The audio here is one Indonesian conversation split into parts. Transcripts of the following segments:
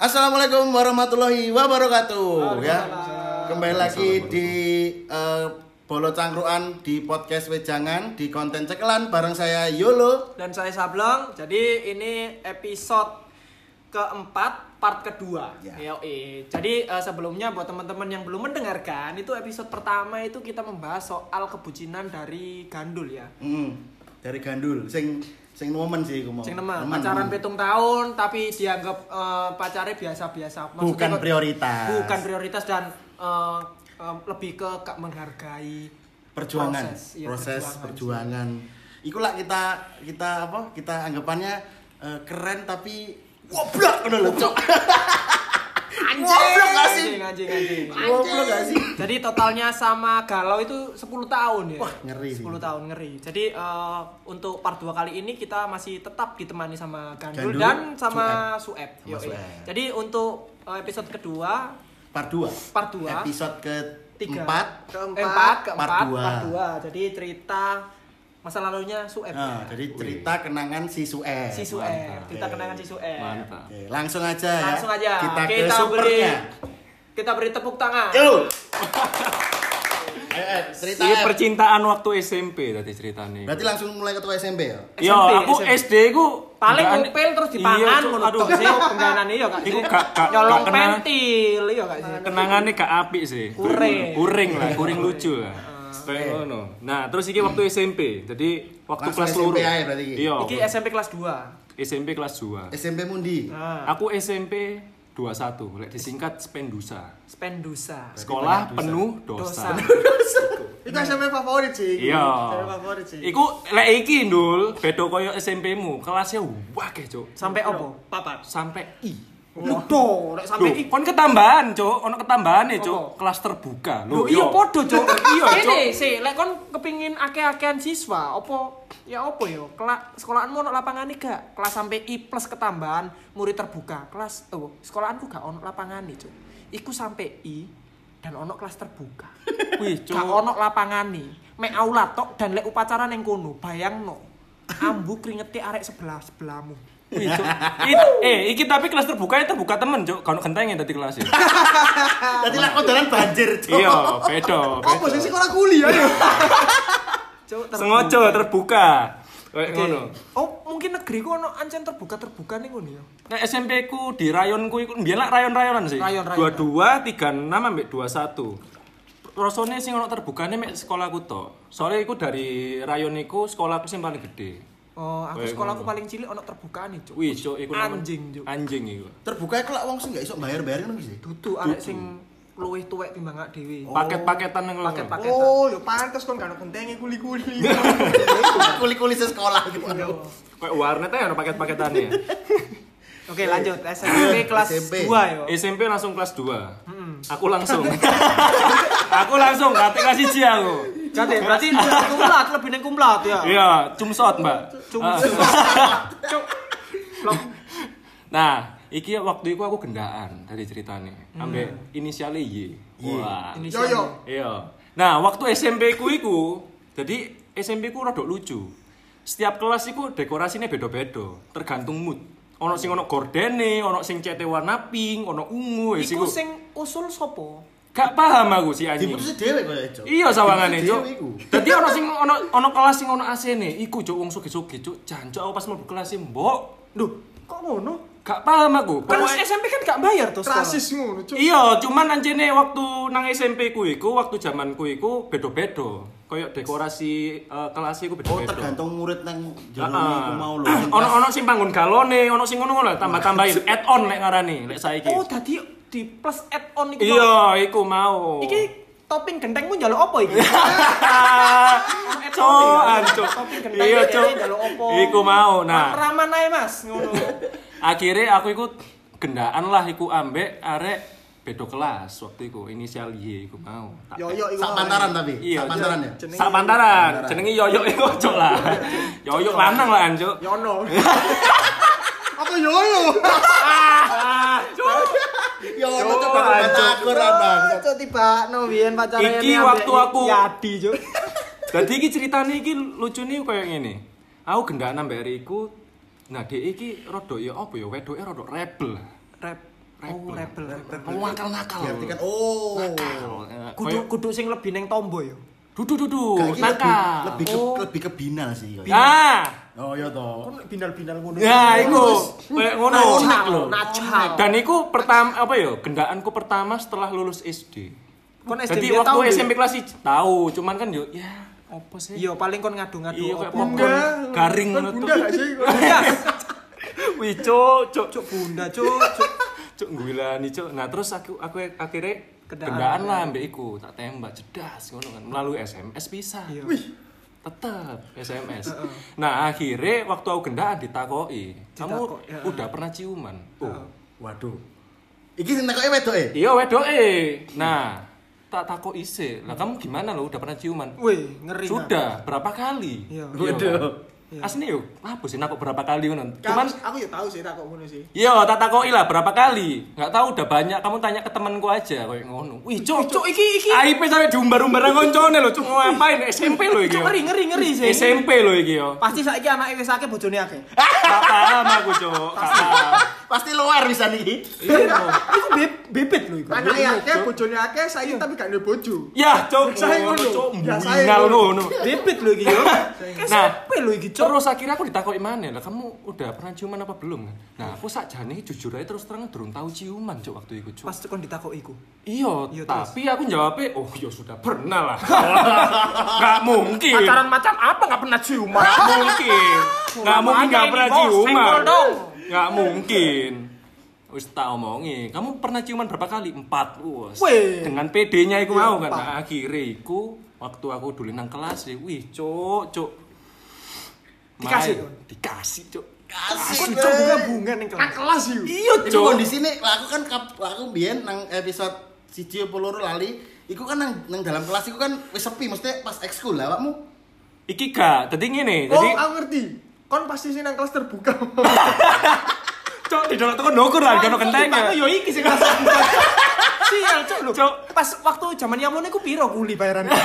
Assalamualaikum warahmatullahi wabarakatuh ya. Kembali lagi di eh, Bolo Cangkruan di podcast Wejangan di konten cekelan bareng saya Yolo. dan saya Sableng. Jadi ini episode keempat part kedua. Ya. Yoi. Jadi eh, sebelumnya buat teman-teman yang belum mendengarkan itu episode pertama itu kita membahas soal kebucinan dari gandul ya. Hmm, dari Gandul sing sing nemen sih aku mau. Sing nemen pacaran pitung tahun tapi dianggap eh, pacarnya biasa-biasa. Maksudnya Bukan kok- prioritas. Bukan prioritas dan eh, eh, lebih ke menghargai perjuangan, Proses, iya, proses perjuangan perjuangan. Ikulah kita kita apa? Kita anggapannya eh, keren tapi ngono lho, Cok. Goblok gak sih? Anjing, anjing, anjing. Goblok gak sih? Jadi totalnya sama Galau itu 10 tahun ya. Wah, ngeri sih. 10 tahun ngeri. Jadi eh, untuk part 2 kali ini kita masih tetap ditemani sama Gandul, Gandul, dan sama Sueb. Sama Yoi. Sueb. Jadi untuk eh, episode kedua, Part 2. part 2 Episode tiga, keempat. keempat, keempat, Part dua. part 2. Jadi cerita masa lalunya Sueb. Nah, ya. jadi cerita kenangan si Sueb. si Sueb, Mantap. cerita Oke. kenangan si Sueb. Mantap. Oke, langsung aja ya. Langsung aja. Kita, ke beri kita beri tepuk tangan. Yo. Ayo, ayo, cerita. Ini Em. percintaan waktu SMP tadi ceritanya. Berarti langsung mulai ketua SMP ya? Yo, SMP, aku SMP. SD ku paling ngupil terus Iya, dipangan Cuk. ngono aduh sih penggawean iya gak sih Iku gak- gak- nyolong pentil iya gak sih kenangannya gak apik sih. Kuring. Kuring lah, kuring lucu lah. Kayak ngono. Nah, terus iki waktu SMP. Jadi waktu Langsung kelas SMP loro. aja berarti iki? Iya. iki SMP kelas 2 SMP kelas 2. SMP Mundi. nah Aku SMP 21, lek disingkat Spendusa. Spendusa Sekolah Dosa. penuh dosa dosa. itu SMP favorit sih Iya. SMP favorit sih Iku lek iki ndul, beda koyo SMP-mu, kelasnya wakeh, Cuk. sampai opo papat Sampai I. Nek sampai Loh, iki kon ketambahan, Cuk. Ono ketambahan Apa? Cuk. Kelas terbuka. Lho, Loh, iya yo. podo, Cuk. Iya, Cuk. Ini sih, lek kon kepingin akeh-akehan siswa, opo ya opo yo? Kela sekolahanmu ono lapangan gak? Kelas sampai I plus ketambahan murid terbuka. Kelas oh, sekolahanku gak ono lapangan Cuk. Iku sampai I dan ono kelas terbuka. Wih, Cuk. Gak ono lapangan Mek aula tok dan lek upacara ning kono, bayangno. Ambu kringete arek sebelah sebelahmu. Wih, Cuk. It- eh, iki tapi kelas terbuka ya terbuka temen, Cuk. Kalau kentengnya tadi kelas ya. Tadi lah kodaran banjir, Cok. Iya. Apa beda. sih sekolah kuliah ya? Cuk, terbuka. Kayak ngono. Oh, mungkin negeriku ono ancen terbuka-terbuka nih ngono ya. Nah, SMP ku di rayonku iku mbiyen lah rayon-rayonan sih. Rayon-rayon. 22, 36 ambek 21. Rasane sing ono terbukane mek sekolahku tok. Soalnya iku dari rayon iku sekolahku sing paling gede. Oh, aku sekolahku ngono. paling cilik ono terbukaan nih, Cuk. Wih, cuk, iku Anjing, Cuk. Anjing iku. Terbuka kelak wong sing gak iso bayar-bayar ngono sih. Dudu arek sing luwih tuwek timbang gak dhewe. Paket-paketan nang ngono. Paket-paket. Oh, yo pantes kon gak ono gentenge kuli-kuli. Kuli-kuli sekolah gitu. Kayak warnet aja ono paket-paketannya. Oke, lanjut. SMP kelas SMP. 2 yo. SMP langsung kelas 2. Aku langsung. aku langsung kate kelas 1 aku. Jadi berarti kumlat lebih neng kumlat ya. Iya, cumsot, Mbak. Blok. Nah, iki waktu itu aku gendaan dari ceritanya. Ambek inisialnya Y. Wah. Ini Yo yo. Iya. Nah, waktu SMP ku iku, jadi SMP ku rada lucu. Setiap kelas iku dekorasinya beda-beda, tergantung mood. Ono sing ono gordene, ono sing cete warna pink, ono ungu, Iku iku. sing usul sopo? Gak paham aku si anjing. Diputusi dhewe koyo Cok. Iya sawangane, Cuk. Dadi ono sing ono ono kelas sing ono AC-ne, iku Cuk wong sugih-sugih, Cuk. Jancuk aku pas mlebu kelas e, Mbok. Duh, kok ngono? Gak paham aku. Kan Pokoknya- SMP kan gak bayar tuh. Rasis ngono, Cuk. Iya, cuman anjene waktu nang SMP ku iku, waktu zamanku iku beda-beda. Kayak dekorasi eh, kelas iku Oh, beda-beda. tergantung murid nang Heeh. iku mau lho. Ono ono sing panggon galone, ono sing ngono ngono tambah-tambahin add on lek ngarani, lek saiki. Oh, tadi di plus add on iku. Iya, iku mau. Iki topping gentengmu njaluk apa iki? Cok, ancuk. Topping genteng Iya, Cok. njaluk apa? Iku mau. Nah, Raman ae, Mas, ngono. akhirnya aku ikut gendaan lah iku ambek arek beda kelas waktu iku inisial Y iku mau. Tak- Yo yo iku. Sak pantaran tapi. Iya, Sak pantaran ya. Sak pantaran, jenenge Yoyo iku ojo lah. Yoyo lanang lah anjuk. Yono. Apa yo yo? Ya ono coba ancuk. takur abang. Cok tiba no biyen pacarane Iki waktu aku- Yadi, Cuk. Jadi iki ceritanya iki lucu nih kayak gini. Aku gendaan ambek iku. Nah, dia iki rada ya apa ya wedoke rada rebel. Rap. Oh, rebel. Wong nakal-nakal. Berarti kan oh. Kudu koyo- kudu sing lebih neng tombo ya. Dudu dudu, nakal. lebih ke, Oh. lebih ke binal sih. koyo. Ah, Oh iya toh. Kon bindal-bindal ngono. ya iku kayak ngono. Nacal lho, nacal. Dan iku pertama apa ya? Gendaanku pertama setelah lulus SD. Kon SD Jadi dia waktu tahu, SMP kelas 1 tahu, cuman kan yo ya apa sih? Iya, paling kon ngadu-ngadu Iya, apa. garing Kan ngono bunda tuh. sih? Wih, cuk, cuk, Cuk bunda, cuk. cuk. cuk ngulani cuk. Nah, terus aku aku akhirnya Kendaan. lah ambek iku, tak tembak jedas ngono kan melalui SMS bisa. Iya. Tetep SMS. Nah, akhirnya waktu aku gendaan ditakoki, kamu ya. udah pernah ciuman? Oh. Waduh. Iki sing takoke wedok e. Iya, wedoke. Nah, tak takok isi. Lah kamu gimana lo udah pernah ciuman? Wih, ngeri. Sudah, berapa kali? Iya. Waduh. Asli yuk, apa sih nakok berapa kali ngono? Cuman aku ya tahu sih tak kok ngono sih. Iya, tak takoki lah berapa kali. Nggak tahu udah banyak, kamu tanya ke temanku aja kayak ngono. Wih, cok, Cuk, iki iki. Aib sampe diumbar-umbar nang koncone lho, cuk ngapain SMP lho iki. Cuk yo. ngeri ngeri ngeri sih. SMP lho iki yo. Pasti saiki anake wis akeh bojone akeh. Gak paham aku, cuk. Pasti luar bisa nih. Iya, iku be- bebet lho iku. Anak ya akeh bojone akeh saiki tapi gak duwe bojo. Ya, cuk, Saya ngono, cuk, Ya, saya mbingal ngono. Bebet lho iki yo. Nah, SMP lho iki, Cuk. Terus akhirnya aku ditakoki mana lah kamu udah pernah ciuman apa belum? Nah, aku sakjane jujur aja terus terang durung tahu ciuman cuk waktu itu cuk. Pas kon ditakoki iku. Iya, Iya, tapi aku jawabnya, oh ya sudah pernah lah. Gak mungkin. Pacaran macam apa nggak pernah ciuman? Gak mungkin. Gak mungkin Makanya gak ini, pernah ciuman. senggol dong. Gak mungkin. Wis tak omongi, kamu pernah ciuman berapa kali? Empat. Wes. Wih. Dengan PD-nya iku Iya, mau kan. Nah, akhirnya iku waktu aku dulu nang kelas ya, wih, cuk, cuk. Dikasih. Kon? Dikasih, cuk. Kon cuk bunga-bunga ning Nang kelas. kelas yuk. Iya, cuk. kondisi ini aku kan kap- aku biyen nang episode siji apa loro lali, iku kan nang, nang dalam kelas iku kan wis sepi mesti pas ekskul lah awakmu. Iki gak, jadi ngene, Oh, jadi aku ngerti. Kon pasti sih nang kelas terbuka. cok di dalam tukang nukur lah, kono kentengnya. Yo iki sing kelas terbuka. Sial, Cuk lho. Cuk. Pas waktu zaman yamun iku piro kuli bayaran?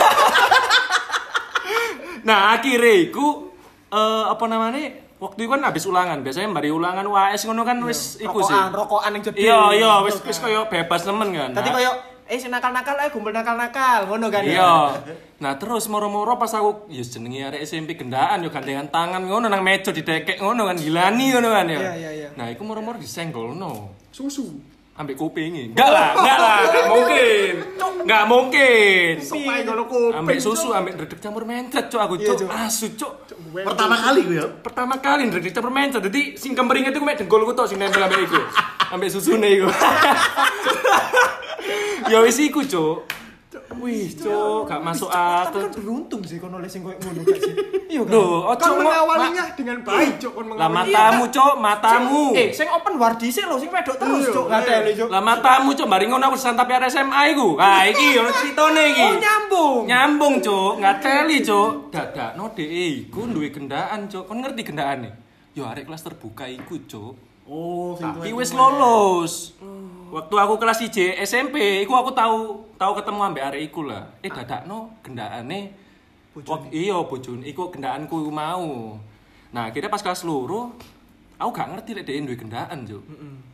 Nah, akhirnya iku eh apa namanya? Waktu itu kan habis ulangan, biasanya mbari ulangan UAS ngono kan wis iku sih. Rokokan, yang jadi. Iya, iya, wis wis koyo bebas nemen kan. Tadi Nah, koyo eh si nakal-nakal ae gumpul nakal-nakal ngono kan. Iya. Nah, terus moro-moro pas aku ya jenenge arek SMP gendaan yo gandengan tangan ngono nang meja didekek ngono kan gilani ngono kan ya. Iya, iya, iya. Nah, iku moro-moro disenggolno. Susu. Ambek kupingi. Enggak lah, enggak lah, enggak mungkin. Enggak mungkin. Kalau kuping. Ambek susu, ambek redek campur mencet, cuk aku, Iya. Cuk. Asu, cuk. Pertama kali gue ya. Pertama kali redek campur mencet. Jadi sing kemeringet iku mek dengkulku tok sing nempel ambek iku. Ambek susune iku. Ya wis iku, cuk. Wih, cuk, gak masuk Tapi akal. kan beruntung sih kon oleh sing koyo ngono gak sih. Iya kan. Loh, ojo mengawalinya dengan baik, Cok. Kon Lah mengawalinya. matamu, cuk, matamu. Eh, sing open war dhisik lho, sing wedok terus, Cuk. Gak lho, Cuk. Lah matamu, cuk, bari ngono aku disantapi arek SMA iku. Ah, iki ono critane iki. Oh, nyambung. Nyambung, Cuk. Ngateli, Cuk. Dadakno dhek iku duwe gendaan, Cuk. Kon ngerti gendaane? Yo arek kelas terbuka iku, Cuk. Oh, Tapi wis lolos. Waktu aku kelas 1 SMP, iku aku tahu tahu ketemu ambek arek iku lah. Eh dadakno gendaane Wak, iya bojone iku gendaanku iku mau. Nah, akhirnya pas kelas loro aku gak ngerti lek dhek duwe gendaan, Cuk.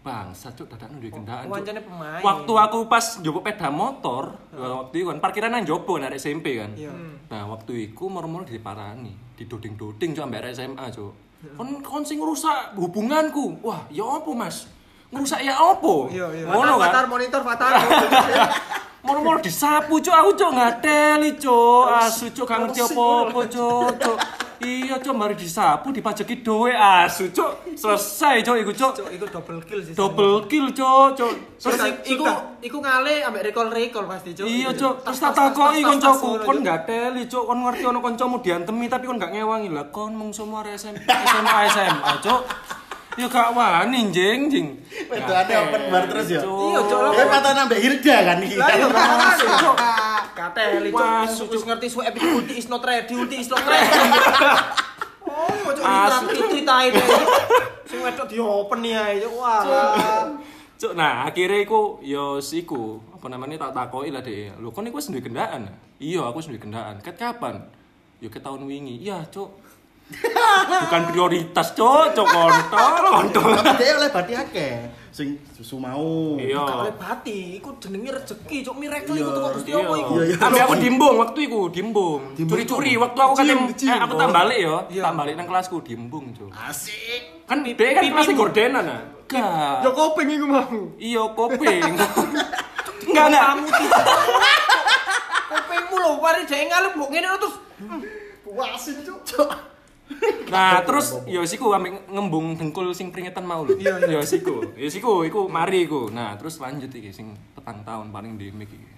Bangsa, Cuk, dadakno duwe gendaan. Pemain. Waktu aku pas njupuk peda motor, waktu itu kan parkiran nang jopo arek SMP kan. Iya. Nah, waktu itu moro-moro diparani, didoding-doding Cuk ambek arek SMA, Cuk. Kon kon sing ngerusak hubunganku. Wah, ya apa, Mas? Ngerusak ya? Iya, iya. Ngono Fatar, kan. monitor, fatar. Moro-moro disapu, Cuk. Aku Cuk ngateli, Cuk. Asu, Cuk, gak ngerti apa-apa, Cuk. Cuk. Iya, Cuk, mari disapu dipajeki dhewe. Asu, Cuk. Selesai, Cuk, iku, Cuk. Cuk, iku double kill sih. Double kill, Cuk, Cuk. Terus iku iku ngale ambek recall-recall pasti, Cuk. Iya, Cuk. Terus tak takoki koncoku, kon Cuk. gak teli, Cuk. Kon ngerti ono kancamu diantemi tapi kon gak ngewangi lah. Kon mung semua SMP, SMA, SMA, Cuk. Ya gak wani, jeng, jeng. Wedokane open bar terus ya. Iya, Cuk. Kayak patah nambah Hilda kan iki. Lah iya kan? kan, Cuk. Kateli, Cuk. Masuk, Wis ngerti su epic ulti is not ready, ulti is not ready. Oh, Cuk, ini ceritain deh. Sing wedok di open ya, Cuk. Wah. Cuk, nah akhirnya iku yo siku apa namanya tak takoki lah deh. Lho kon iku wis duwe gendaan. Iya, aku wis duwe gendaan. Ket kapan? Yo ket tahun wingi. Iya, Cuk. Bukan prioritas, cok, cok kontol, kontol. Tapi dia oleh bati akeh. Sing susu mau. Iya. Oleh bati, iku jenenge rezeki, cuk miracle Iya, iku tuh Gusti Iya. Allah iku. Iya, iya. Tapi aku dimbung waktu itu, dimbung. Dimbung Curi-curi apa? waktu aku kan eh, aku tak balik ya, Iya. tak balik nang kelasku dimbung, cok. Asik. Kan dia kan kelasnya gordenan ah. Gak. Ya kopeng iku mau. Iya, kopeng. Enggak, enggak. Kamu tidak. Kopengmu lho, mari dhek ngalem mbok ngene terus Puasin cuk. Nah, terus ya siku ambek ngembung dengkul sing peringetan mau lho. Iya, iya siku. Ya siku, iku mari iku. Nah, terus lanjut iki sing petang tahun paling endemik iki.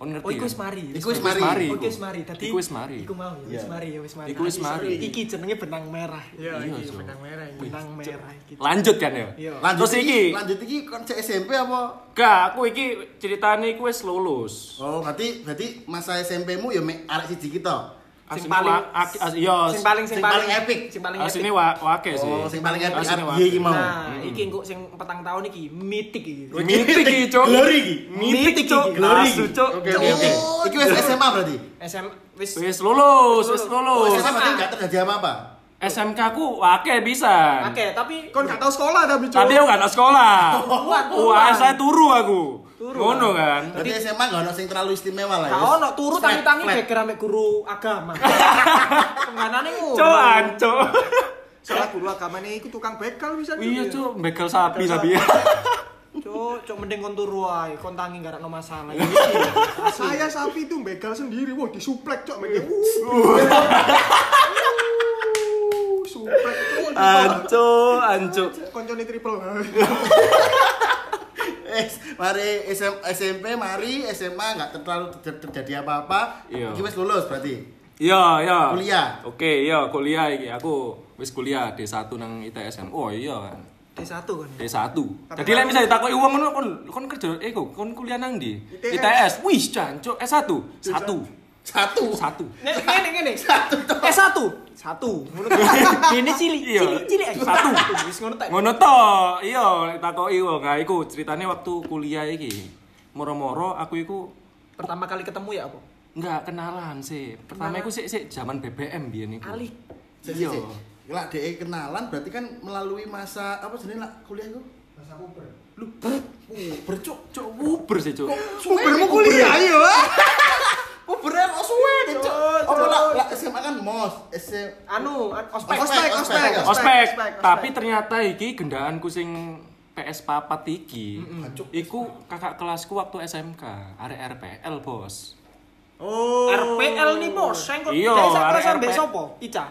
Kon ngerti? Oh, iku wis mari. Iku wis mari. mari. Oh, iku. wis mari. Dadi Iku wis mari. Iku mau, ya, wis mari, ya wis mari. Iku wis mari. Iki jenenge benang merah. Iya, iki benang merah iki. Benang merah iki. Lanjut kan ya? Lanjut Terus iki. Lanjut iki kon SMP apa? Gak, aku iki ceritane iku wis lulus. Oh, berarti berarti masa SMP-mu ya mek arek siji kita. Sing Asine paling- wa- as- iya, Sing paling Sing paling epic. Sing paling asine epic. wa wake sih. Oh, sing paling epic Asine arek wake. iki mau. Nah, iki engko sing petang tahun iki mitik iki. Mitik iki, Cok. Glory iki. Mitik, Cok. Glory. Cok. Oke, oke. Iki wis SMA berarti. SM wis Wis lulus, wis Oh, lulus. SMA berarti enggak terjadi apa-apa. SMK ku wake bisa. Oke, tapi Kon gak tau sekolah tapi cuk. Tapi aku gak ada sekolah. Wah, saya turu aku. Turu. Ngono kan. Berarti SMA enggak ono sing terlalu istimewa lah ya. Gak ono turu tangi-tangi geger ambek guru agama. Penganane ngono. Coan, cok. Salah guru agamane iku tukang begal bisa Iya, Cuk. cok, begal sapi tapi. Cuk, cuk mending kon turu ae, kon tangi gak ada masalah. Saya sapi itu begal sendiri. Wah, disuplek cok mereka. Suplek cuk. Anco, anco. Koncone triple. Eh, mari SM, SMP, mari SMA enggak terlalu ter- terjadi apa-apa. Iya. Iki wis lulus berarti. Iya, iya. Kuliah. Oke, iya kuliah iki. Aku wis kuliah D1 nang ITSN. Oh iya kan. D1 kan. D1. Jadi lek misal ditakoki wong ngono kon kon kerja eh kon kuliah nang ndi? ITS. Wih, jancuk S1. Satu. Satu. Satu. Ngene ngene. Satu. Eh satu. Satu. Ngono. Ini cilik, Iya. cilik, cilik aja. Satu. Wis ngono tak. Ngono to. Iya, lek takoki wong. Nah, iku ceritane waktu kuliah iki. Moro-moro aku iku Pertama kali ketemu ya apa? Enggak kenalan sih. Pertama iku sik sik zaman BBM biyen iku. Ali. Sik, sik, Iya. sik. Lah DE kenalan berarti kan melalui masa apa jenenge lah kuliah itu? Masa puber. Lu bercuk. Cuk, uber sih, Cuk. Pubermu kuliah yo. Puberan oh suwe deh, Cuk. Apa lah lah SMA kan mos, SM Anu, an- ospek. Ospek, ospek. Ospek, tapi ternyata iki gendaanku sing PS papat iki. Iku kakak kelasku waktu SMK, arek RPL, Bos. Oh. RPL nih bos, saya kok Iya, saya kelas arek sampai RP. sopo? Ica.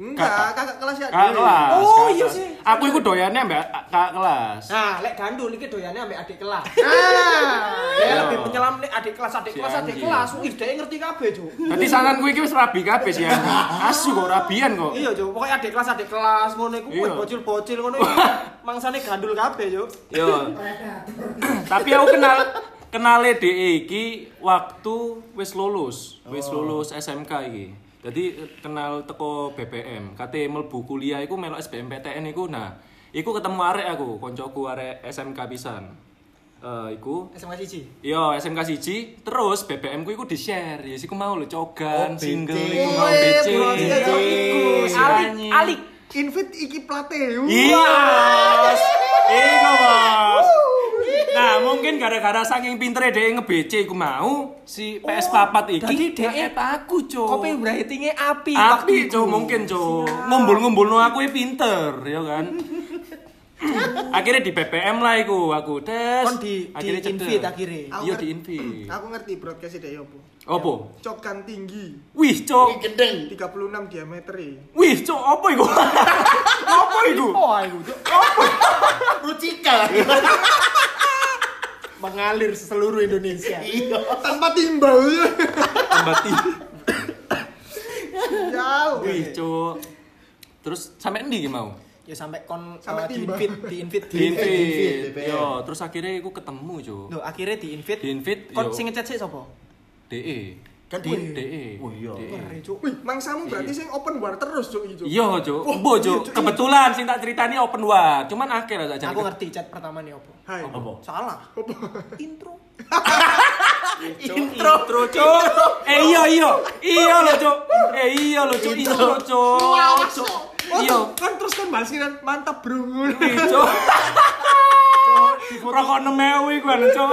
Enggak, kakak kelas ya. Kakak kelas. Oh, iya sih. Aku iku doyannya mbak kakak kelas. Nah, lek gandul iki doyannya ambek adik kelas. Ah. Ya Iya. lebih penyelam nih adik kelas, adik kelas, adik kelas. Wih, dia ngerti kabeh, Cuk. Dadi sanganku iki wis rabi kabeh sih. Asu kok rabian kok. Iya, Cuk. Pokoknya adik kelas, adik kelas ngono iku Iya. wih bocil-bocil ngono iku. Mangsane gandul kabeh, Cuk. Yo. Tapi aku kenal kenale DE iki waktu wis lulus, wis lulus SMK iki. Jadi kenal teko BBM, kate mlebu kuliah iku melok SBMPTN iku nah, iku ketemu arek aku, koncoku arek SMK pisan. Eh iku SMA siji. Yo SMK siji, terus BBM ku iku di-share. Ya siku mau lho cogan, Oh, single iku mau Oh, BC. iya. Alik, alik. Invite iki plate. Iya, bos. Iku bos. Nah, mungkin gara-gara saking pintere dia nge-BC iku mau si PS papat iki. Dadi dhek aku, Cuk. Kopi ratingnya api. api, Cuk, mungkin, Cuk. Ngumpul-ngumpulno aku ya pinter, ya kan. akhirnya di BBM lah iku aku tes. Kon di- di cedek. invite akhirnya. Iya di invite. Aku ngerti broadcast ide opo. Apa? Cokan tinggi Wih, Cuk. gendeng. 36 diameter e. Wih, Cuk, apa iku? apa iku? Oh, ayo, Cuk. Rucika. Mengalir seluruh Indonesia. Iya. Tanpa timbal. Tambah tinggi. Jauh. Wih, Cuk. Terus sampai endi mau? Ya sampai kon Sampai eh, di invite, di invite, di invite. Yo, terus akhirnya aku ketemu, Cuk. Loh, akhirnya di invite. Di invite, Kon sing ngechat sih sapa? DE. Kan di DE. Oh iya. DE. Cuk. Wih, mangsamu berarti sing open war terus cuk iki cuk. Iya, Cuk. Bo, Cuk. Kebetulan sing tak ceritani open war. Cuman akhir aja Aku ngerti chat pertama nih opo. Hai. Apa? Salah. Intro. Intro. Intro, Cuk. Eh iya iya. Iya lho, Cuk. Eh iya lho, Cuk. Intro, Cuk. Oh, Iya. kan terus kan bahas kan mantap bro. Ih, Cuk. Rokok 6.000 iku an, Cuk.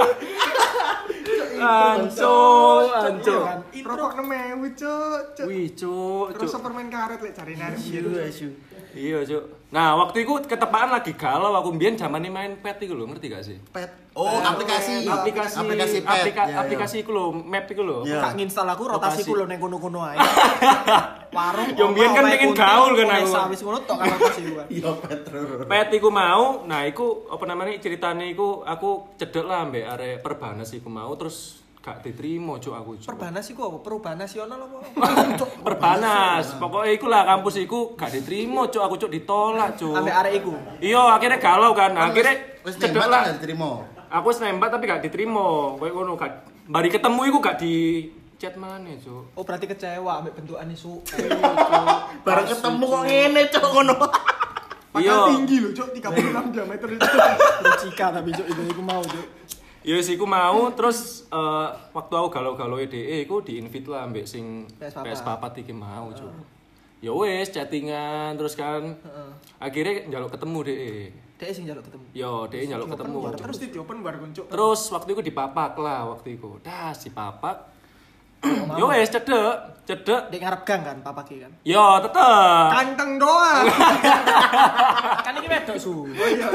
Ancuk, ancuk. Rokok nemewu cuk. cuk. Wih, Cuk, Terus permen karet lek cari nari. Iya, Cuk. Nah, waktu itu ketepaan lagi galau aku mbiyen zamane main pet iku lho, ngerti gak sih? Pet. Oh, aplikasi. aplikasi aplikasi pet. aplika- Ya, ya. aplikasi iku lho, map iku lho. Iya. Kak nginstal aku rotasi Rotasi. ku lho ning kono-kono ae. Warung. Yo, mbiyen kan pengen gaul kan aku. Wis ngono tok kan rotasi ku. Iya, pet terus. Pet iku mau, nah iku apa namanya ceritanya iku aku cedek lah mbek arek perbanas iku mau terus gak diterima cuk aku cuk. Perbanas iku apa? Perubahan nasional apa? Perbanas. Pokoknya iku lah kampus iku gak diterima cuk aku cuk ditolak cuk. Ambek arek iku. Iya, akhirnya galau kan. Akhirnya wis cedek lah. gak diterima. Aku wis nembak tapi gak diterima. Kayak ngono gak bari ketemu iku gak di chat mana cuk. Oh berarti kecewa ambek bentukan isu. Bareng ketemu kok ngene, Cuk, ngono. Iya. Padahal tinggi loh cuk 36 diameter itu. Cika tapi cuk itu iku mau cuk. Ya wis iku mau terus eh, waktu aku galau-galau DE iku di-invite lah mbek sing PS papat. PS papat iki mau, Cuk. Ya wis chattingan terus kan. Akhirnya njaluk ketemu DE. Dek sing njaluk ketemu. Yo, DE njaluk ketemu. Terus di open bar cuk. Terus waktu itu dipapak lah waktu itu. Dah si papak. Yo wis cedek, cedek. Dek ngarep gang kan papa ki kan. Yo tetep. Kanteng doang. Kan iki wedok su. Oh iya.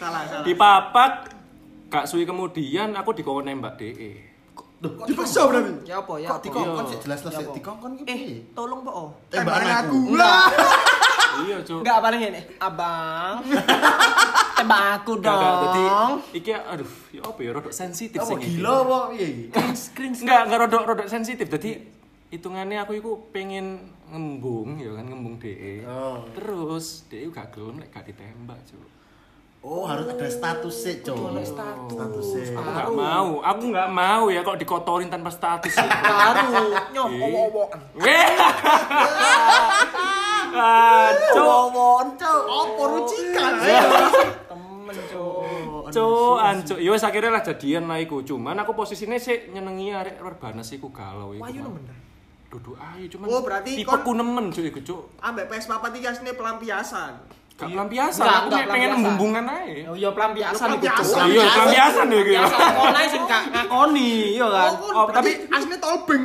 Salah salah. Dipapak gak suwi kemudian aku dikon nembak DE. Dipaksa berarti. Ya apa ya? Kok dikongkon Iya. sih jelas-jelas Ya sih apa? dikongkon ki Eh, piye? tolong po. Tembakan aku. lah. Iya, Cuk. Enggak paling ini. Abang. Tembak aku gak. Jadi dong. iki aduh, ya apa ya rodok sensitif iki. gila apa piye? Enggak, enggak rodok rodok sensitif. Jadi hitungannya aku iku pengen ngembung ya kan ngembung DE. Oh. Terus DE gak gelem lek gak ditembak, Cuk. Oh, harus ada status sih, Cuk. status. Status sih. Aku nggak mau, aku nggak mau ya kok dikotorin tanpa status. Baru nyom owo-owoan. Weh. Ah. Apa rucikan? Temen cuk. Cuk, ancuk. Ya wis akhirnya lah jadian lah iku. Cuman aku posisinya sih nyenengi arek Perbanas iku galau iku. Wahyu mau. nemen. Duduk ayu cuman. Oh, berarti tipe kon- ku nemen cuk iku cuk. Ambek PS papat iki asline pelampiasan. Gak pelampiasan, Enggak, aku enggak kayak pengen pelampiasan. membungkan aja. Oh iya pelampiasan Pelampiasan. cuk. Iya, pelampiasan ya gitu. Biasa ngakoni sing gak ngakoni, iya kan. Oh, tapi asline tolbeng.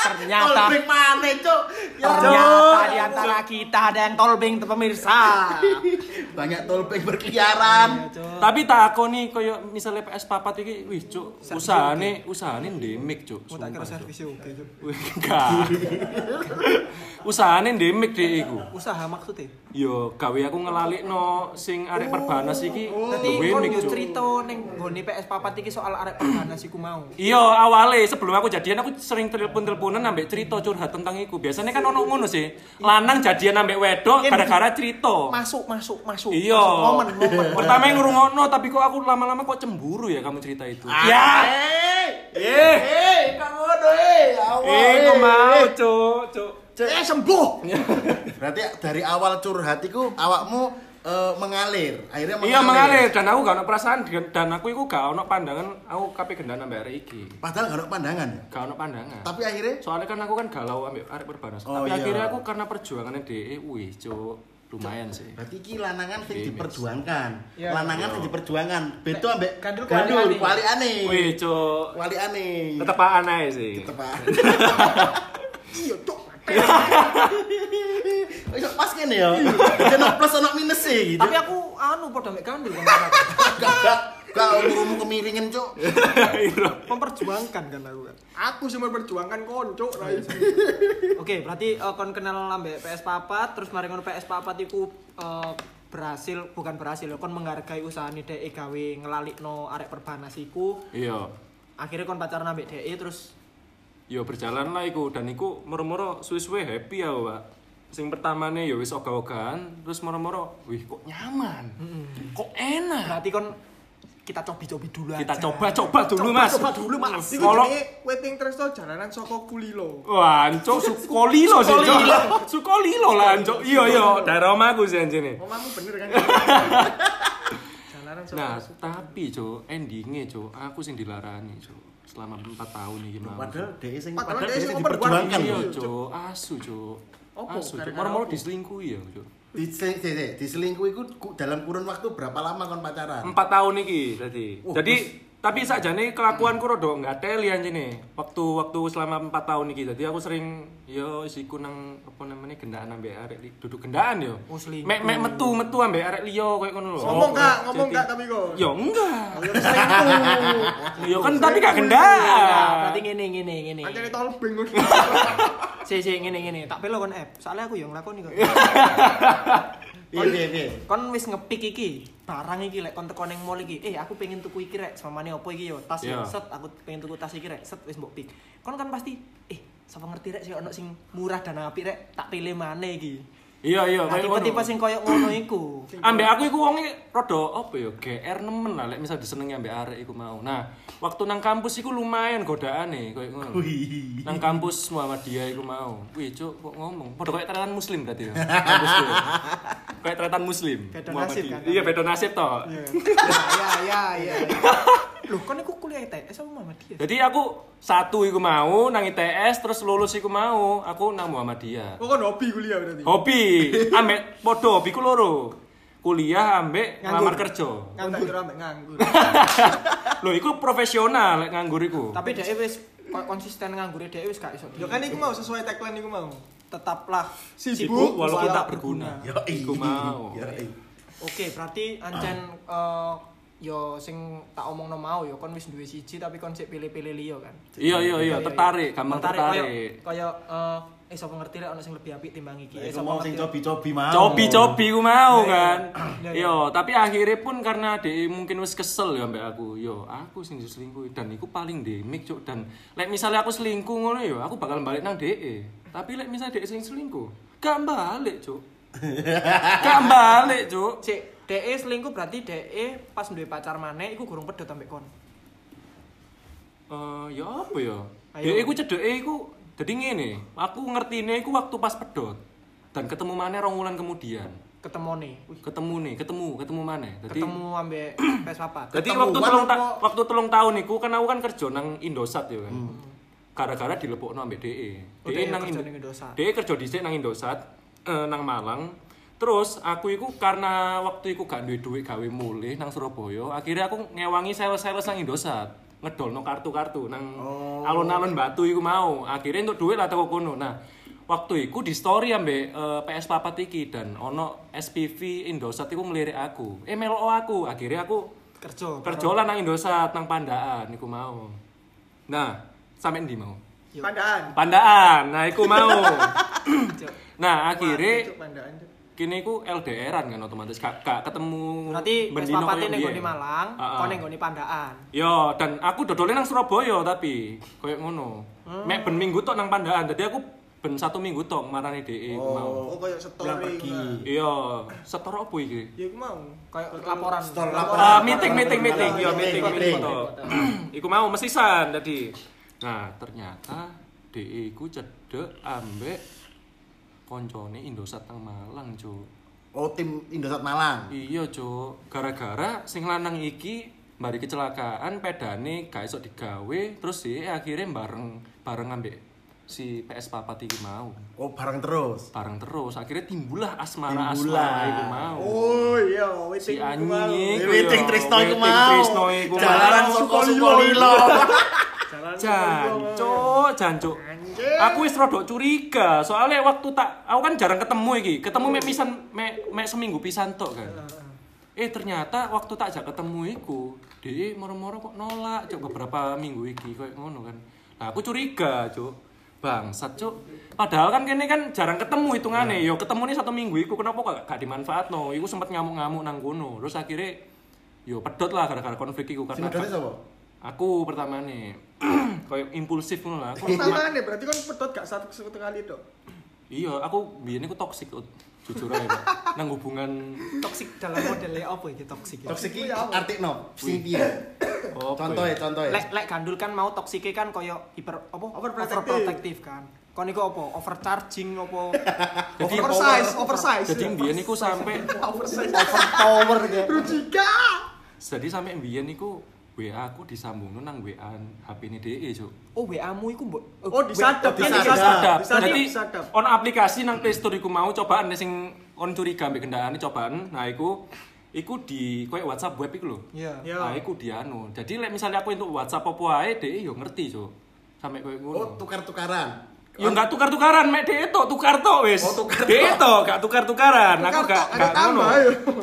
Ternyata Tolbring maneh, Cuk. Ya ternyata di antara kita ada yang tolbing tuh pemirsa. banyak tolbring berkeliaran. tapi tak aku nih koyo misalnya PS papat iki wih cuk usahane usahane ndemik cuk Mau tak kira servis oke cuk. Wih, enggak usahane ndemik deh iku Usaha maksudnya. yo gawe aku ngelalikno sing arek perbanas iki duwe kon mik, yo Cuk. cerita ning nggone PS papat iki soal arek perbanas iku mau. Iya awale sebelum aku jadian aku sering telepon-teleponan ambek cerita curhat tentang iku. Biasanya kan ono ngono sih. Lanang jadian ambek wedok gara-gara cerita. Masuk masuk masuk. Iya. Masuk, Momen momen. Pertama yang ngurungokno tapi kok aku lama-lama kok cemburu ya kamu cerita itu. Ya. Eh, eh, kamu ngono eh. Awal. Eh, kok mau, Cuk, Cuk. Eh sembuh. Berarti dari awal curhat iku awakmu eh, mengalir. Akhirnya Iya mengalir dan aku gak ono perasaan dan aku iku gak ono pandangan aku kape gendana ambek arek iki. Padahal gak ada pandangan ya. Gak ono pandangan. Tapi akhirnya Soalnya kan aku kan galau ambek arek perbanas. Oh, Tapi iya. akhirnya aku karena perjuangannya DE, wih, Cuk, lumayan sih. berarti iki lanangan sing diperjuangkan. Iya. Lanangan sing diperjuangkan. Beda ambek Gandul gandul kualiane. kualiane. Wih, Cuk, Kualiane. tetepaan aja sih. Tepat. Iya, cuk. Iso pas kene ya. Ono plus ono minus sih gitu. Tapi aku anu padha mek kandil kan. gak gak gak umurmu kemiringan, Cuk. Memperjuangkan kan aku kan. Aku sih memperjuangkan konco ra iso. Oke, berarti eh, kon kenal ambek PS papat terus mari ngono PS papat iku eh, berhasil bukan berhasil kon menghargai usahane dhek gawe ngelalikno arek perbanas iku Iya. akhirnya kon pacaran ambek dhek terus Yo berjalan lah iku dan iku moro-moro suwe-suwe happy ya, Pak. Sing pertamane ya wis ogah-ogahan, terus moro-moro, wih kok nyaman. Kok enak. berarti kon kita cobi-cobi dulu Kita aja. coba-coba dulu, Mas. Coba dulu, Mas. Iku Kalau jenenge waiting tresno jalanan saka Kulilo. Wah, Cuk, sukolilo sih, Cuk. Sukolilo lah, Cuk. Iya, iya, daerah omahku sih anjene. Omamu bener kan? jalanan. Nah, tapi cuk, endingnya cuk, aku sing dilarani cuk. Selama 4 tahun iki mau. Padahal dia sing Padahal dia sing diperjuangkan. Iya, cuk, asu cuk. Asu cuk. Moro-moro diselingkuhi ya, cuk. Di, di, di, di, diselingkuh itu dalam kurun waktu berapa lama kon pacaran? Empat tahun iki tadi. Wah, Jadi tapi sakjane kelakuanku rada enggak teli anjene. Waktu waktu selama 4 tahun iki. Jadi aku sering yo isiku nang apa namanya gendaan ambek arek duduk gendaan yo. Oh. Mek mek metu metu ambek arek liya koyo ngono lho. Ngomong kak, ngomong kak tapi kok. Yo enggak. Ya selingkuh. Yo kan tapi gak gendaan. berarti ngene ngene ngene. Anjane tolbeng. Si si ngene ngene. Tak pelo kon app. Soalnya aku yang nglakoni kok. Iya, iya, iya. Kon wis ngepik iki. Barang iki lek kon teko ning mall iki. Eh, aku pengen tuku iki rek. Samane opo iki yo? Tas yo. Iya. Set, aku pengen tuku tas iki rek. Set wis mbok pik. Kon kan pasti eh sapa ngerti rek sing ono sing murah dan apik rek. Tak pilih maneh iki. Iya iya Nah, koyo tipe-tipe sing koyo ngono iku. Ambek aku iku wonge rada apa ya GR nemen lah lek misal disenengi ambek arek iku mau. Nah, waktu nang kampus iku lumayan godaane koyo ngono. Nang kampus Muhammadiyah iku mau. Wih, cuk kok ngomong. Padha koyo tretan muslim berarti ya. Kampusku. Kayak tretan muslim. Beda nasib kan? Iya, beda nasib toh. Ya ya ya ya. Loh, kon iku kuliah ITS apa Muhammadiyah? Jadi aku satu iku mau nang ITS terus lulus iku mau aku nang Muhammadiyah. Kok kan hobi kuliah berarti. Hobi, ambek podo hobiku loro. Kuliah ambek Nganggur. ngelamar kerja. Nganggur ambek nganggur. Loh, iku profesional lek nganggur iku. Tapi dhek wis konsisten nganggure dhek wis gak iso. Ya kan iku mau sesuai tagline iku mau. tetaplah Sibuk walaupun walau tak berguna. Yo, Iku mau. Yo, Oke, berarti ancen eh, yo sing tak omongno mau yo kon wis duwe siji tapi kon sik pilih-pilih liya kan. Iya iya iya, tertarik, gampang tertarik. Kaya eh eh sapa ngerti lek ono sing lebih apik timbang iki. Eh sapa sing cobi-cobi mau. Cobi-cobi ku mau kan. Yo, tapi akhirnya pun karena dia mungkin wis kesel ya mbak aku. Yo, aku sing diselingkuhi dan iku paling demik cuk dan lek misalnya aku selingkuh ngono yo, aku bakal balik nang DE. Tapi lek misalnya DE sing selingkuh, gak balik cuk. gak balik cuk. Sik, DE selingkuh berarti DE pas duwe pacar maneh iku gurung pedhot ambek kon. Eh, ya apa ya? DE iku cedeke iku dadi ngene. Aku ngertine iku waktu pas pedot dan ketemu maneh rong wulan kemudian. Ketemone. Wih, Ketemu nih, ketemu, ketemu maneh. Dadi ketemu ambek PS4. Jadi Ketemuan waktu telung ta apa? waktu telung tahun iku kan aku kan kerja nang Indosat ya kan. Gara-gara dilepokno ambek DE. Oh, DE DE nang Indosat. DE kerja dhisik nang Indosat eh, nang Malang. Terus aku iku karena waktu iku gak duwe duit gawe mulih nang Surabaya, akhirnya aku ngewangi sales-sales nang Indosat. Ngedolno kartu-kartu nang alun-alun Batu iku mau. Akhirnya untuk duit lah teko kono. Nah, waktu iku di story ambek eh, PS Papat iki dan ono SPV Indosat iku ngelirik aku. Eh melo aku. Akhirnya aku Kerja. lah nang Indosat nang Pandaan iku mau. Nah, sampe ndi mau? Pandaan. Pandaan. Nah, iku mau. Nah, akhirnya. Kini iku LDRan kan otomatis gak, gak ketemu Berarti bendino PS4 koyo ning biyen. nggone Malang, Heeh. kon ning nggone Pandaan. Yo, dan aku dodolnya nang Surabaya tapi koyo ngono. Hmm. Mek ben minggu tok nang Pandaan. Jadi aku ben satu minggu tok marani DE iku mau. Oh, kayak Pulang story. pergi. Iya, setor apa iki? Ya iku mau. Kayak laporan. Ah, laporan. meeting meeting meeting, Meeting, yo meeting meeting. Iku mau mesisan tadi. Nah, ternyata DE iku cedek ambek koncone Indosat nang Malang, Cuk. Oh, tim Indosat Malang. Iya, Cuk. Gara-gara sing lanang iki mari kecelakaan pedane gak iso digawe, terus sih akhirnya bareng bareng ambek si PS Papat iki mau. Oh, bareng terus. Bareng terus, akhirnya timbullah asmara Timbullah. asmara iku mau. Oh iya, si anjing Witing yo, Trisno iku mau. Soko Sukolilo. Jancuk, jancuk. Aku wis rada curiga, soalnya waktu tak aku kan jarang ketemu iki. Ketemu mek pisan mek mek seminggu pisan tok kan. Eh ternyata waktu tak ajak ketemu iku, dia moro-moro kok nolak cuk beberapa minggu iki koyo ngono kan. Nah, aku curiga, cuk. Bangsat, cuk. Padahal kan kene kan jarang ketemu hitungane. Yo ketemu nih satu minggu iku kenapa kok gak dimanfaatno? Iku sempet ngamuk-ngamuk nang kono. Terus akhirnya yo pedot lah gara-gara konflik iku karena? Aku pertama nih, kayak impulsif ngono lah. Aku Pertama nih, berarti kan pedot gak satu satu kali dok. iya, aku biyen iku toksik jujur aja, Pak. Nang hubungan Toxic dalam modelnya apa iki toxic? ya? Toksik iki artikno. Sing piye? oh, apa Contohnya, ya? Lek lek gandul kan mau toksike kan koyo hiper apa? Overprotective. Kan. Kon iku apa? Overcharging apa? Jadi Oversize, oversize. Jadi biyen iku sampai oversize. Power gitu. Rujika. Jadi sampe mbiyen iku WA aku disambung nang WA HP ini DE, Cuk. Oh, WA-mu iku mbok Oh, disadap, Iya, disadap. Jadi on aplikasi nang Play Store iku mau cobaan sing on curiga ambek kendaraane cobaan. Nah, iku iku di koyo WhatsApp web iku lho. Iya. Ya. Nah, iku dianu. Jadi lek misalnya aku untuk WhatsApp apa wae, DE yo ngerti, Cuk. Sampai koyo ngono. Oh, tukar-tukaran. Yo enggak tukar-tukaran, mek dhek tok tukar tok wis. Oh, tukar Dhek tok, gak tukar-tukaran. Aku Tukar gak tok, ada gak ngono.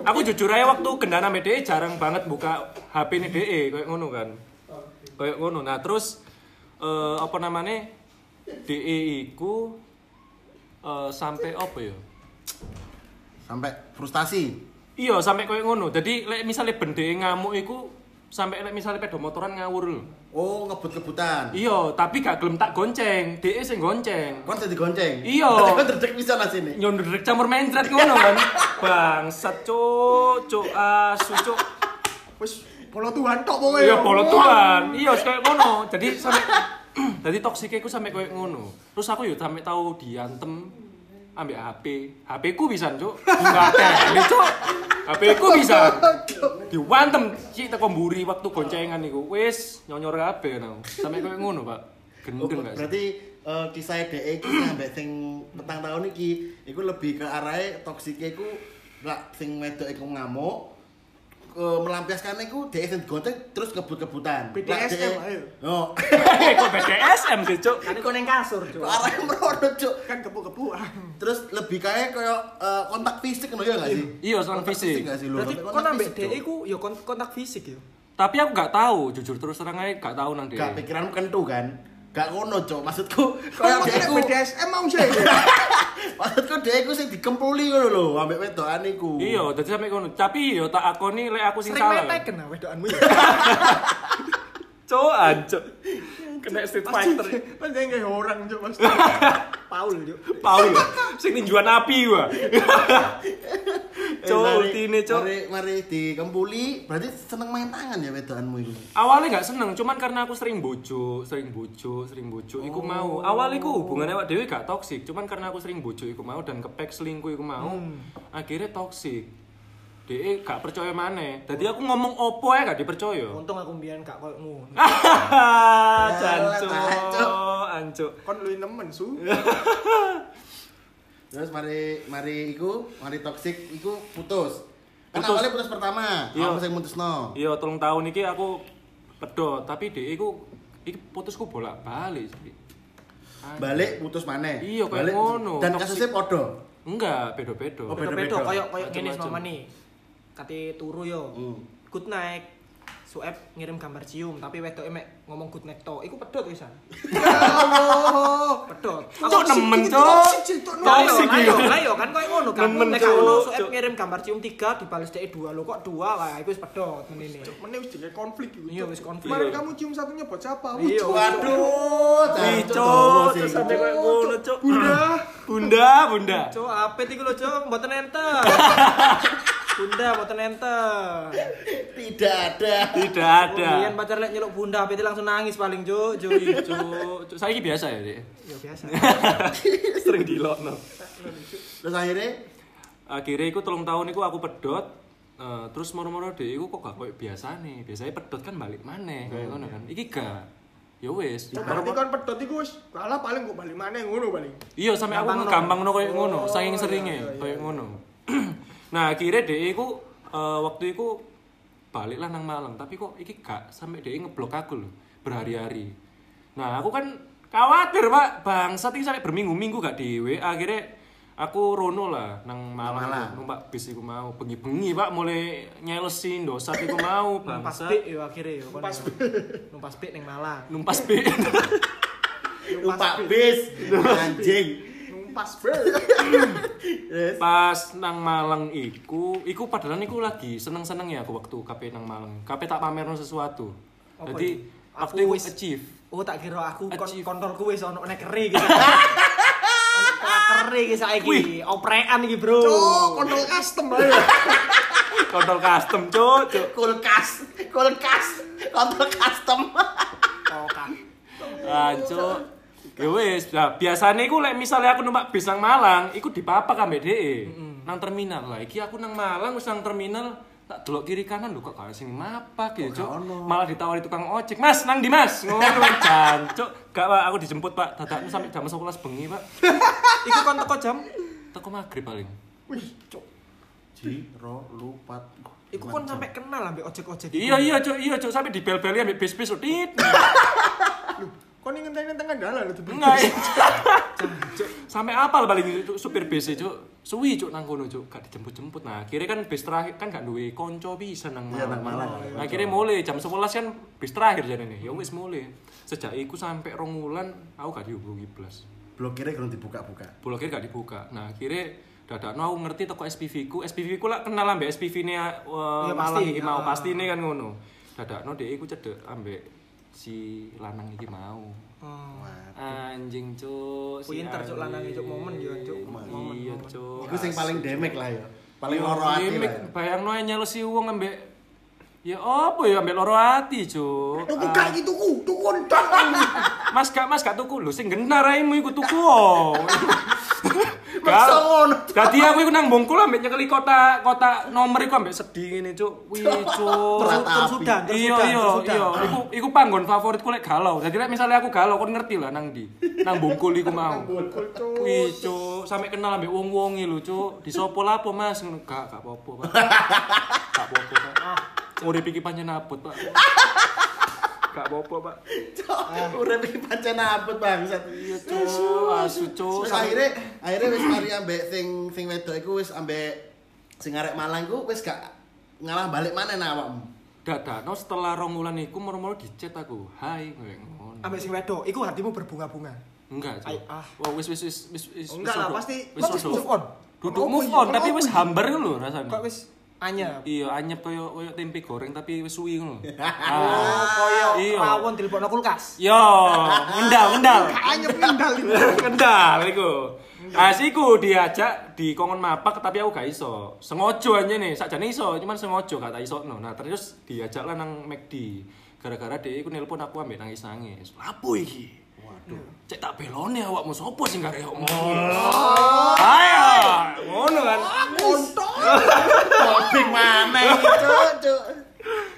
Aku jujur aja waktu gendana mek dhek jarang banget buka HP ini dhek kayak ngono kan. Kayak ngono. Nah, terus eh, apa namanya? DE iku eh, sampai apa ya? Sampai frustasi. Iya, sampai kayak ngono. Jadi lek misalnya bende ngamuk iku sampai misalnya pedo motoran ngawur lho. Oh, ngebut-ngebutan. Iya, tapi gak gelem tak gonceng. DE sing gonceng. Kon jadi gonceng. Iya. Kon terdek bisa lah sini. nyondrek campur mencret ngono kan bangsat cuk cuk asu cuk Wis polo Tuhan tok pokoke. iya polo tuan iya kayak ngono jadi sampai jadi toksik aku sampai kayak ngono terus aku yo sampai tahu diantem ambil HP HP ku bisa cuk enggak tele cuk HP ku bisa? Diwantem cik teko mburi waktu goncengan niku. Wis nyonyor kabeh no. sampai kayak ngono pak. Oh, gendeng gak sih berarti eh, kisah DE iki sampai sing petang tahun iki iku lebih ke arah toksike iku lak sing wedok iku ngamuk ke melampiaskan iku DE sing gonceng terus kebut-kebutan. BDSM, DE ayo. Oh. kok BDSM sih cuk Kan iku ning kasur, Cuk. Arah merono, Cuk. Kan kepu-kepuan. Terus lebih kayak kayak eh, kontak fisik ngono ya gak sih? Iya, kontak fisik. gak sih lu? Berarti fisik, dhek Cuk. iku ya kon- kontak fisik ya. Tapi aku gak tahu, jujur terus terang aja gak tahu nang dia. Gak pikiranmu kentu kan? Gak ngono, Cok. Maksudku kayak Kok DE ku BDSM mau sih. Maksudku DE ku sing dikempuli ngono lho, ambek wedokan iku. Iya, jadi sampai kono. Tapi yo tak akoni lek aku sing Sering salah. metek kena wedokanmu ya. Cok, ancok. Kena Street Fighter. Pancen kayak orang cuk Mas. Paul, Cuk. Paul, sing ninjuan api gua. Cok, mari- ultine cok. Mari mari dikempuli, berarti seneng main tangan ya wedokanmu iku. Awalnya gak seneng, cuman karena aku sering bojo, sering bojo, sering bojo, iku mau. Awal iku hubungannya awak dhewe gak toksik, cuman karena aku sering bojo iku mau dan kepek selingkuh iku mau, akhirnya toksik. Dia gak percaya maneh. Jadi aku ngomong opo ya gak dipercaya. Untung aku mbiyen gak. Jancu, Jancuk. ancuk. Kon luwih nemen su. Terus mari mari iku, mari toksik iku putus. Kan Putus. awalnya putus pertama, Iya. apa sing mutusno? Iya, tolong tahun iki aku pedot, tapi dia iku iki putusku bolak-balik. Balik putus maneh. Iya, kayak Balik, ngono. Dan kasusnya podo. Enggak, bedo-bedo. Oh, beda-beda. koyo koyo ngene nih. Kate turu yo. Hmm. Good night. Suep ngirim gambar cium tapi wedoke mek ngomong good night to. Iku pedot wisan. Pedot. Cok nemen, Toksik, cok. toksik, cik, cok, Lah yo, Toksik lah iki. yo, lah yo kan koyo ngono kan. Nemen, Nek gak ono Cuk, Suep Cuk. ngirim gambar cium 3 dibales dhek 2. Lho kok 2 lah iku wis pedot menene. Meneh wis jadi konflik iku. Iya, Cuk. wis konflik. Kemarin kamu cium satunya buat siapa? Iya. Cuk. Waduh, sih. terus sampai kayak ngono, cok. Bunda. Bunda, bunda. Cok, apet iku lho, Cok, mboten enter. Bunda mboten enter. Tidak ada. Tidak ada. Kemudian pacar lek nyeluk bunda, apet langsung nangis paling, Cuk. Cuk. Saya biasa ya, Dek. Ya biasa. Sering dilokno. Terus akhirnya Akhirnya iku telung tahun iku aku pedot. eh, terus moro-moro deh, iku kok gak koyo biasa nih. Biasanya pedot kan balik maneh kayak ngono kan. Iki gak. Ya wis. Berarti kan pedot iku wis kalah paling kok balik maneh ngono paling. Iya sampe aku Gampang, no. gampang no kayak ngono, Oh, saking iya, seringnya iya, iya. kayak ngono. nah, akhirnya dhek iku eh, waktu iku balik lah nang Malang, tapi kok iki gak sampe dhek ngeblok aku loh berhari-hari. Nah, aku kan khawatir, Pak. Bangsat iki sampe berminggu-minggu gak dhewe. Akhirnya aku rono lah nang Malang, Malang. numpak bis iku mau bengi-bengi, Pak, mulai nyelesi ndosat iku mau Numpas bik yo akhirnya yo. Numpas Numpas bik ning Malang. Numpas B. numpak bis anjing. Numpas be. Yes. Pas nang Malang iku, iku padahal iku lagi seneng-seneng ya aku waktu KP nang Malang. KP tak pamerno sesuatu. Apa Jadi Aku wis- achieve. Oh tak kira aku kon Achieve. kontrolku wis ono nek keri gitu. Keri iki saiki. Oprean iki, Bro. Cuk, kontrol custom ayo. Kontrol custom, cuk, cuk. Kulkas, kulkas, kontrol custom. Oh, kan. Anco. Ya wis, nah, biasanya iku lek misalnya aku numpak bis nang Malang, iku dipapak ambek DE. Nang terminal lah. Iki aku nang Malang wis nang terminal tak delok kiri kanan lho kok gak sing mapak ya, Cuk. Malah ditawari tukang ojek. Mas, nang di Mas. Ngono jancuk. Gak Pak, aku dijemput Pak. Dadakmu sampai jam 11 bengi, Pak. Iku kon teko jam Teko maghrib paling. Wih, cuk. Ji, ro, lu, pat. Iku kon sampai kenal ambek ojek-ojek. Iya iya cuk, iya cuk sampai dibel-beli ambek bis-bis tit. Kau ini ngenteni tengah dalan tuh. Enggak. Cuk, sampai apal paling cuk, supir bis cuk. Suwi cuk nang kono cuk, gak dijemput-jemput. Nah, akhirnya kan bis terakhir kan gak duwe konco bisa nang Iya, nang Malang. Malang. Nah, akhirnya mulai jam 11 kan bis terakhir jane nih. Ya wis mulai. Sejak iku sampai rong wulan aku gak dihubungi blas. Blokirnya kurang dibuka-buka. Blokir gak dibuka. Nah, akhirnya dadakno aku ngerti toko SPV ku. SPV ku lah kenal ambek SPV ne uh, Iya, Malang pasti. iki mau Ah. pasti ini kan ngono. Dadakno dhek iku cedek ambek si lanang iki mau. Oh. Anjing cuk. si Pinter cuk lanang cuk momen yo cuk. Momen. Iya cuk. Iku sing paling demek lah ya. Paling Iya, loro ati ya. Bayangno ae nyelusi wong ambek Ya apa ya ambek loro ati cuk. Tuku gak gitu ku, tuku ndang. Mas gak mas gak tuku lho sing genar raimu iku tuku. oh. Maksa ngono. Dadi aku iku nang Bungkul ambek nyekeli kota kota nomor iku ambek sedih ngene cuk. Wih cuk. Peratapi. Tersudan, Iya iya iya, iku iku panggon favoritku lek galau. Jadi lek misalnya aku galau kon ngerti lah nang ndi. Nang Bungkul iku mau. Wih cuk, sampe kenal ambek wong-wonge lho cuk. Disopo lapo Mas ngono gak gak apa-apa Pak. Gak apa-apa Pak. Urip iki pancen abot Pak. Gak apa-apa Pak. Urip iki pancen abot bangsat. Iya cuk, asu cuk. Terus akhirnya akhirnya wis mari ambek sing sing wedok iku wis ambek sing arek Malang iku wis gak ngalah balik mana nang awakmu. Dadakno setelah rong wulan iku moro-moro dicet aku. Hai ngono. Ambek sing wedok, iku hatimu berbunga-bunga. Enggak, Cuk. ah. Wah, wis wis wis wis wis. Oh, enggak lah, pasti- wis pasti rodok- move on. Duduk move iya? on, tapi wis hambar lho rasane. Kok wis anyep. Iya, anyep koyo koyo tempe goreng tapi wis suwi ngono. Oh, Ah. koyo Iya. rawon dilebokno kulkas. Yo, ngendal, ngendal. Anyep ngendal itu. Kendal iku. Asiku diajak di kongon mapak tapi aku gak iso. Sengojo aja nih, sakjane iso, cuman sengojo gak tak iso no. Nah, terus diajak lah nang McD. Gara-gara dia iku nelpon aku ambek nangis-nangis. Lapo iki? Waduh, cek tak belone awakmu sopo sing gak rek ngomong. Ayo, ngono kan. Mobbing mana iki, Cuk, Cuk.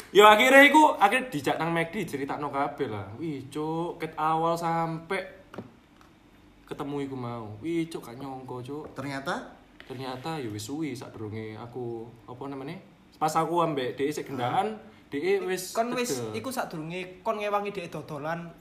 Ya akhirnya iku akhirnya dijak nang McD ceritakno kabeh lah. Wih, cuk, ket awal sampai ketemu iku mau. Wih, cuk, gak nyongko, cuk. Ternyata ternyata ya wis suwi sadurunge aku apa namanya pas aku ambek dhek sik gendaan dhek wis Kon wis iku sadurunge kon ngewangi dhek dodolan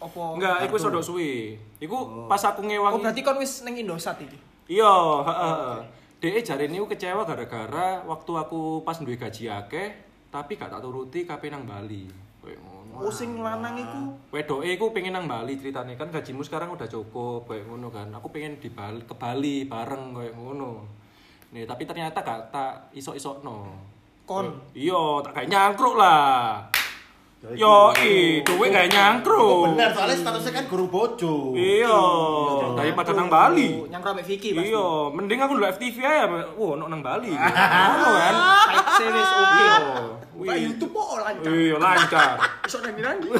apa? Enggak iku rodok suwi iku pas aku ngewangi Oh berarti kon wis ning Indosat iki. iya heeh dhek jarene iku kecewa gara-gara waktu aku pas duwe gaji akeh tapi gak tak turuti kape nang Bali. Kayak ngono Oh sing lanang iku? Wedoke iku pengen nang Bali ceritane. Kan gajimu sekarang udah cukup kayak ngono kan. Aku pengen di Bali ke Bali bareng kayak ngono. Nih tapi ternyata gak tak isok-isok no kon. iya tak kayak nyangkruk lah yo i duwe kayak nyangkruk bener soalnya statusnya kan guru bojo. iya daripada nang Bali Nyangkro ambek Vicky pasti. iya mending aku dulu FTV aja wow no nang Bali ngono kan series oke. iya Pak Wih. YouTube kok lancar. iya lancar Iso nang nanti.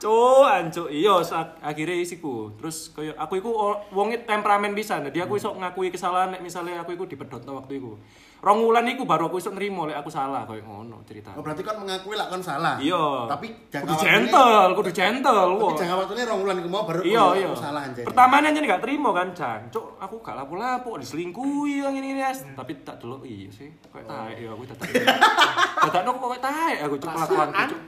Cuk, ancuk. Iya, akhirnya isiku. Terus koyo aku iku o- wonge temperamen bisa. Jadi aku iso ngakui kesalahan nek misalnya aku iku dipedhotno waktu iku. Rong wulan iku baru aku iso nrimo lek aku salah koyo ngono cerita. Oh berarti kan mengakui kan salah. Iya. Tapi kudu gentle, kudu gentle. Tapi wah. jangka waktunya rong bulan iku mau baru Iya, oh, iya. aku salah anjir. Pertamanya aja gak terima kan, Chan. Cuk, aku gak lapo-lapo diselingkuhi yang ini Yes. Tapi tak delok iya sih. Kayak taek ya aku tetep. Dadakno kok kayak taek aku cuk kelakuan cuk.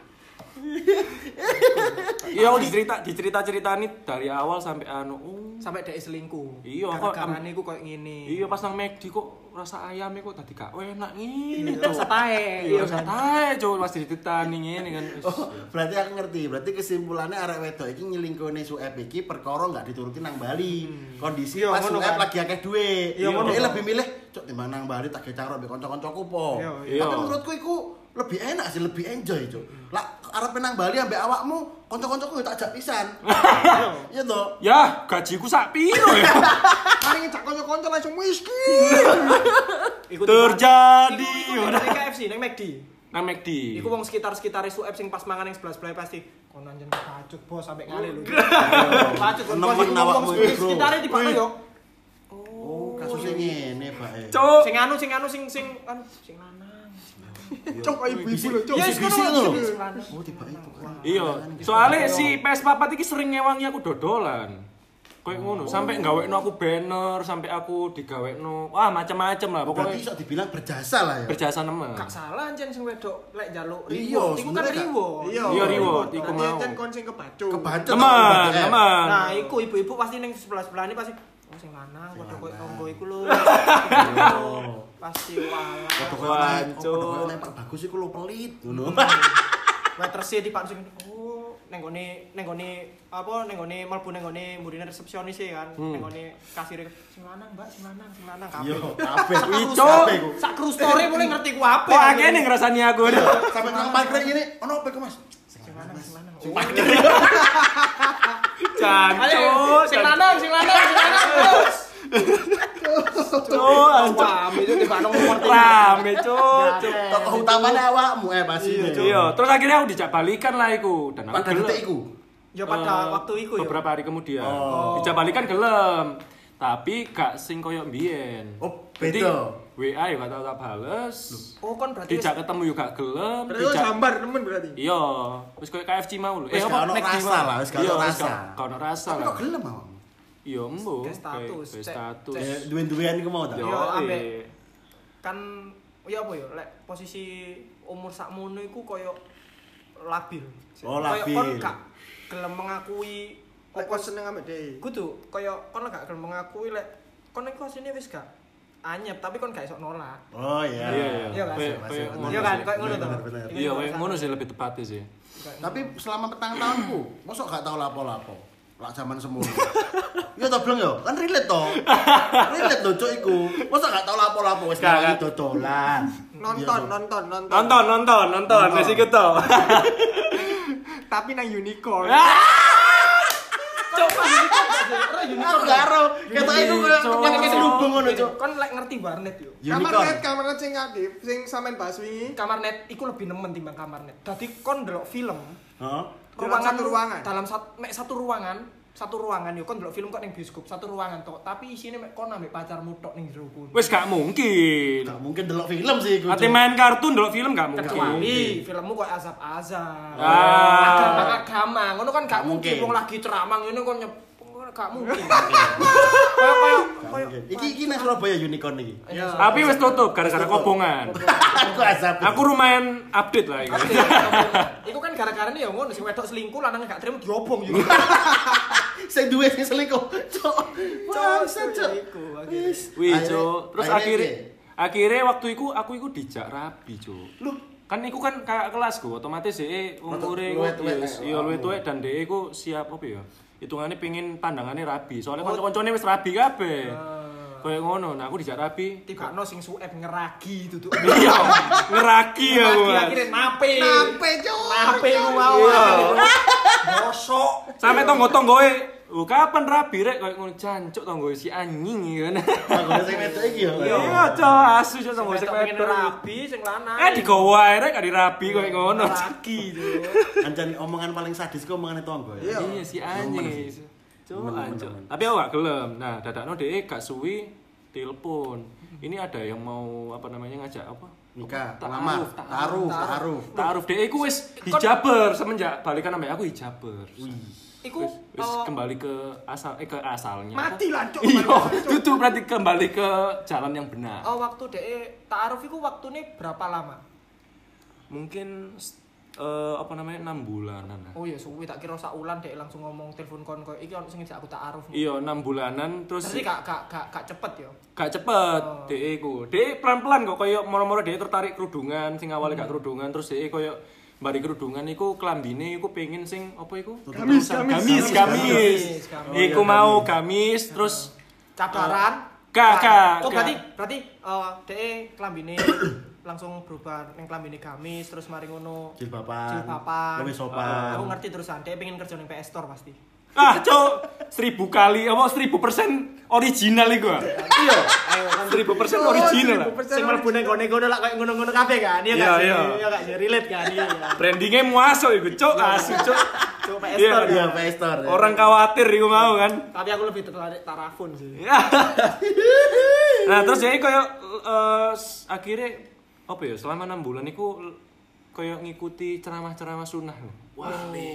Iya, aku dicerita dicerita-cerita nih dari awal sampai anu. Oh, Sampai dhek selingkuh. Iya, kok- Gara-gara iku koyo ngene. Iya pas nang McD kok rasa ayamnya kok tadi gak enak ngene. Rasa tae. Iya, rasa tae, cuk, pas dititani ngene kan. Oh, berarti aku ngerti. Berarti kesimpulannya arek wedok iki nyelingkuhne Sueb iki perkara enggak dituruti nang Bali. Kondisi Iya, pas Sueb kan. lagi akeh duit. Iya, lebih milih cok timbang nang Bali tak gecang mbek kanca-kancaku po. Iya, iya. Tapi menurutku iku lebih enak sih, lebih enjoy, cok. Lah arep nang Bali ambek awakmu, kanca-kancaku ya tak ajak pisan. Iya toh? Ya, gajiku sak piro ya? Mari ngejak kanca-kanca langsung. Iku Terjadi. Iku dari KFC nang McD. Nang McD. Iku wong sekitar-sekitar Sueb sing pas mangan yang sebelah-sebelah pasti kon anjen kepacut bos sampai kali lho. Kepacut kon bos Nemen awakmu bro. sekitare di mana yo. Oh, Kasusnya ngene, Pak. Cuk. Sing anu sing anu sing sing anu sing lanang. Cok kok ibu-ibu lho, cok. Ya ngono lho. Sing lanang. Oh, tiba itu. Iya, soalnya si PS4 iki sering ngewangi aku dodolan. Kayak ngono, sampai ngawekno aku banner, sampai aku digawekno, wah macam-macam lah Berarti pokoknya iso dibilang berjasa lah ya. berjasa nemen. Gak salah anjen sing wedok lek njaluk Iya, reward. Iku kan reward. Iya, reward, iku Berarti mau. kan kon sing kebacu. Kebacet. Teman, teman. Nah, iku ibu-ibu pasti ning sebelah-sebelah ini pasti oh sing lanang padha koyo tonggo iku lho. Oh. Pasti walah. Foto koyo Wah, lem- oh, Cuk. foto koyo lempar bagus iku lo pelit ngono. Waiterse di Pak sing oh ning gone ning gone apa ning gone mlebu ning gone mburine resepsionis e kan. Hmm. Ning gone kasir sing lanang, Mbak, sing lanang, sing lanang Yo, kabeh. Cuk. Kabeh iku. Sak kru story mulai ngerti ku apa. Kok akeh nih ngrasani aku. Sampai nang parkir gini, ono apa Mas? sing lanang, sing lanang. Oh. sing lanang, sing lanang, sing lanang. Terus. Cuk. Wah, itu nomor tiga. Rame, cuk. cuk. Tokoh utamanya awakmu eh pasti. Iya, terus akhirnya aku dijak balikan lah iku dan aku Pada detik iku. Ya pada Eh, waktu iku ya. beberapa hari kemudian Oh. dijak balikan gelem tapi gak sing koyo mbiyen Oh, beda. WA ya gak tau tak bales Oh, kan berarti dijak ketemu juga gelem Berarti sambar temen berarti. iya wis koyo KFC mau lho gak ono McD rasa lah, wis gak Iya, ono wis rasa. gak- gak ono rasa kok gelem awakmu? Iya embo Kayak status, kayak status cek. Ya duwe-duwean iku mau ta. Yo, ambek kan ya apa ya lek posisi umur sakmono iku koyo labil. Oh, Koyo labil. kon gak gelem mengakui Lek apa kok seneng ambek dhewe. kudu koyo kon gak gelem mengakui lek kon iku asline wis gak anyep tapi kon gak iso nolak. Oh iya. Iya, iya. Iya kan? Kayak- kayak masih- ngono Iya kan koyo ngono to. Iya kayak ngono sih lebih tepatnya sih Tapi selama petang tahunku, mosok gak tau lapo-lapo. Lak zaman semono. Iya to bleng yo, kan relate to. Relate to cuk iku. Mosok gak tau lapo-lapo wis ngawangi gak. dodolan. Nonton, nonton, nonton. nonton nonton nonton wis iku to Tapi nang unicorn. Coba gak ero. Ketok iku koyo Cuk. yang kene lubung ngono cuk. Kon lek ngerti warnet yo. Kamar Unicorn. net, kamar net sing aktif, sing sampean bahas wingi. Kamar net iku lebih nemen timbang kamar net. Dadi kon ndelok film Heeh. Dalam satu ruangan? dalam satu mek satu ruangan satu ruangan yo kon ndelok film kok ning bioskop satu ruangan tok tapi isine mek kon ambek pacarmu tok ning jero kono wis gak mungkin Gak mungkin delok film sih iku. Ate main kartun delok film gak mungkin kecuali filmmu kok azab-azab Ah. agama-agama ngono kan gak Gak mungkin mungkin. wong lagi ceramah ngene kon nyep gak mungkin. Iki iki nang Surabaya unicorn iki. Tapi wis tutup gara-gara kobongan. Aku azab. Aku lumayan update lah ini. Iku kan gara-gara ya ngono sing wedok selingkuh lanang gak terima diobong yo. Sing duwe sing selingkuh. Akhirnya. Wis. Wih, Cuk. Terus akhirnya akhirnya waktu itu aku iku dijak rabi. Lu Kan iku kan kakak kelasku, otomatis dhek umure eh, iya luwih awakmu. tuwek dan dhek iku siap apa ya? Hitungane pengen pandangannya rabi. Soalnya kanca-kancane wis rabi kabeh. Kayak ngono, nah aku dijak rabi. Tiba no sing suep ngeragi duduk. Iya, ngeraki ya Ngeragi gua. akhirnya nape. Nape, Cuk? Nape. Iya. Bosok. Sampai tonggo-tonggoe, "Oh, kapan rabi rek?" Kayak ngono jancuk tonggoe si anjing ya kan. Aku sing wedok iki yo. Iya, Cuk, asu Cuk tonggoe sing Wedok pengen wedok. rabi sing lanang. Eh digowo ae rek gak dirabi kayak ngono. Ngeragi tuh. Anjani omongan paling sadis ku omongan tonggo ya. Iya si anjing. Nemen. Tapi aku gak gelem. Nah, dadakno dhek gak suwi telepon. Ini ada yang mau apa namanya ngajak apa? Nikah, lamar, taruh, taruh. Taaruf dhek iku wis hijaber semenjak balikan sama aku hijaber. Iku Wis, wis oh, kembali ke asal eh ke asalnya. Mati lah. Iya, itu berarti kembali ke jalan yang benar. oh, waktu dek taaruf iku waktune berapa lama? Mungkin eh, apa namanya enam bulanan. Oh iya suwi tak kira sak ulan dek langsung ngomong telepon kon koyo iki ono sing aku taaruf. Iya, enam bulanan terus Berarti gak gak gak gak cepet yo. gak cepet Oh. DE ku. DE pelan-pelan kok koyo moro-moro DE tertarik kerudungan, sing awalnya Hmm. gak kerudungan terus DE koyo bari kerudungan iku klambine iku pengen sing apa iku? Gamis, Gamis, gamis. Iku Oh, mau gamis. terus Cadaran. Gak, Oh berarti berarti eh dek klambine langsung berubah ning klambine gamis terus mari ngono Jilbaban. jilbaban. Sopan. Aku ngerti terusan dek pengen kerja ning PS Store pasti. Ah cok seribu kali apa seribu persen original iku ah. Iya, ayo kan seribu persen original lah sing mlebu ning gone-gone lah kayak ngono-ngono kabeh kan. Iya Iya, iya. Iya relate kan iya. brandingnya muasuk iku cok asu cok Cuk, PS Iya, Store. Iya, PS Store. ya. Orang khawatir iku mau kan. Tapi aku lebih tertarik Tarafun sih. nah, terus jadi kayak eh, akhirnya apa ya? Selama 6 bulan iku kayak ngikuti ceramah-ceramah sunnah. Wah, Oh, Ale.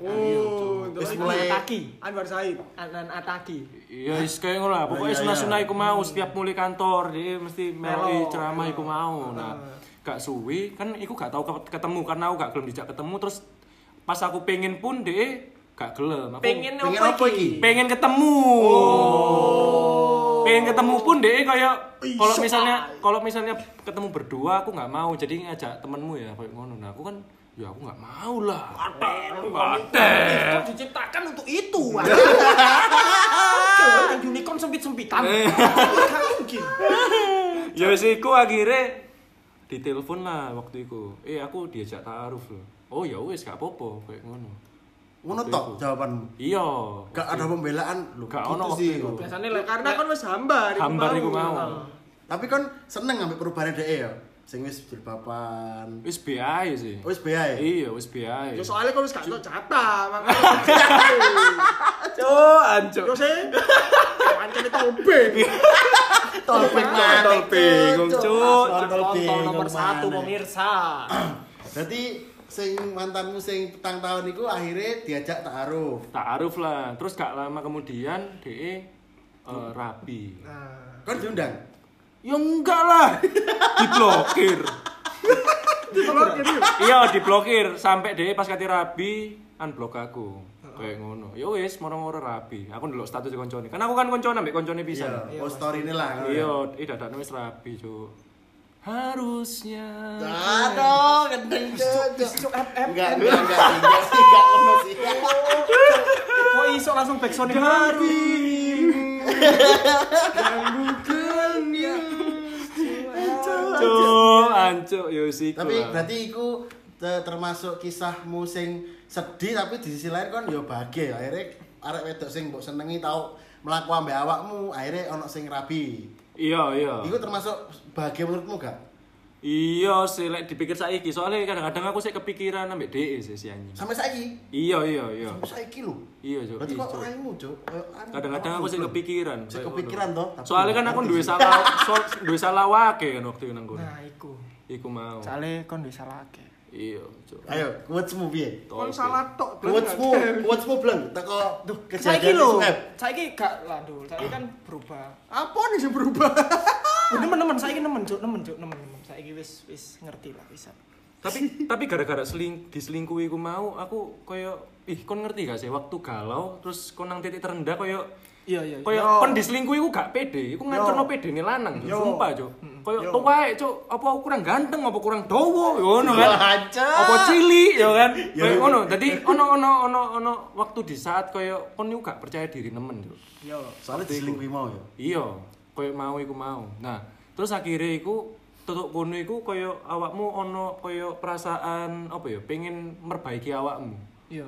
Oh, Wis terus mulai- Ataki. Anwar Said. Anan Ataki. Iya, wis kayak ngono lah. Pokoknya Iya, sunah-sunah iya. iku mau setiap mulai kantor, dia mesti Melo. ceramah iku mau. Nah, gak suwi kan iku gak tau ke- ketemu karena aku gak gelem dijak ketemu terus pas aku pengen pun dia gak gelem. Aku Pengen pengen apa iki? iki? pengen ketemu. Pengen ketemu pun deh kayak kalau misalnya kalau misalnya ketemu berdua aku nggak mau jadi ngajak temenmu ya kayak ngono. Nah, aku kan ya aku nggak mau lah. Itu diciptakan untuk itu. Kayak unicorn sempit-sempitan. Gak mungkin. ya wis iku akhirnya ditelepon lah waktu itu. Eh aku diajak taaruf loh. Oh ya wis gak apa-apa kayak ngono. Ngono tok jawabanmu. Iya. Gak ada pembelaan lu. Gak gitu ono sih. Biasanya Lah, karena kan wis hambar Hambar iku mau. Tapi kan seneng ambek perubahan DE ya. Sing wis jilbaban. Wis ae sih. Wis be ae. Iya, wis be ae. Ya soalnya kan wis gak tau jatah, makanya. Cuk, ancuk. Yo sing pancene tobeng. Tolping mana? Tolping, Cuk. Tonton nomor satu pemirsa. Berarti sing mantanmu sing petang tahun iku akhirnya diajak taaruf. Taaruf lah. Terus gak lama kemudian DE eh, rapi. Nah, Kan diundang. Ya enggak lah. Diblokir. diblokir iya, diblokir sampai DE pas kati rabi unblock aku. Kayak ngono. Ya wis, moro-moro rapi. Aku ndelok status koncone. Kan aku kan koncone ambek koncone pisan. Iya, oh story ini lah. Iya, eh dadakno wis rapi, Cuk. Harusnya. Aduh, gendeng cuk. Enggak, enggak, enggak, enggak ngono sih. Kok iso langsung backsound hari. Cuk, ancuk yo sik. Tapi berarti iku te- termasuk kisahmu sing sedih tapi di sisi lain kan yo bahagia. Akhirnya arek wedok sing mbok senengi tau mlaku ambek awakmu, akhirnya ono sing rabi. Iya, iya. Iku termasuk bahagia menurutmu gak? Iya, sih lek dipikir saiki. Soalnya kadang-kadang aku sih kepikiran ambek DE sih si anjing. Sampai saiki. Iya, iya, iya. Sampai saiki lho. Iya, Cuk. Berarti kok orangmu, Cuk. Kayak anu, Kadang-kadang aku sih kepikiran. Sih kepikiran toh. tapi Soalnya kan aku duwe sih. salah so, duwe salah wake kan waktu nang kono. Nah, iku. Iku mau. Soale kon wis salah akeh. Iya, Cuk. Ayo, quotesmu piye? Kon salah tok. Bang. Quotesmu, quotesmu bleng teko Saiki kejadian lho. di Snap. Saiki gak lah, Dul. Saiki kan berubah. Apa nih yang berubah? Oh, nemen-nemen saiki nemen, Cuk, nemen, Cuk, nemen, nemen. Saiki wis wis ngerti lah bisa. tapi tapi gara-gara seling diselingkuhi ku mau aku koyo ih kon ngerti gak sih waktu galau terus kon nang titik terendah koyo Iya, iya. koyo Yo. kon diselingkuhi ku gak pede iku ngancurno pede nih lanang sumpah cuk koyo Yo. tuh wae cuk apa aku kurang ganteng apa kurang dawa yo ngono kan apa cilik yo kan Yo. koyo ngono dadi ono ono ono ono waktu di saat koyo kon iku gak percaya diri nemen cuk Yo. Soalnya diselingkuhi mau ya. iya koyo mau iku mau nah terus akhirnya iku tutuk kono iku koyo awakmu ono koyo perasaan apa ya pengen memperbaiki awakmu Iya.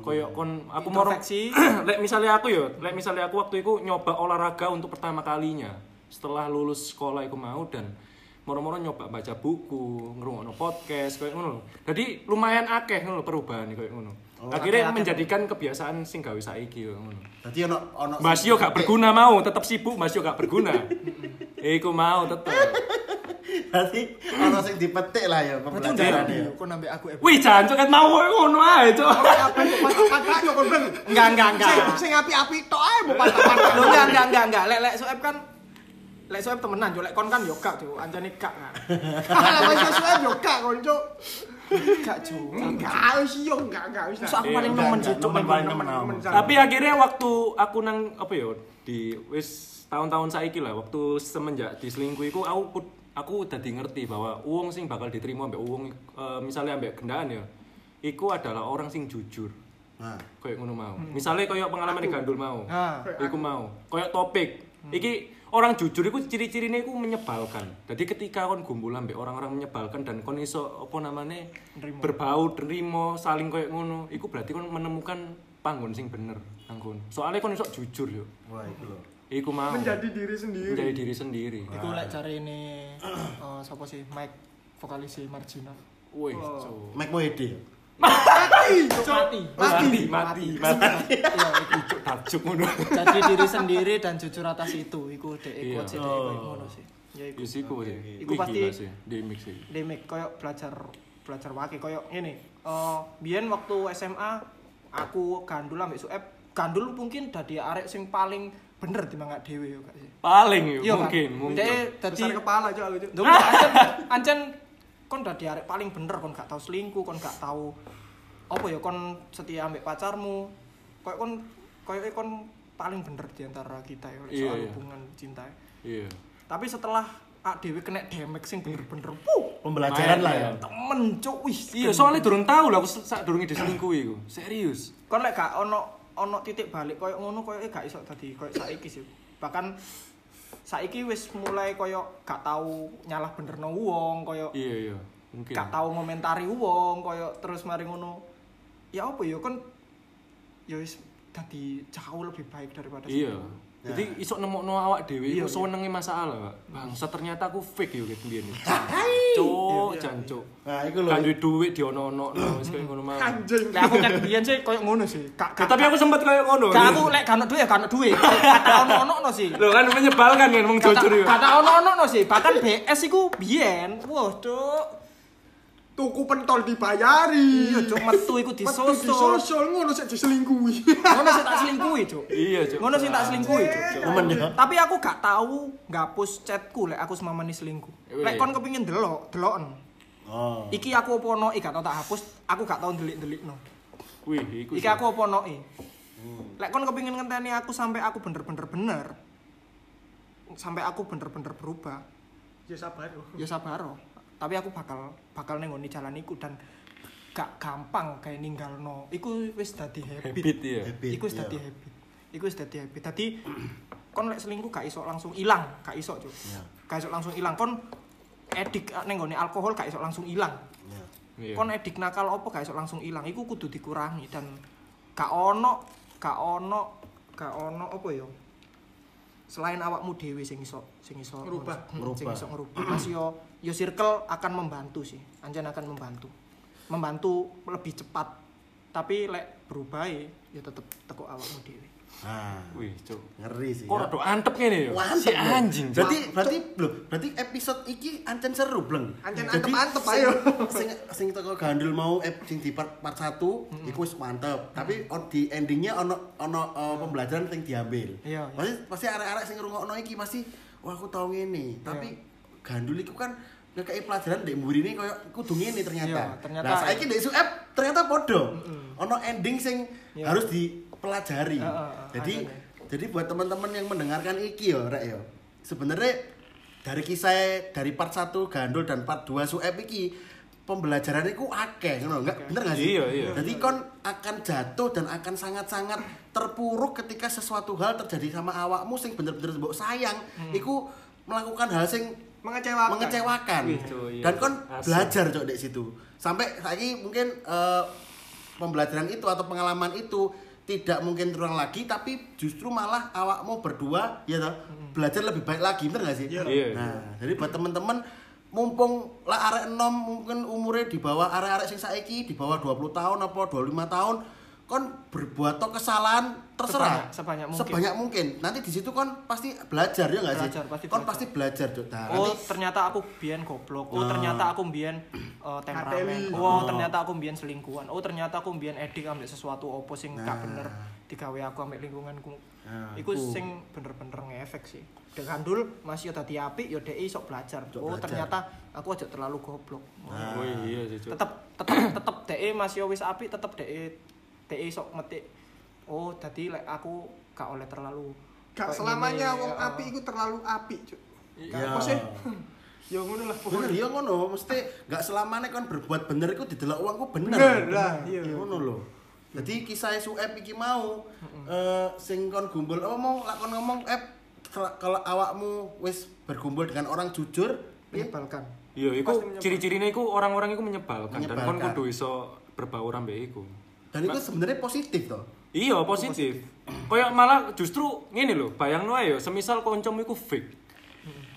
koyo kon aku mau lek misalnya aku yo lek misalnya aku waktu itu nyoba olahraga untuk pertama kalinya setelah lulus sekolah iku mau dan moro-moro nyoba baca buku ngrungokno podcast koyo ngono. Jadi lumayan akeh ngono perubahan koyo ngono. Akhirnya menjadikan kebiasaan sing gawe saiki ngono. Dadi ono ono Mas Yo gak berguna mau, tetap sibuk Mas Yo gak berguna. Iku mau tetep. Berarti ono sing dipetik lah ya pembelajaran ya. kon nambah aku eh. Wih, jancuk kan mau ngono ae, Cuk. Apa kok yo kon. Enggak, enggak, enggak. Sing sing api-api tok ae mau patah-patah. Loh, enggak, enggak, enggak, enggak. Lek lek soeb kan lek soeb temenan, Cuk. Lek kon kan yo gak, Cuk. Anjane gak kan. Wis sesuai yo gak kon cuk. Gak, Cuk. Enggak wis yo enggak enggak wis. Aku Iya, paling enggak, nemen enggak, sih, Cuk. Paling nemen. Tapi akhirnya waktu aku nang apa ya di wis tahun-tahun saiki lah waktu semenjak diselingkuhi ku aku aku dadi ngerti bahwa uang sing bakal diterima ambek uang eh, misalnya ambek gendaan ya iku adalah orang sing jujur. Nah, kayak ngono mau. Misalnya kayak pengalaman di gandul mau. Nah, iku mau. Kayak topik. Iki orang jujur iku ciri-cirine iku menyebalkan jadi ketika kon gumpul ambek orang-orang menyebalkan dan kon iso apa namanya berbau nerimo saling kayak ngono iku berarti kon menemukan panggon sing bener nang soalnya kon iso jujur yo wah itu loh. iku mau Menjadi diri sendiri. menjadi diri sendiri iku lek cari ini eh sapa sih Mike vokalis si Margina. wih Oh. Mike Mohede. Mati. Cuk, mati. Mati, mati, mati. Iya, iku. Cuk tajuk ngono. Jadi diri sendiri dan jujur atas itu, iku dek Iya. iku sih dek iku ngono sih. Ya iku. Ya siku sih. Iku Wih, pasti- gila sih, di mix sih. Demek koyo belajar belajar wake koyo ngene. Eh biyen waktu SMA aku gandul ambek Sueb. Gandul mungkin dadi arek sing paling bener timbang dhewe yo gak sih. Paling yo, Iya, mungkin, mungkin. Dadi Besar kepala cuk aku cuk. Ancen kon dadi arek paling bener kon gak tau selingkuh, kon gak tau apa ya kon setia ambek pacarmu. Koyo kon koyo kon paling bener di antara kita ya Iya, soal iya. hubungan cinta. Iya. Tapi setelah ak dhewe kena damage sing bener-bener puh, Pembelajaran lah ya. temen cuk wih Iya, soalnya durung tahu lah aku sak durunge diselingkuhi iku. Serius. kon lek gak ono ono titik balik koyo ngono koyo gak iso dadi koyo saiki sih. Bahkan saiki wis mulai koyo gak tau nyalah benerno wong koyo Iya, iya. Mungkin. gak tau ngomentari wong koyo terus mari ngono. Ya apa ya kon ya wis dadi jauh lebih baik daripada Iya. sebelumnya. Jadi iso nemokno awak dhewe Iya, iku iya. senenge masalah, Pak. Bangsa ternyata aku fake yo ket mbiyen. Iya, Cuk, jancuk. Nah, iku lho. Kan duwe duit diono-ono wis koyo ngono mah. Anjing. Lek aku kan biyen sih koyo ngono sih. Tapi aku sempet kayak ngono. gak aku lek gak ono duit ya gak ono duit. Kata ono-ono sih. Lho kan menyebalkan kan wong jujur yo. Kata ono-ono sih. Bahkan BS iku biyen. Wah, Cuk. Tuku pentol dibayari. Iya, Cuk, metu iku Metu disusul. disosol ngono sik diselingkuhi. Ngono sih tak selingkuhi, Cuk. Iya, Cuk. Ngono sih tak selingkuhi, Cuk. Temen ya. Tapi aku gak tahu ngapus chatku lek aku semamani selingkuh. Lek kon kepengin delok, deloken. Oh. Iki aku opo no, gak tau tak hapus, aku gak tau ndelik-ndelikno. Wih, iku. Iki aku opo no Lek kon kepengin ngenteni aku sampai aku bener-bener bener. Sampai aku bener-bener berubah. Ya sabar. yo. Ya sabar. Tapi aku bakal bakal nengoni jalan iku dan gak gampang kayak ninggalno. Iku wis dadi habit. habit ya. Habit, Iku wis iya. dadi habit. Iku wis dadi habit. Dadi kon lek selingkuh gak iso langsung ilang, gak iso, Cuk. Iya. Gak iso langsung ilang. Kon edik ning nggone alkohol gak iso langsung ilang. Iya. Iya. Kon edik nakal opo gak iso langsung ilang. Iku kudu dikurangi dan gak ono, gak ono, gak ono apa ya? Selain awakmu dhewe sing iso sing iso Ngerubah. Sing Ngerubah. iso ngerubah. Mas yo yo circle akan membantu sih. Anjan akan membantu. Membantu lebih cepat. Tapi lek berubah ya tetep teko awakmu dhewe. Nah, Wih, Cuk. ngeri sih. Kok ya. rada antep ngene yo. Mantep, Si anjing. Berarti berarti lho, berarti episode iki ancen seru, Bleng. Ancen antep-antep, sing- ayo. Sing sing teko gandul mau ep sing di part, part 1 iku wis mantep. Tapi on, di endingnya ono ono uh, pembelajaran sing diambil. Iya, iya. Pasti pasti arek-arek sing ngrungokno iki pasti wah aku tau ngene. Tapi gandul iku kan ngekei pelajaran ndek mburine koyo kudu ngene ternyata. Iya, ternyata- Nah, saiki ndek SUF ternyata podo. Ono ending sing Iya. harus dipelajari. Heeh, heeh, Jadi ada jadi buat teman-teman yang mendengarkan iki yo, Rek yo. Sebenarnya dari kisah dari part 1 Gandul dan part 2 Suep iki pembelajaran itu akeh ngono enggak bener gak sih? Iya, iya. Jadi kon akan jatuh dan akan sangat-sangat terpuruk ketika sesuatu hal terjadi sama awakmu sing bener-bener mbok sayang, iku melakukan hal sing Mengecewakan. mengecewakan. Wih, Cuk, iya. Dan kon Asli. belajar cok di situ. Sampai saiki mungkin eh, pembelajaran itu atau pengalaman itu tidak mungkin terulang lagi tapi justru malah awakmu berdua ya toh, belajar lebih baik lagi bener gak sih? Iya. Iya, Nah, jadi buat teman-teman mumpung lah arek enom mungkin umurnya di bawah arek-arek sing saiki di bawah 20 tahun apa 25 tahun kon berbuat toh kesalahan terserah Sebanyak- sebanyak mungkin. Sebanyak mungkin. nanti di situ kon pasti belajar ya nggak sih Belajar, pasti kon belajar. pasti belajar Cuk. nah, Oh, nanti ternyata aku biyen goblok. Oh, Nah. ternyata aku biyen eh, temperamen. Oh, Oh. ternyata aku biyen selingkuhan. Oh, ternyata aku biyen edik ambek sesuatu opo sing gak Nah. bener digawe aku ambek lingkunganku. Nah, Iku iku. sing bener-bener ngefek sih. Dek kandul masih dadi apik ya dek iso belajar. Oh, belajar. ternyata aku aja terlalu goblok. Nah. Oh iya sih, Cuk. Tetep tetep tetep dek masih wis apik, tetep dek dek iso metik. Oh, dadi lek aku gak oleh terlalu Gak selamanya gini, wong ya. api iku terlalu api, Cuk. Gak Ya. apa sih? Ya ngono lah bener pokoknya. ya ngono mesti nggak selamanya kon berbuat bener iku didelok uangku bener Bener lah, iya. ngono lho jadi kisah Suep iki mau eh sing kon gumbul mau lak kon ngomong eh kalau- awakmu wis berkumpul dengan orang jujur piye? menyebalkan. Iya, iku ciri-cirine iku orang-orang iku menyebalkan, dan kon kudu iso berbaur ambek iku. Dan itu sebenarnya positif toh Iya, positif. Kayak malah justru ngene lho, bayangno ae yo, semisal kancamu iku fake.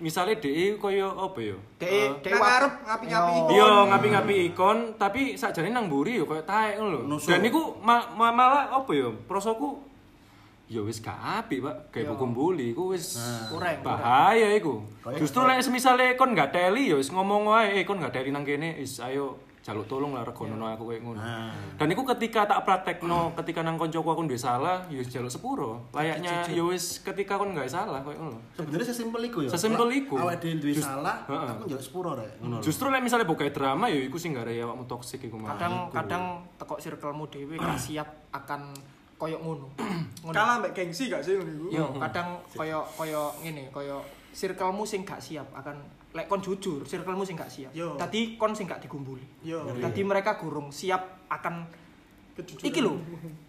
misalnya DE koyo apa Eh, dek Nang wa- ngarep ngapi-ngapi Yo. ikon. Iya, ngapi-ngapi ikon, tapi sakjane nang mburi yo koyo taek ngono lho. Dan niku ma- ma- malah apa ya? Prosoku ya wis gak apik, Pak. Kayak Yo. hukum bully iku wis Kurang, bahaya iku. Justru lek semisale kon gak teli ya wis ngomong wae, eh kon gak teli nang kene, is ayo jaluk tolong lah regono aku kayak ngono. Nah. Dan iku ketika tak praktekno, ketika nang koncoku aku duwe salah, ya wis jaluk sepuro. Layaknya ya wis ketika kon gak salah koyo ngono. Sebenarnya sesimpel iku ya. Sesimpel iku. Awake dhewe duwe salah, aku njaluk sepuro rek. Ngono. Justru lek misalnya buka drama ya iku sing gak ada awakmu toksik iku malah. kadang Iku. kadang teko circlemu dhewe gak siap akan koyo ngono. Ngono. Kalah mbek gengsi gak sih ngono iku? Yo, kadang koyo koyo ngene, koyo circlemu sing gak siap akan lek kon jujur, circlemu sing gak siap. Yo. Dadi kon sing gak digumbuli. Yo. Dadi mereka gurung siap akan Kejujuran. iki lho.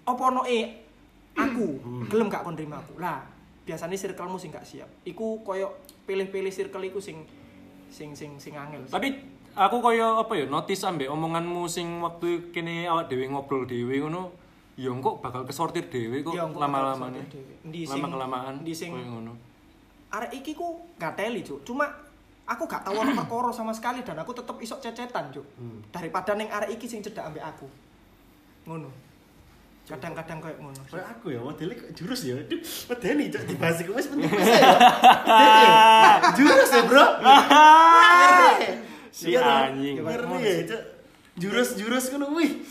Apa ono e aku gelem gak kon terima aku. Lah, biasanya circlemu sing gak siap. Iku koyo pilih-pilih circle iku sing sing sing sing angel. Tapi aku koyo apa ya notice ambek omonganmu sing waktu kene awak dhewe ngobrol dhewe ngono, ya kok bakal kesortir dhewe kok lama-lama nih. Lama kelamaan endi sing- ngono. arek iki ku gak teli cuk cuma aku gak tahu ono perkara sama sekali dan aku tetep isok cecetan cuk daripada neng arek iki sing cedak ambek aku ngono kadang-kadang kayak ngono Kayak aku ya, modele kok jurus ya. Aduh, medeni cok dibahas iku wis penting wis ya. Jurus ya, Bro. Si Iya, anjing. Ngeri ya, cok. Jurus-jurus ngono wih.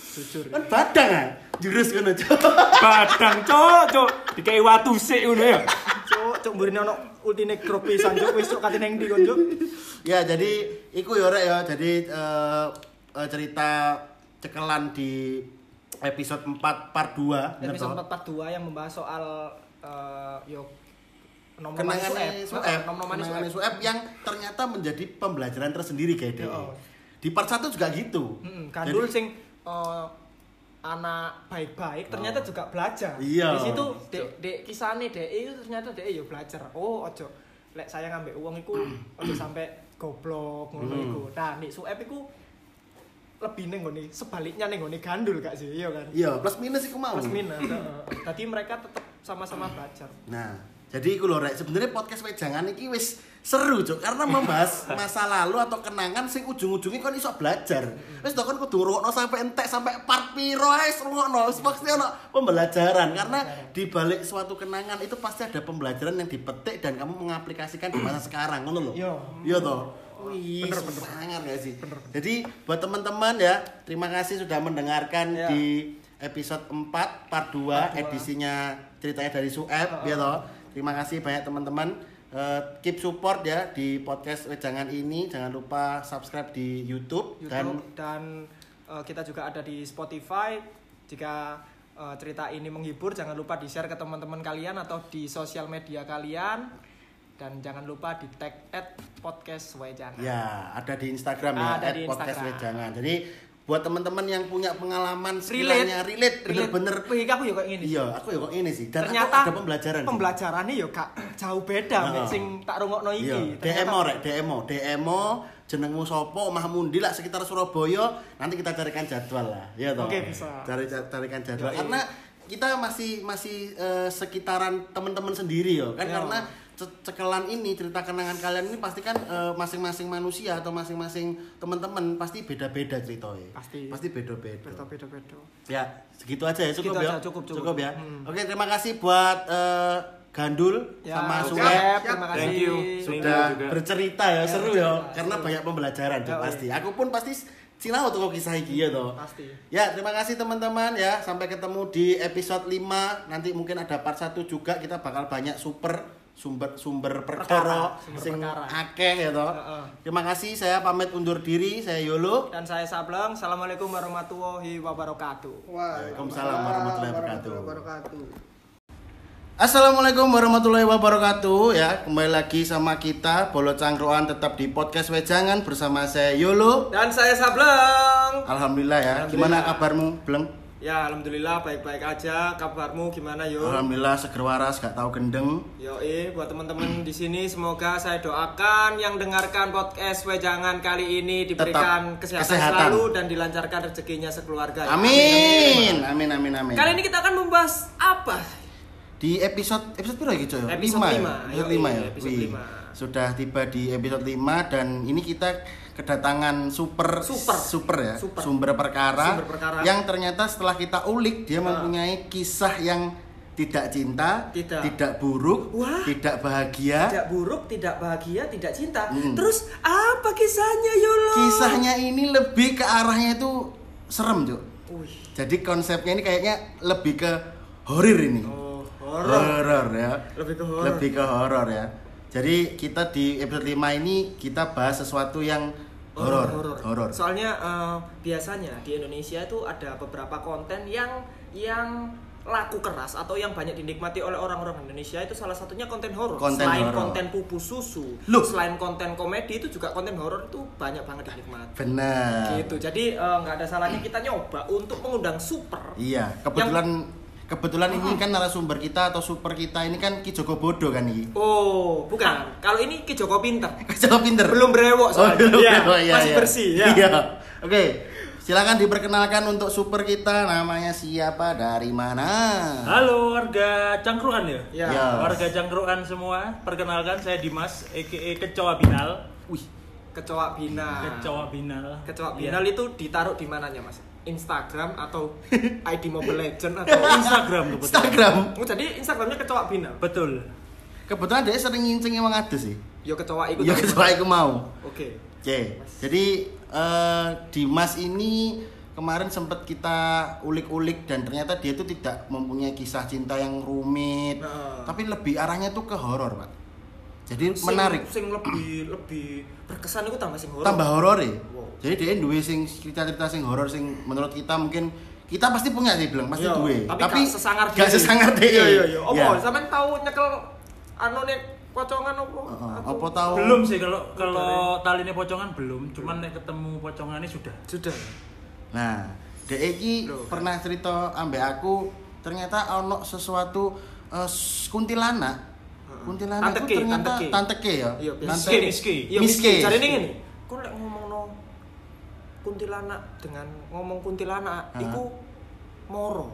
Kan badang ah. Jurus ngono, cok. Badang cok, cok. Dikai watu sik ngono ya. cuk cuk mburine ono ultine grup pisan cuk wis cuk kate neng ndi kon Ya, jadi iku ya rek ya. Jadi eh, eh, cerita cekelan di episode 4 part 2 bener episode toh? 442 yang membahas soal eh yo nom kenangannya Sueb, yang ternyata menjadi pembelajaran tersendiri kayak. Yo. Di part 1 juga gitu. Mm, Gandul sing eh, anak baik-baik ternyata juga belajar. Oh. Iya. Di situ dek dek kisahnya dek itu ternyata dek yo belajar. Oh, ojo lek saya ngambil uang iku ojo sampai goblok ngono Hmm. iku. Nah, nek suep iku lebih ning ngene sebaliknya ning ngene gandul gak sih? Iya kan? Iya, plus minus iku mau. Plus minus. Tadi mereka tetap sama-sama belajar. Nah, jadi iku lho rek, sebenarnya podcast wejangan iki wis seru, Cuk, karena membahas masa lalu atau kenangan sing ujung-ujungnya kon iso belajar. Wis to kon kudu ngrungokno sampai entek sampai part piro wis ngrungokno, wis pasti ono pembelajaran karena di balik suatu kenangan itu pasti ada pembelajaran yang dipetik dan kamu mengaplikasikan di masa sekarang, ngono lho. Iya. Iya toh. Wih, bener bener sangat gak sih? Jadi buat teman-teman ya, terima kasih sudah mendengarkan Ya. di episode 4 part 2 Part dua. edisinya ceritanya dari Sueb ya toh. Terima kasih banyak teman-teman. Eh, keep support ya di podcast Wejangan ini. Jangan lupa subscribe di YouTube, dan YouTube dan eh, kita juga ada di Spotify. Jika eh, cerita ini menghibur, jangan lupa di-share ke teman-teman kalian atau di sosial media kalian. Dan jangan lupa di tag at podcast Wejangan. ya ada di Instagram ya Ada at di podcast Instagram. Wejangan. Jadi buat teman-teman yang punya pengalaman Relate, sekiranya relate bener-bener Wih, aku ya kayak gini. iya aku ya kok ini sih dan Ternyata aku ada pembelajaran. Pembelajarannya ya kak jauh beda mek sing tak rungokno iki. Iya, DMO rek, DMO, DMO jenengmu sopo, omahmu ndi lah sekitar Surabaya, nanti kita carikan jadwal lah. Iya toh. Oke, bisa. Cari carikan jadwal Yoi. karena kita masih masih eh, sekitaran teman-teman sendiri yo kan Iya. karena cekelan ini cerita kenangan kalian ini pasti kan eh, masing-masing manusia atau masing-masing teman-teman pasti beda-beda ceritanya. Pasti. Pasti beda-beda. Beda beda beda. Ya, segitu aja ya, cukup ya. aja, cukup, cukup. ya. Hmm. Oke, terima kasih buat eh, Gandul Ya, sama kasih. Thank you. sudah juga. bercerita ya, Ya, seru ya karena seru. banyak pembelajaran Cok, Ya, pasti aku pun pasti sinau tuh kok kisah iki ya toh Pasti. ya terima kasih teman-teman ya sampai ketemu di episode 5 nanti mungkin ada part 1 juga kita bakal banyak super sumber sumber perkara Perkara, sing akeh ya toh. Terima kasih saya pamit undur diri saya Yolo. Dan saya Sableng. Assalamualaikum warahmatullahi wabarakatuh. Waalaikumsalam warahmatullahi wabarakatuh. Assalamualaikum warahmatullahi wabarakatuh ya. Kembali lagi sama kita Bolo Cangkruan tetap di podcast Wejangan bersama saya Yolo. Dan saya Sableng. Alhamdulillah ya. Gimana kabarmu Bleng Ya, alhamdulillah baik-baik aja. Kabarmu gimana, Yo? Alhamdulillah seger waras gak tahu gendeng Yoi, buat teman-teman di sini semoga saya doakan yang dengarkan podcast Wejangan kali ini diberikan Tetap kesehatan, kesehatan. selalu dan dilancarkan rezekinya sekeluarga. ya. Amin amin amin amin Kali ini kita akan membahas apa? di episode episode berapa gitu ya? Episode Lima ya? lima. Episode Yoi, 5 ya? episode Wih, lima. sudah tiba di episode 5 dan ini kita kedatangan super Super. super ya, Super. sumber perkara Sumber perkara. yang ternyata setelah kita ulik dia Ah. mempunyai kisah yang tidak cinta, Tidak. buruk, Wah. tidak bahagia. Tidak buruk, tidak bahagia, tidak cinta. Hmm. Terus apa kisahnya Yolo? Kisahnya ini lebih ke arahnya itu serem, Cuk. Jadi konsepnya ini kayaknya lebih ke horor ini. Oh, horor. Horor ya. Lebih ke horor. Lebih ke horor ya. Jadi kita di episode 5 ini kita bahas sesuatu yang horor. horor. Soalnya eh, biasanya di Indonesia itu ada beberapa konten yang yang laku keras atau yang banyak dinikmati oleh orang-orang Indonesia itu salah satunya konten horor. Selain horor. konten pupu susu, Loh. selain konten komedi itu juga konten horor itu banyak banget dinikmati. Benar. Gitu. Jadi eh, nggak ada salahnya kita nyoba untuk mengundang super. Iya, kebetulan kebetulan ini kan narasumber kita atau super kita ini kan Ki Joko Bodo kan ini. Oh, bukan. Kalau ini Ki Joko pinter. Joko pinter. Belum brewok Oh, soalnya. belum Iya, brewok, iya, masih iya. bersih ya. Iya. Oke. Silakan diperkenalkan untuk super kita namanya siapa dari mana? Halo warga Cangkruan ya? Ya. Ya. Warga Cangkruan semua, perkenalkan saya Dimas, aka Kecoa Binal. Wih, kecoa binal. Kecoa Binal. Kecoa Iya. binal itu ditaruh di mananya, Mas? Instagram atau ID Mobile Legend atau Instagram kebetulan. Instagram. Oh, jadi Instagramnya kecoa binal. Betul. Kebetulan dia sering nginceng emang ada sih. Yo kecoa ikut. Ya kecoa aku mau. Oke. Oke. Jadi eh, Dimas ini kemarin sempat kita ulik-ulik dan ternyata dia itu tidak mempunyai kisah cinta yang rumit, Nah. tapi lebih arahnya tuh ke horor, Pak. Jadi Sing- menarik. Sing lebih lebih berkesan itu tambah sing horor. tambah horor ya. Wow. Jadi dia duwe sing cerita-cerita sing horor sing menurut kita mungkin kita pasti punya sih bilang pasti Iya, duwe. Tapi, gak sesangar gak sesangar deh. Iya iya iya. Apa sampean tahu nyekel anu nek pocongan apa? Aku- apa tahu? Belum sih kalau kalau tali ini pocongan belum, cuman nek ketemu pocongannya sudah. Sudah. Nah, Dek iki Loh. pernah cerita ambek aku ternyata ono sesuatu eh, kuntilanak. Kuntilanak Tante itu K, ternyata Tante K. tante K ya. Iya, Tante- Miske, miske. Iya, Miske. Cari ini ngene. Kok lek ngomongno kuntilanak dengan ngomong kuntilanak Hah? iku moro.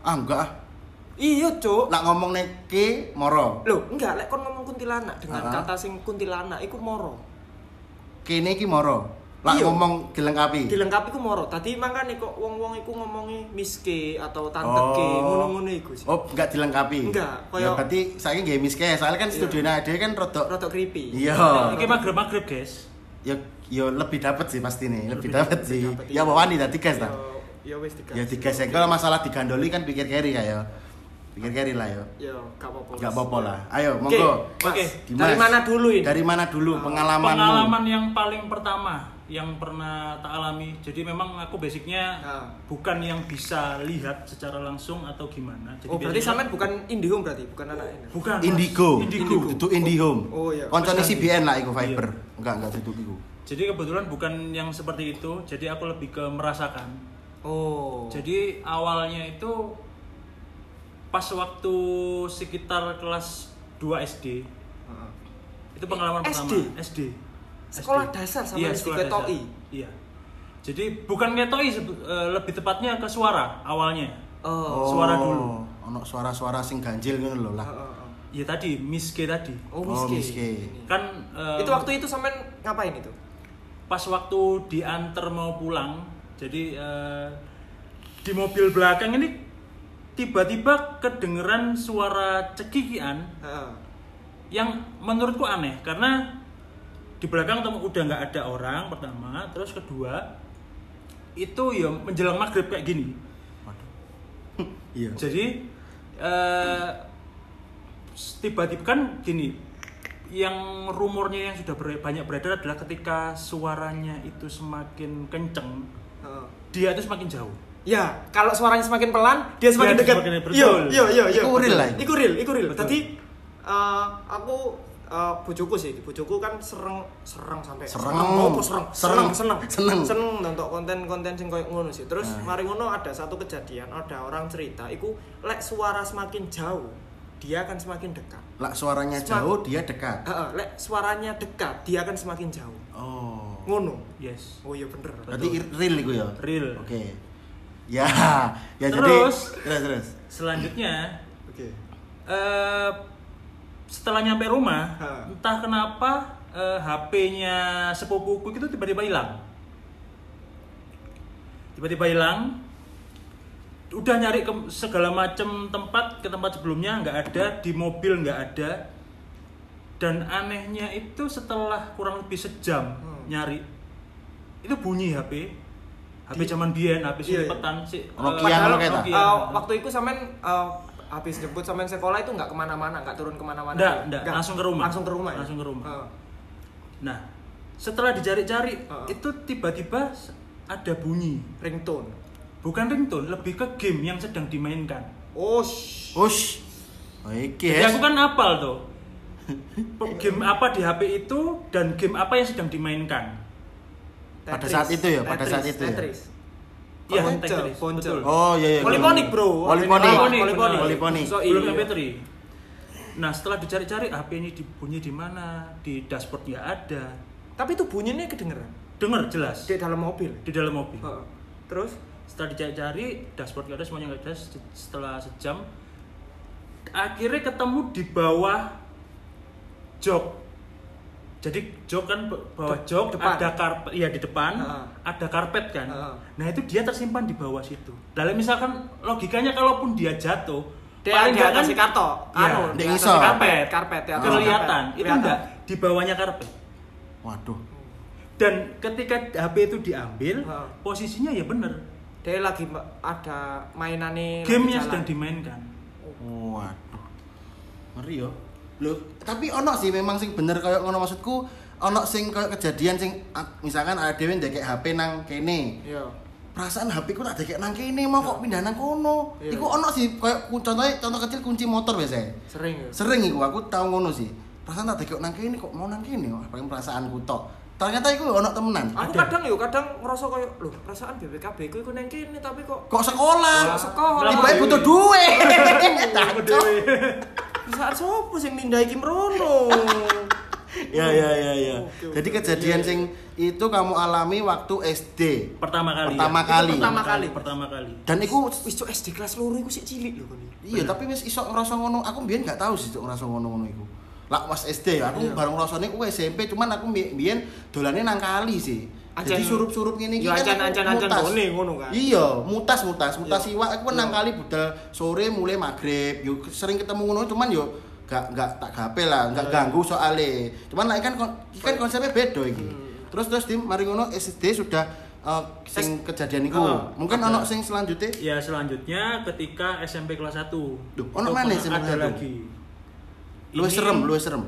Ah enggak ah. Iya, Cuk. Ngomong nek ke moro. Loh, enggak lek kon ngomong kuntilanak dengan Ah. kata sing kuntilanak iku moro. Kene iki moro. Lah Iya. ngomong dilengkapi. Dilengkapi ku moro. Tadi makane kok wong-wong iku ngomongi miske atau tante Oh. ke ngono-ngono iku sih. Oh, enggak dilengkapi. Enggak, Ya koyo- berarti saya nggih miske, soalnya kan Iya. studionya ade kan rodok Rada creepy. Iya. Iki magrib-magrib, guys. ya ya lebih dapat sih pasti nih, lebih, Lebih dapat sih. dapet, Ya iya. bawa nih tadi guys Ya, ta. ya wis digas. Ya tiga sih. Kalau masalah digandoli kan pikir carry ya. Pikir carry lah ya. Ya, gak apa-apa. Enggak Mas. apa-apa lah. Ayo, monggo. Oke. Dimas. Dari mana dulu ini? Dari mana dulu pengalamanmu? Pengalaman yang paling pertama yang pernah tak alami. Jadi memang aku basicnya Ah. bukan yang bisa lihat secara langsung atau gimana. Jadi Oh, berarti sampean bukan Indihome berarti, bukan anak ini. bukan. Indigo. Indigo. Itu Indihome. Oh, iya. Koncone CBN lah iku Iya. Viber. Enggak, enggak duduk iku. Jadi kebetulan bukan yang seperti itu. Jadi aku lebih ke merasakan. Oh. Jadi awalnya itu pas waktu sekitar kelas 2 SD. Heeh. Itu pengalaman SD? pertama. SD. Sekolah SD. dasar sama iya, SD sekolah ketoi? dasar. Iya. Jadi bukan ketoi sebe- eh, lebih tepatnya ke suara awalnya. Oh. Suara dulu. Ono suara-suara sing ganjil ngono lho lah. Heeh, heeh. Ya tadi Miss K tadi. Oh, Oh, miskin. miskin. Kan eh, Itu waktu itu sampean ngapain itu? pas waktu diantar mau pulang. Jadi eh, di mobil belakang ini tiba-tiba kedengeran suara cekikian Heeh. yang menurutku aneh karena di belakang udah nggak ada orang pertama terus kedua itu ya menjelang maghrib kayak gini Iya. jadi eh, tiba-tiba kan gini yang rumornya yang sudah ber- banyak beredar adalah ketika suaranya itu semakin kenceng Heeh. dia itu semakin jauh Ya, kalau suaranya semakin pelan, dia semakin Dia dekat. Iya, betul. iya, iya, iya. Iku real lah, iku. Real, iku real. Tadi eh, aku eh, bojoku sih, bojoku kan sereng sereng sampai Sereng. apa sereng, Sereng. seneng, Seneng. seneng, seneng nonton konten-konten sing koyo ngono sih. Terus Nah. mari ngono ada satu kejadian, ada orang cerita, iku lek suara semakin jauh, dia akan semakin dekat. Lah suaranya Semak- jauh, dia dekat. Heeh, lek suaranya dekat, dia akan semakin jauh. Oh. Ngono. yes Oh iya bener. Berarti ir- real iku ya? real Oke. Ya, ya Terus? jadi terus terus. selanjutnya Oke. eh setelah nyampe rumah Ha. entah kenapa eh, HP-nya sepupuku itu tiba-tiba hilang tiba-tiba hilang udah nyari ke segala macam tempat ke tempat sebelumnya nggak ada di mobil nggak ada dan anehnya itu setelah kurang lebih sejam Hmm. nyari itu bunyi HP HP zaman biyen HP Iya, iya. selipetan sih Nokia? Nokia. eh, waktu itu sampean eh, habis jemput sampean sekolah itu nggak ke mana-mana, nggak turun ke mana-mana. Nggak, ya? nggak, langsung ke rumah. Langsung ke rumah. ya? Langsung ke rumah. Heeh. Nah, setelah dicari-cari Heeh. itu tiba-tiba ada bunyi. ringtone. Bukan ringtone, lebih ke game yang sedang dimainkan. Oh, sh- Ush. Oh, iki Jadi aku kan hafal tuh. Game apa di HP itu dan game apa yang sedang dimainkan. Pada Tetris. saat itu ya, pada Tetris, saat itu ya? Tetris. Iya, Ponce, Tetris, ponce. betul. Oh iya iya. Polyphonic, bro. Polyphonic. benar. Polyphonic. So, Belum iya. MP3. Nah, setelah dicari-cari HP ini dibunyi di mana? Di dashboard nggak ada. Tapi itu bunyinya kedengeran Dengar jelas di dalam mobil. di dalam mobil. Heeh. Terus setelah dicari-cari dashboard nggak ada semuanya nggak ada Se- setelah sejam akhirnya ketemu di bawah jok jadi jok kan bawah De- jok depan. ada karpet iya di depan Heeh. ada karpet kan Heeh. nah itu dia tersimpan di bawah situ lalu misalkan logikanya kalaupun dia jatuh dia paling nggak kan si karto, Iya, anu, di di atas karpet, karpet ya. atas kelihatan karpet. itu enggak di bawahnya karpet Waduh. dan ketika HP itu diambil Heeh. posisinya ya bener Dia lagi ada mainannya gamenya jalan. sedang dimainkan Waduh. Ngeri yo. Loh, tapi ono sih memang sing bener kayak ngono maksudku ono sing kayak kejadian sing ah, misalkan ada dhewe ndekek HP nang kene. Iya. Perasaan HP ku tak dekek nang kene mau kok pindah nang kono. Iya. Iku ono sih kayak contohnya contoh kecil kunci motor biasa. Sering ya. Sering iku aku tau ngono sih. Perasaan tak dekek nang kene kok mau nang kene. Wah, paling perasaanku tok. Ternyata iku ono temenan. Aku Ada. kadang yo kadang ngerasa kayak loh perasaan BPKB ku iku neng kene tapi kok Kok sekolah? Kok sekolah? Tiba butuh duit. perasaan sopo sing mindai Kim Rono. ya ya ya ya. Oke, oke. Jadi kejadian sing itu kamu alami waktu SD. pertama kali Pertama ya. kali. pertama kali. pertama kali Dan iku Wis cok SD kelas loro iku sik cilik lho kon. iya tapi wis iso ngrasa ngono. Aku mbiyen gak tahu sih ngrasa ngono-ngono iku. Lah pas SD ya, aku Iya. baru ngrasane ku SMP cuman aku mbi- mbiyen dolane nang kali sih. Ancen- Jadi surup-surup ngene iki Ya, kan mutas. ngono kan. Iya, mutas mutas, mutas Iya. iwak aku nang Iya. kali budal sore mulai maghrib. Yo sering ketemu ngono cuman yo gak gak tak gape lah, gak Iya. ganggu soalnya. Cuman lah kan kan konsepnya beda iki. Hmm. Terus terus di mari ngono SD sudah eh, sing kejadian iku. Ah, Mungkin ada. ono sing selanjutnya ya selanjutnya ketika SMP kelas 1 Duh, ono mana SMP kelas satu? lagi luwih Ini serem, luwih serem.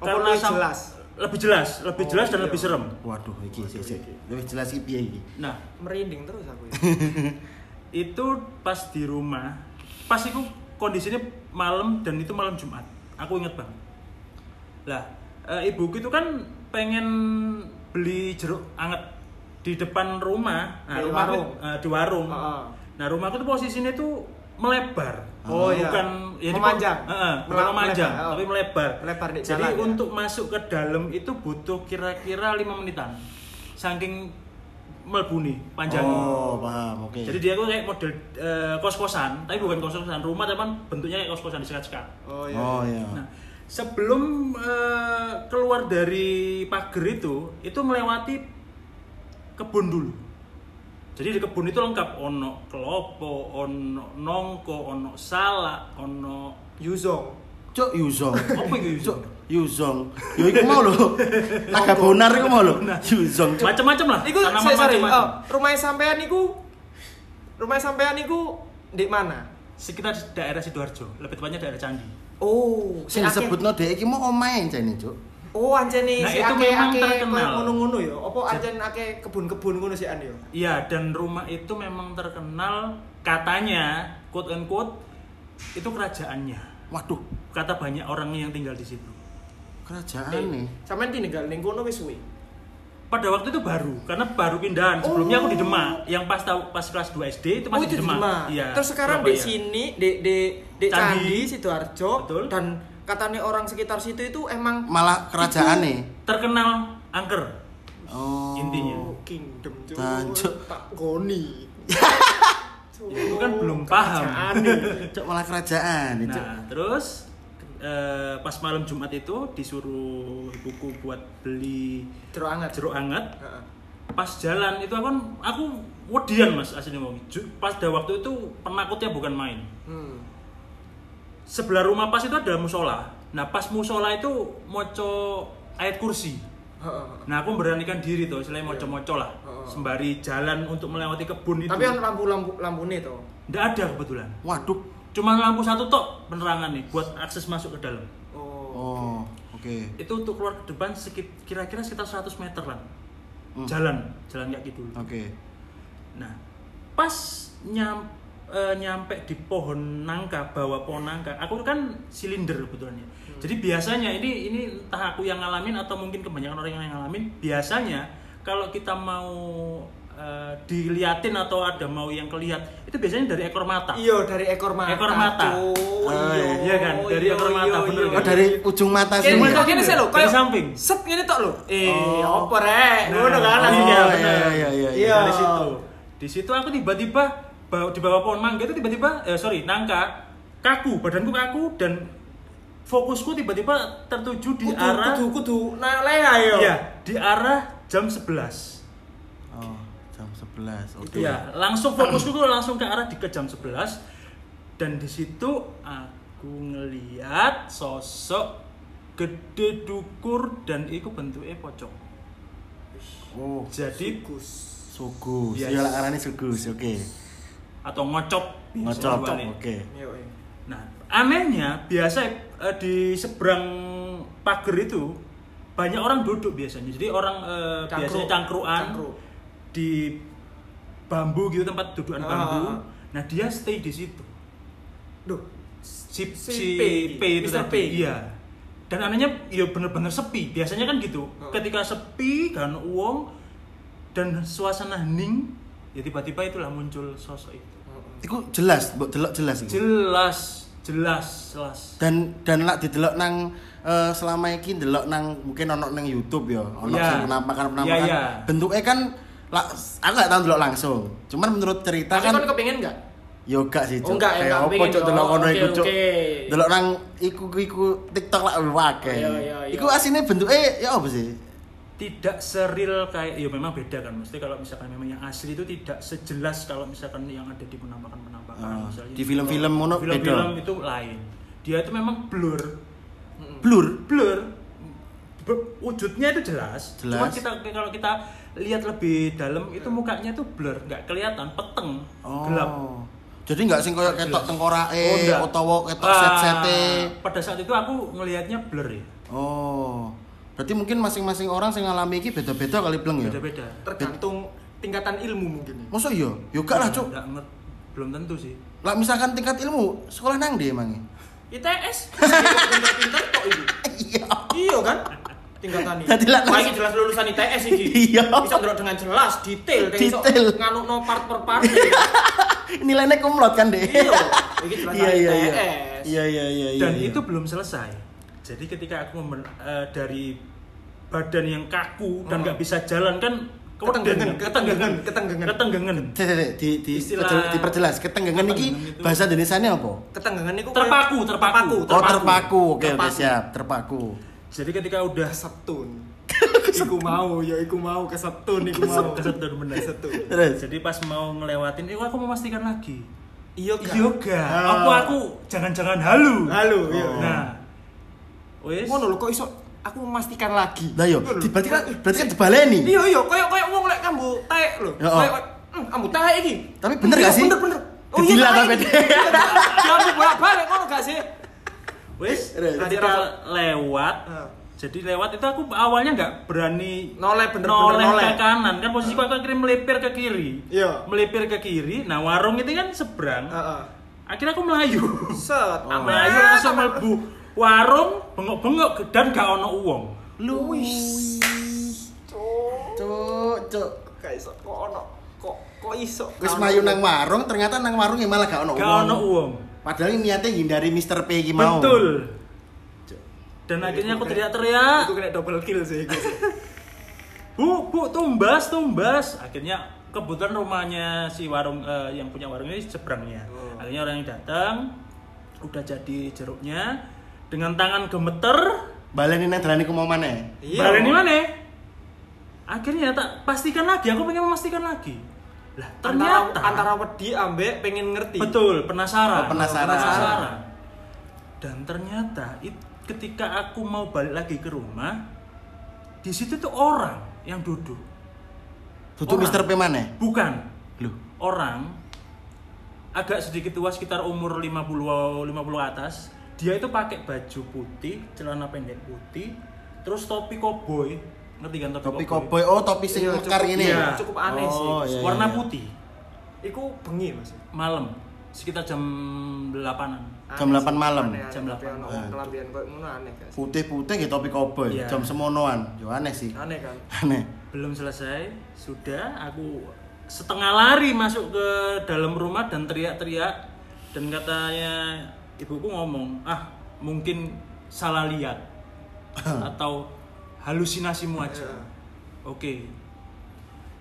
Karena jelas? Lebih jelas lebih Oh, jelas dan iya. lebih serem Waduh, iki sik sik. Luwih jelas iki piye iki? nah Merinding terus aku. ya. itu pas di rumah pas itu kondisinya malam dan itu malam Jumat aku inget banget lah eh, ibuku itu kan pengen beli jeruk anget di depan rumah nah, Di rumahku- warung? eh, di warung Heeh. nah rumahku tuh posisinya tuh melebar Oh, iya. bukan ya, di- Memanjang. Heeh, bukan Mela- memanjang melebar, oh. tapi melebar Melebar di jadi jalan, ya? untuk masuk ke dalam itu butuh kira-kira lima menitan saking melbuni panjangnya Oh, paham. Oke. jadi dia tuh kayak model eh, kos-kosan, tapi bukan kos-kosan rumah, tapi bentuknya kayak kos-kosan disekat-sekat. Oh iya. Oh iya. Nah, sebelum eh, keluar dari pagar itu, itu melewati kebun dulu. Jadi di kebun itu lengkap ono kelopo, ono nongko, ono salak, ono Yuzong. Cuk Yuzong. apa itu Cuk Yuzong. Yo iku mau lho. Naga bonar iku mau lho. Yuzong. Cuk. Macam-macam lah. Iku tanaman sorry. Oh, rumah sampean iku rumah sampean iku di mana? Sekitar daerah sidoarjo, lebih tepatnya daerah Candi. Oh, Sing disebutno dhek iki mau omahe jane, Cuk. Oh, anjene Nah, si itu ake memang ake terkenal. ngono-ngono ya. Apa anjen ake kebun-kebun ngono sih an ya? Iya, dan rumah itu memang terkenal katanya quote unquote itu kerajaannya. Waduh, Kata banyak orang yang tinggal di situ. kerajaan nih. Sampean tinggal ning kono wis suwe. Pada waktu itu baru, karena baru pindahan. Sebelumnya aku di Oh. Demak, yang pas tahu pas kelas 2 SD itu Oh, masih itu di Demak. Iya. Terus sekarang di Surabaya. sini di di di Candi. Candi, Sidoarjo dan katanya orang sekitar situ itu emang Malah kerajaan nih. terkenal angker. Oh. Intinya. Kingdom cuy. Tak goni. Ya, itu kan belum paham. Cuk malah kerajaan Cuk. Nah, terus eh, pas malam Jumat itu disuruh ibuku buat beli Jeruk anget. jeruk hangat Heeh. pas jalan itu aku kan aku wedian mas aslinya mau pas pada waktu itu penakutnya bukan main Hmm. Sebelah rumah pas itu ada musola nah pas musola itu moco ayat kursi Heeh. nah aku memberanikan diri tuh selain moco-moco lah sembari jalan untuk melewati kebun itu Tapi kan lampu-lampu lampune to. nggak ada kebetulan Waduh. cuma lampu satu tok penerangan nih buat akses masuk ke dalam Oh. Oh, oke. itu untuk keluar ke depan sekit, kira-kira sekitar 100 meter lah Hmm. jalan jalan kaki dulu Oke. Nah, pas nyam, eh, nyampe di pohon nangka, bawah pohon nangka, aku kan silinder kebetulan ya. Jadi biasanya ini ini entah aku yang ngalamin atau mungkin kebanyakan orang yang ngalamin, biasanya kalau kita mau eh, diliatin atau ada mau yang kelihat, itu biasanya dari ekor mata. Iya dari ekor mata. Ekor mata. Oh, iya. Iya kan? Dari ekor mata, bener Oh, kan? dari ujung mata Kene sini. kok sih Dari kayak samping. Set ngene tok lho. Eh, Oh. opo rek? Ngono kan Oh, langsung. iya, Oh, iya, iya, iya, iya. Dari situ. Di situ aku tiba-tiba bawa- di bawah pohon mangga itu tiba-tiba eh sorry, nangka kaku, badanku kaku dan fokusku tiba-tiba tertuju di Kudu arah kudu kudu naik leha yo. ya, di arah jam 11. Oh, jam 11. Oke. Iya, langsung fokusku tuh langsung ke arah di ke jam 11 dan di situ aku ngeliat sosok gede dukur dan itu bentuknya pocong. Oh, Jadi sugus. Yes. Ya arane sugus. Oke. Atau ngocok Ngocok. Oke. Iya. Nah, anehnya biasa eh, di seberang pagar itu banyak orang duduk biasanya. Jadi orang eh, Cangkruk. biasanya cangkruan Cangkruk. di bambu gitu tempat dudukan Ah, bambu. ah, ah. Nah, dia stay di situ. Duh. Si, Si si, P. P, itu Mr. tadi. P. Iya. Dan anehnya ya bener-bener sepi. Biasanya kan gitu. Oh. Ketika sepi kan uang dan suasana hening, ya tiba-tiba itulah muncul sosok itu. Iku jelas, mbok delok jelas iku. Jelas, jelas, jelas. Dan dan lak didelok nang eh, selama iki ndelok nang mungkin ono nang YouTube ya, ono Iya. sing penampakan-penampakan. Iya, iya. Bentuknya kan lak, aku gak tahu ndelok langsung. Cuman menurut cerita Tapi kan kan kepengin enggak? yo gak sih, Oh, Cuk. enggak, ya, Kayak enggak apa pengen cuk delok ono Oke, iku cuk. Delok nang iku iku TikTok lak wae. Iya, iya, iya. Iku asine bentuknya ya apa sih? Tidak seril kayak ya memang beda kan mesti kalau misalkan memang yang asli itu tidak sejelas kalau misalkan yang ada di penampakan penampakan Ah, misalnya di film-film ngono film-film beda. itu lain dia itu memang blur Blur. blur wujudnya itu jelas, Jelas. cuma kita kalau kita lihat lebih dalam itu mukanya tuh blur nggak kelihatan peteng Oh. gelap Jadi nggak sing koyo ketok Jelas. tengkorake Oh, utawa ketok Ah, set-sete. pada saat itu aku ngelihatnya blur ya Oh. Berarti mungkin masing-masing orang sing ngalami iki beda-beda kali bleng ya. beda-beda Tergantung tingkatan ilmu mungkin. Masa iya? Yo gak lah, Cuk. Belum tentu sih Lah misalkan tingkat ilmu, sekolah nang ndi emang? ITS. Pinter-pinter kok iki. Iya. Iya kan? Tingkatan ini. Dadi iki jelas lulusan ITS iki. Iya. Bisa ndelok dengan jelas, detail, Detail. nganukno part per part. Nilainya kumlot kan, Dek? Iya. Iki jelas Iya, iya, iya. ITS. Iya, iya, iya, iya. dan iya. itu belum selesai jadi ketika aku eh, dari badan yang kaku dan Oh. nggak bisa jalan kan Ketenggengan, ketenggengan, ketenggengan. ketenggengan cek, di, di, Istilah- perjel- diperjelas. Ketenggengan iki Ketenggengan itu- bahasa Indonesianya apa? Ketenggengan iku Terpaku, terpaku. Oh, terpaku. Oke, oke, Terpaku. siap. Terpaku. jadi ketika udah kesetun. iku mau, ya iku mau kesetun, iku mau. kesetun bener Terus. jadi pas mau ngelewatin itu aku memastikan lagi Iya yoga aku aku jangan-jangan halu Halo, iya. nah wes Ngono lho kok iso aku memastikan lagi. Lah yo, di- berarti kan berarti kan dibaleni. Iya iya, koyo koyo wong lek kambu taek lho. Ya, oh. Koyo "Hmm, kambu taek iki. Tapi bener Iya, gak sih? Bener bener. Gila taek tapi iki. dia. Jangan bolak-balik ngono gak sih? wes Terus. ketika lewat Ah. jadi lewat itu aku awalnya nggak berani Noleh bener-bener noleh noleh. ke kanan kan posisiku aku akhirnya melipir ke kiri Iya. melipir ke kiri nah warung itu kan seberang Heeh. akhirnya aku melayu Set. Aku melayu langsung mlebu warung bengok-bengok dan gak ono uang Luis. Cuk, cuk. Gak iso kok ono kok kok iso. Wis mlayu nang warung, ternyata nang warung ya malah gak ono gak uang. ono uang Padahal ini niatnya hindari Mr. P iki mau. betul dan akhirnya aku teriak-teriak Itu kena double kill sih. gitu. bu bu tumbas tumbas akhirnya kebetulan rumahnya si warung eh, yang punya warung ini seberangnya Oh. akhirnya orang yang datang udah jadi jeruknya dengan tangan gemeter Baleni nang dalan iku mau maneh. Iya. Baleni mana? Akhirnya tak pastikan lagi, aku pengen memastikan lagi. Lah Antara ternyata antara wedi ambek pengen ngerti. betul penasaran. Oh, penasaran. Dan ternyata it- ketika aku mau balik lagi ke rumah, di situ tuh orang yang duduk. Dudu Orang. Mister P maneh. Bukan Loh, orang agak sedikit tua sekitar umur 50 50 ke atas. Dia itu pakai baju putih, celana pendek putih, terus topi koboi. Ngerti kan topi, topi koboi. Oh, topi sing Iya, mekar ini. iya. Cukup aneh sih. Oh, iya. Warna putih. Iku bengi Mas. malam sekitar jam 8-an Jam 8 malam. Aneh, Jam aneh, 8. ono Ah. kelambian koyo ngono aneh guys. Putih-putih gitu topi koboi. Iya. Jam semonoan. Yo aneh sih. Aneh kan? Aneh. belum selesai sudah aku setengah lari masuk ke dalam rumah dan teriak-teriak dan katanya ibuku ngomong ah mungkin salah lihat atau halusinasimu aja Iya. oke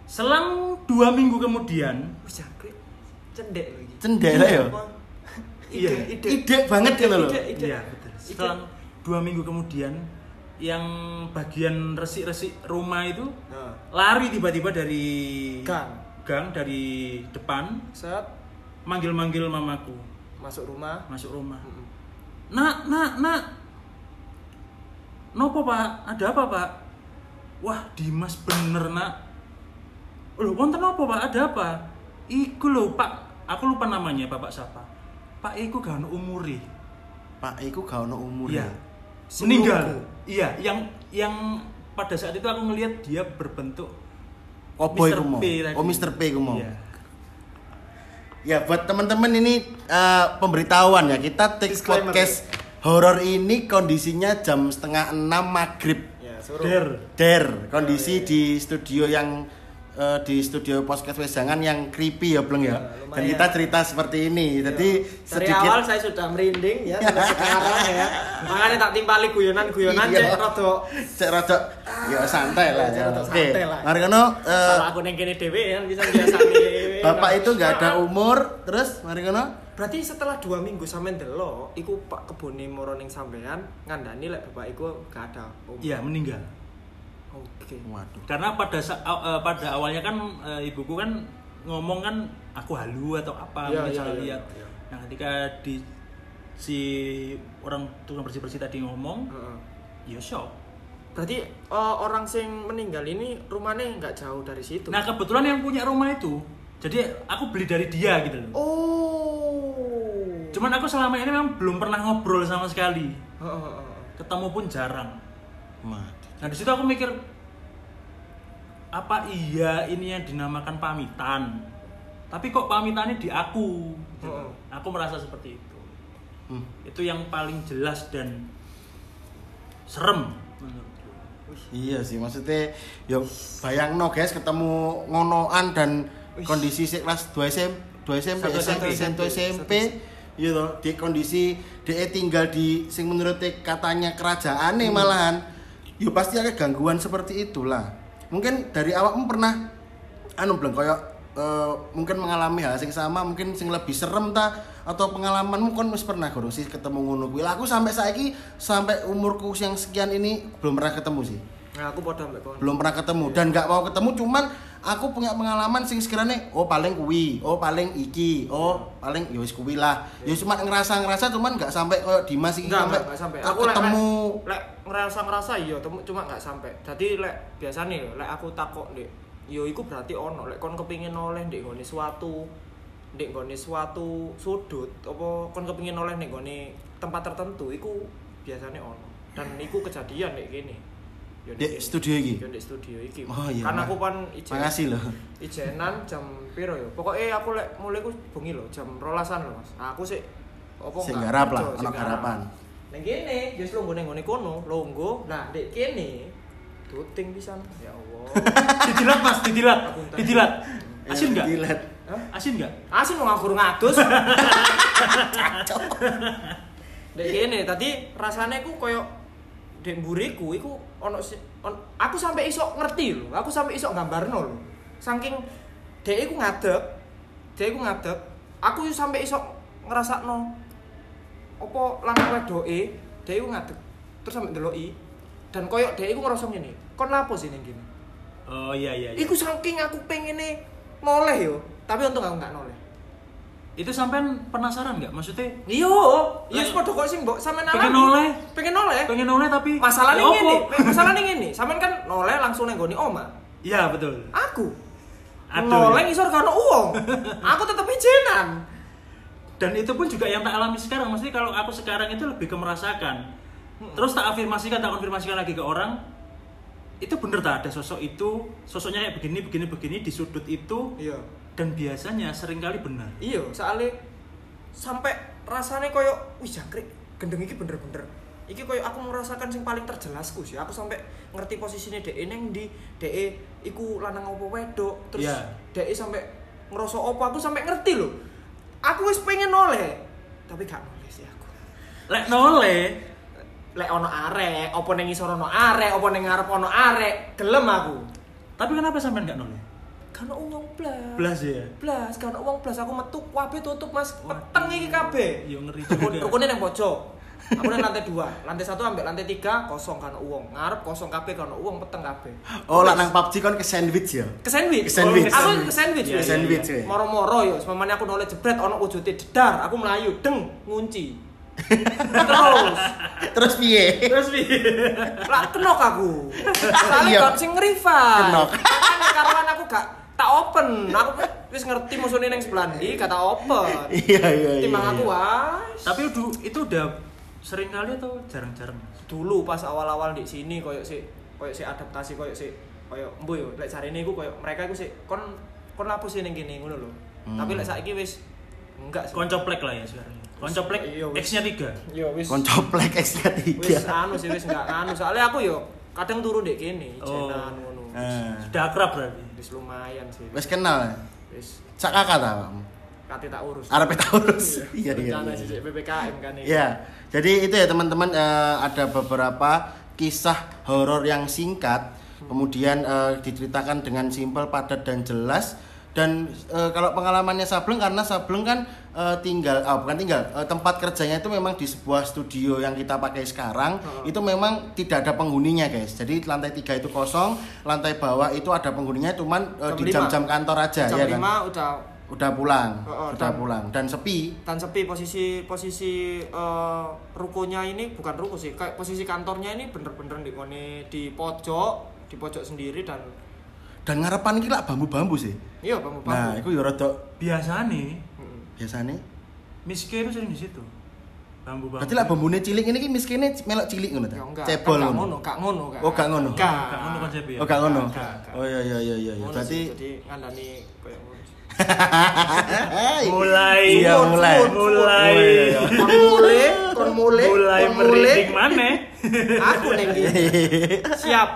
selang dua minggu kemudian. Cendek lagi. Cendek lah yo. Iya. Ide, ide. Ide banget gitu loh. Ide, ide. Iya betul. Setelah dua minggu kemudian, yang bagian resik-resik rumah itu Nah, lari tiba-tiba dari Gang. gang dari depan, set manggil-manggil mamaku masuk rumah. masuk rumah. Mm-mm. Nak, nak, nak. Nopo pak? Ada apa pak? Wah Dimas bener nak. Loh, wonten apa pak? Ada apa? Iku loh pak. Aku lupa namanya bapak siapa. Pak Iku gak ono umuri. Pak iku gak ono umur Iya. ya. Meninggal. Iya, yang yang pada saat itu aku ngelihat dia berbentuk Koboi Mr. ku mau. P tadi. Oh, Mr. P ku mau. Iya. Ya buat teman-teman ini eh, pemberitahuan ya kita take Disclaimer podcast horor ini kondisinya jam setengah enam maghrib Ya, suruh. Der. der kondisi di studio yang eh, di studio podcast wejangan yang creepy ya Bleng ya. Ya, Dan kita cerita seperti ini. Jadi Dari sedikit awal saya sudah merinding ya sampai sekarang ya. Makanya tak timpali guyonan-guyonan Iya. cek rada cek rada ya santai lah Cek ya. rada Oke. santai lah. Mari kono eh, Salah aku neng kene dhewe ya bisa biasane. Bapak itu nggak ada umur, terus mari kono Berarti setelah dua minggu sampe ndelok, iku Pak kebone moro ning sampean ngandani lek bapak iku gak ada. umur. Iya, meninggal. Oke. Waduh. Karena pada eh, pada awalnya kan eh, ibuku kan ngomong kan aku halu atau apa Iya, mungkin iya, salah iya, lihat. iya. Nah, ketika di si orang tukang bersih-bersih tadi ngomong, Heeh. ya shock. Berarti eh, orang sing meninggal ini rumahnya nggak jauh dari situ. Nah, kebetulan yang punya rumah itu, jadi aku beli dari dia gitu loh. oh. Cuman aku selama ini memang belum pernah ngobrol sama sekali. Heeh, heeh. Ketemu pun jarang. Waduh. Nah, di situ aku mikir apa iya ini yang dinamakan pamitan? Tapi kok pamitannya di aku? Gitu. Heeh. Aku merasa seperti itu. Hmm. Itu yang paling jelas dan serem menurutku. Iya sih, maksudnya yo bayang no guys ketemu ngonoan dan kondisi kelas 2 SM, 2 SMP, SMP, SMP, SMP, SMP, gitu loh, di kondisi dia tinggal di sing menurut katanya kerajaan nih malahan, yo pasti ada gangguan seperti itulah. Mungkin dari awakmu pernah anu belum koyo eh, mungkin mengalami hal sing sama, mungkin sing lebih serem ta atau pengalamanmu kon wis pernah gurung sih ketemu ngono Aku sampai saiki sampai umurku yang sekian ini belum pernah ketemu sih Nah, aku padha mbek kon. belum pernah ketemu dan nggak mau ketemu cuman aku punya pengalaman sing sekiranya oh paling kuwi oh paling iki oh paling ya wis kuwi lah ya cuma ngerasa ngerasa cuman nggak sampai kayak Dimas iki sampai sampai. Aku ketemu lek, lek ngerasa ngerasa iya, cuma enggak sampai. Jadi lek biasane lek aku takok Ndek, yo iku berarti ono lek kon kepingin oleh ndek nggone suatu ndek nggone suatu sudut apa kon kepingin oleh ndek nggone tempat tertentu iku biasanya ono. Dan iku kejadian ndek kene. Yo di kene. studio iki Yo studio iki. Oh, iya, Kan Mak. aku pan ijen. makasih loh Ijenan jam piro ya? Pokoknya aku lek mulai ku bengi lho, jam rolasan lho, Mas. Nah, aku sih apa Sing garap lah, ana garapan. Ning kene, wis lungguh ning ngene kono, lungguh. Nah, ndek kene tuting pisan. Ya Allah. Didilat Mas, didilat. Didilat. Asin enggak? Dilihat. Hah? Asin enggak? Asin mau ngakur ngadus. Ndek kene, tadi rasane ku koyo ndek mburiku iku ono si, on- aku sampai iso ngerti lho. Aku sampai iso gambarno lho. Saking dek iku ngadeg, dek iku ngadeg, aku sampai iso ngrasakno apa lanang wedoke Dek iku ngadeg. Terus sampe ndeloki. Dan koyo dek iku ngerasa ngene. Kon lapo sih ning kene? Oh iya iya. iya. Iku saking aku pengene noleh yo, tapi untung aku nggak noleh. Itu sampean penasaran nggak? Maksudnya Iya, iya padha kok sing mbok sampean pengen noleh? Pengen noleh. pengen noleh tapi Masalahnya Ya ngene, opo? masalahnya ngene. Sampean kan noleh langsung nang gone oma. Iya betul. Aku Aduh, noleh ya. ngisor karo uang. aku tetep ijenan. Dan itu pun juga yang tak alami sekarang. Maksudnya kalau aku sekarang itu lebih ke merasakan. Terus tak afirmasikan, tak konfirmasikan lagi ke orang. Itu bener tak ada sosok itu, sosoknya kayak begini, begini, begini di sudut itu. Iya. Dan biasanya sering kali benar. Iya, soalnya sampai rasanya koyo wih jangkrik gendeng iki bener-bener iki koyo aku merasakan sing paling terjelasku sih aku sampai ngerti posisinya DE neng di DE iku lanang opo wedok terus Iya. DE sampai ngerasa opo aku sampai ngerti loh aku wis pengen noleh tapi gak noleh sih aku Lek noleh, lek ono arek opo neng isor ono arek opo neng ngarep ono arek gelem aku tapi kenapa sampean nggak noleh? Kan uang blas Belas ya. blas kan uang blas aku metu kabeh tutup mas peteng iki kabeh Yo ngeri juga. rukunnya yang pojok. Aku nang lantai dua, lantai satu ambil lantai tiga kosong kan uang, ngarep kosong kabeh kan uang peteng kabeh. Oh, lah nang PUBG kon ke sandwich ya. Ke sandwich. Ke sandwich. Aku ke sandwich. Iya. Ke sandwich ya. Moro-moro yo, semamane aku noleh jebret ono wujute jedar, aku melayu deng ngunci. Terus, Terus piye? terus piye? Lah kenok aku. Soalnya Iya. gak sing ngrival. Kenok. Karuan aku gak tak open. Aku wis ngerti musuhnya ning sebelah ndi, gak tak open. Iya, iya, iya. Timbang aku iya. wah. Tapi udah, itu udah sering kali atau jarang-jarang? dulu pas awal-awal di sini koyo si koyo si adaptasi koyo si koyo mbu yo lek jarene iku koyo mereka iku sih kon kon lapo sih ning kene ngono lho. Hmm. Tapi lek saiki wis enggak sih. Koncoplek lah ya sekarang. Koncoplek Iya, wis. X-nya 3. Yo wis Koncoplek X wis tiga. anu sih wis enggak anu soalnya aku yo kadang turu ndek kene Oh. jenan. Eh, Sudah akrab berarti. Wis lumayan sih. Wes kenal. Wis Sak kakak ta, Pak? kate tak urus. Arep tak urus. Iya, iya, Rencana iya. sih PPKM kan ini. Ya, jadi itu ya teman-teman eh, ada beberapa kisah horor yang singkat, kemudian eh, diceritakan dengan simpel, padat dan jelas. Dan eh, kalau pengalamannya Sableng karena Sableng kan eh, tinggal, ah bukan tinggal, eh, tempat kerjanya itu memang di sebuah studio yang kita pakai sekarang, itu memang tidak ada penghuninya guys. Jadi lantai tiga itu kosong, lantai bawah itu ada penghuninya, cuman Jam di lima. jam-jam kantor aja Jam ya kan. 5 udah Udah pulang, Oh, oh, udah dan- pulang dan sepi. dan sepi posisi posisi eh, rukonya ini bukan ruko sih kayak posisi kantornya ini bener-bener di di pojok di pojok sendiri dan Dan ngarepan iki lak bambu-bambu sih. iya bambu Nah, itu ya rada Biasa nih, biasane. miskin itu sering di situ. Bambu-bambu. Berarti lak bambune cilik ini ki miskine melok cilik ngono ta? ya Cebol gak ngono. gak ngono kan Oh, gak ngono. gak Gak ngono konsepnya. ya? Oh, gak ngono. Gak, gak. Oh iya iya iya iya. Berarti jadi ngandani sih. mulai Iya, mulai. mulai mulai kon mulai mulai mulai merinding mana? aku neng gini siap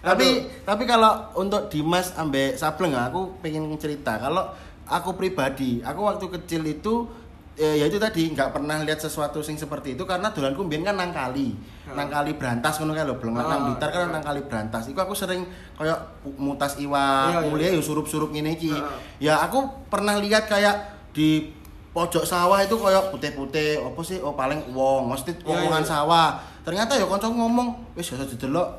tapi tapi kalau untuk Dimas ambek Sableng aku pengen cerita kalau aku pribadi. Aku waktu kecil itu eh, ya itu tadi nggak pernah lihat sesuatu sing seperti itu karena dolanku mbien kan nang kali. Nang kali berantas ngono kae lho belum Ah, nang Blitar kan iya. nang kali berantas. Iku aku sering kayak mutas iwa Iya, iya. mulia ya surup-surup ngene iki. Ah. ya aku pernah lihat kayak di pojok sawah itu kayak putih-putih apa sih? Oh paling wong mesti omongan sawah. Ternyata ya kanca ngomong wis ya didelok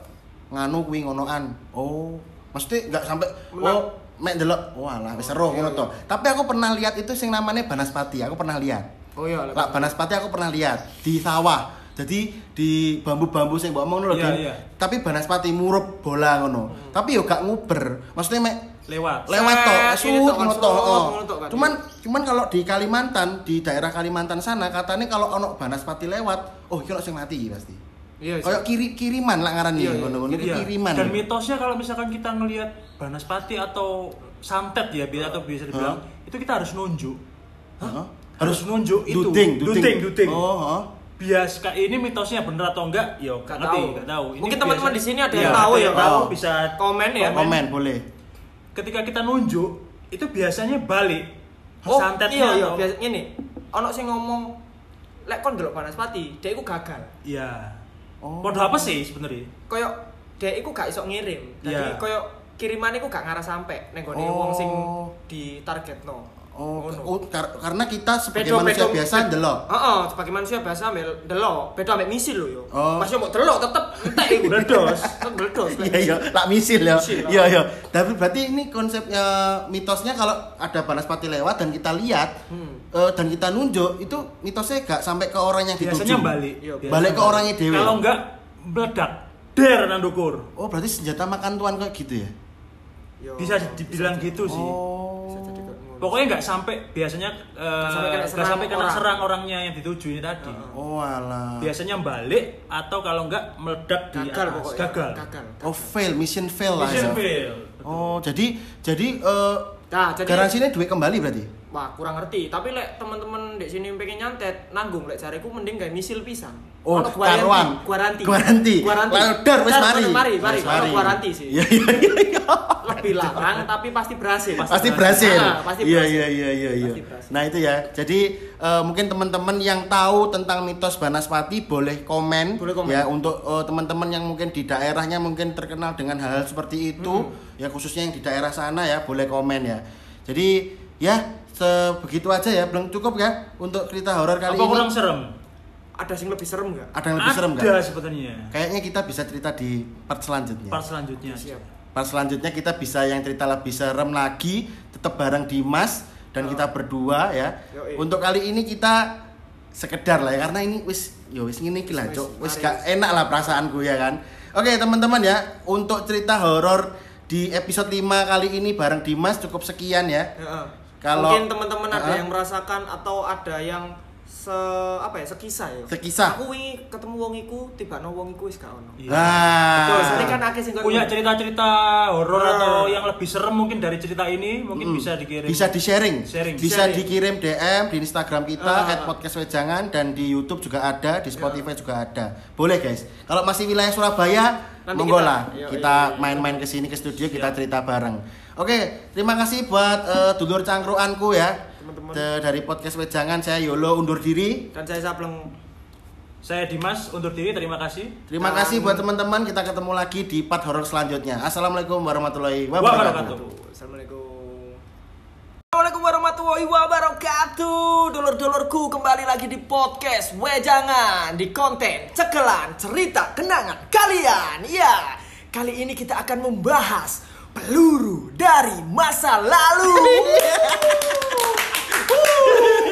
nganu kuwi ngonoan. Oh, mesti enggak sampai oh mek delok. Wah, lah wis seru Iya, ngono iya. to. Tapi aku pernah lihat itu sing namanya Banaspati. Aku pernah lihat. oh iya Lah Banaspati aku pernah lihat di sawah. Jadi di bambu-bambu sing mbok omong lho, Iya, iya. Tapi Banaspati murup bola ngono. Tapi yo gak nguber. Maksudnya mek Lewat. lewat sut tok, ngono kan. Cuman cuman kalau di Kalimantan, di daerah Kalimantan sana katanya kalau ono Banaspati lewat, oh iki ono sing mati pasti. iya sih. Kayak kiri kiriman lah ngaran Iya, iya, ngono-ngono Iya. kiriman. Dan mitosnya kalau misalkan kita ngelihat Banaspati atau santet ya bi- atau bisa dibilang itu kita harus nunjuk. Heeh. Harus nunjuk itu. Duding, duding, duding. Oh, heeh. Bias kayak ini mitosnya bener atau enggak? Yo, Gak ngerti, tahu. nggak tahu. Ini Mungkin teman-teman biasa- di sini ada Iya, yang tahu ada ya, tahu bisa komen ya Komen boleh. ketika kita nunjuk itu biasanya balik oh santetnya iya iya atau- biasa ini ono sing ngomong lek kon delok Banaspati dia iku gagal Iya. Oh. Podo apa sih sebenarnya? koyo dia iku gak iso ngirim jadi Iya. koyo kiriman iku gak ngarah sampai neng gone Oh. wong sing di target no Oh, Ngono. oh, kar- karena kita sebagai Bedo- manusia bedo- biasa ndelok. Heeh, sebagai manusia biasa ambil delok, beda ambek misil lho yo. Oh. Yo mau delok tetep entek iku. Meledos. Tetep meledos. Iya iya, lak misil ya. Iya iya. Tapi berarti ini konsepnya mitosnya kalau ada banaspati lewat dan kita lihat Hmm. eh, dan kita nunjuk itu mitosnya gak sampai ke orang yang dituju. Biasanya balik. Iya, Biasanya Balik ke orangnya dewe. Kalau enggak meledak. Der nang ndukur. Oh, berarti senjata makan tuan kayak gitu ya? Yo, Bisa dibilang gitu sih. Oh. Bisa ngono. Pokoknya nggak sampai biasanya eh, sampai kena nggak serang sampai kena orang. serang orangnya yang dituju ini tadi. Oh, alah. Biasanya balik atau kalau enggak meledak di gagal atas. pokoknya. Gagal. Gagal. Oh, fail, mission fail lah. Mission ya. fail. Oh, jadi jadi eh Nah, jadi garansinya duit kembali berarti? Wah, kurang ngerti. Tapi lek teman-teman di sini pengen nyantet, nanggung lek jariku mending gawe misil pisan. Oh, karuan. Guaranti. Lalu dar, wis Dar, mari. Mari, mari. Wis Ono guaranti sih. Iya iya iya. iya. Lebih larang tapi pasti berhasil. Pasti berhasil. Ah, pasti Iya berhasil. iya iya iya iya. Berhasil. Nah, itu ya. Jadi eh, mungkin teman-teman yang tahu tentang mitos Banaspati boleh komen, Boleh komen. ya untuk eh, teman-teman yang mungkin di daerahnya mungkin terkenal dengan hal-hal seperti itu, Hmm. ya khususnya yang di daerah sana ya, boleh komen ya. Jadi ya sebegitu aja ya, belum cukup ya untuk cerita horor kali Apa ini. kurang serem? Ada yang lebih serem nggak? Ada yang lebih serem Ada nggak? sebetulnya. Kayaknya kita bisa cerita di part selanjutnya. Part selanjutnya. Siap. Part selanjutnya kita bisa yang cerita lebih serem lagi, tetap bareng Dimas dan kita berdua ya. Yoi. Untuk kali ini kita sekedar lah ya karena ini wis yo wis ngene iki lah, Wis, Cuk. Wis mari, gak enak lah perasaanku ya kan. Oke, teman-teman ya, untuk cerita horor di episode 5 kali ini bareng Dimas cukup sekian ya. Heeh. Kalau- mungkin teman-teman ada Heeh. yang merasakan atau ada yang se apa ya sekisah ya Sekisah. aku wingi ketemu wong iku tiba no wong iku wis gak ono Iya. Nah, Betul, kan akeh sing Punya cerita-cerita horor Nah. atau yang lebih serem mungkin dari cerita ini mungkin Mm. bisa dikirim. Bisa di-sharing. Sharing. Bisa Sharing. dikirim DM di Instagram kita Ah. at podcast wejangan dan di YouTube juga ada, di Spotify juga ada. Boleh guys. Kalau masih wilayah Surabaya, Nanti monggo kita- lah iya, kita iya, iya. main-main ke sini ke studio kita cerita bareng. Oke, terima kasih buat eh, dulur cangkruanku ya. Teman-teman. Dari podcast wejangan saya Yolo undur diri. dan saya Sableng Saya Dimas undur diri, terima kasih. Terima Dan- kasih buat teman-teman. Kita ketemu lagi di part horor selanjutnya. Assalamualaikum warahmatullahi wabarakatuh. Wabarakatuh. Assalamualaikum Assalamualaikum warahmatullahi wabarakatuh Dulur-dulurku kembali lagi di podcast Wejangan Di konten cekelan cerita kenangan kalian Ya, kali ini kita akan membahas Peluru dari masa lalu.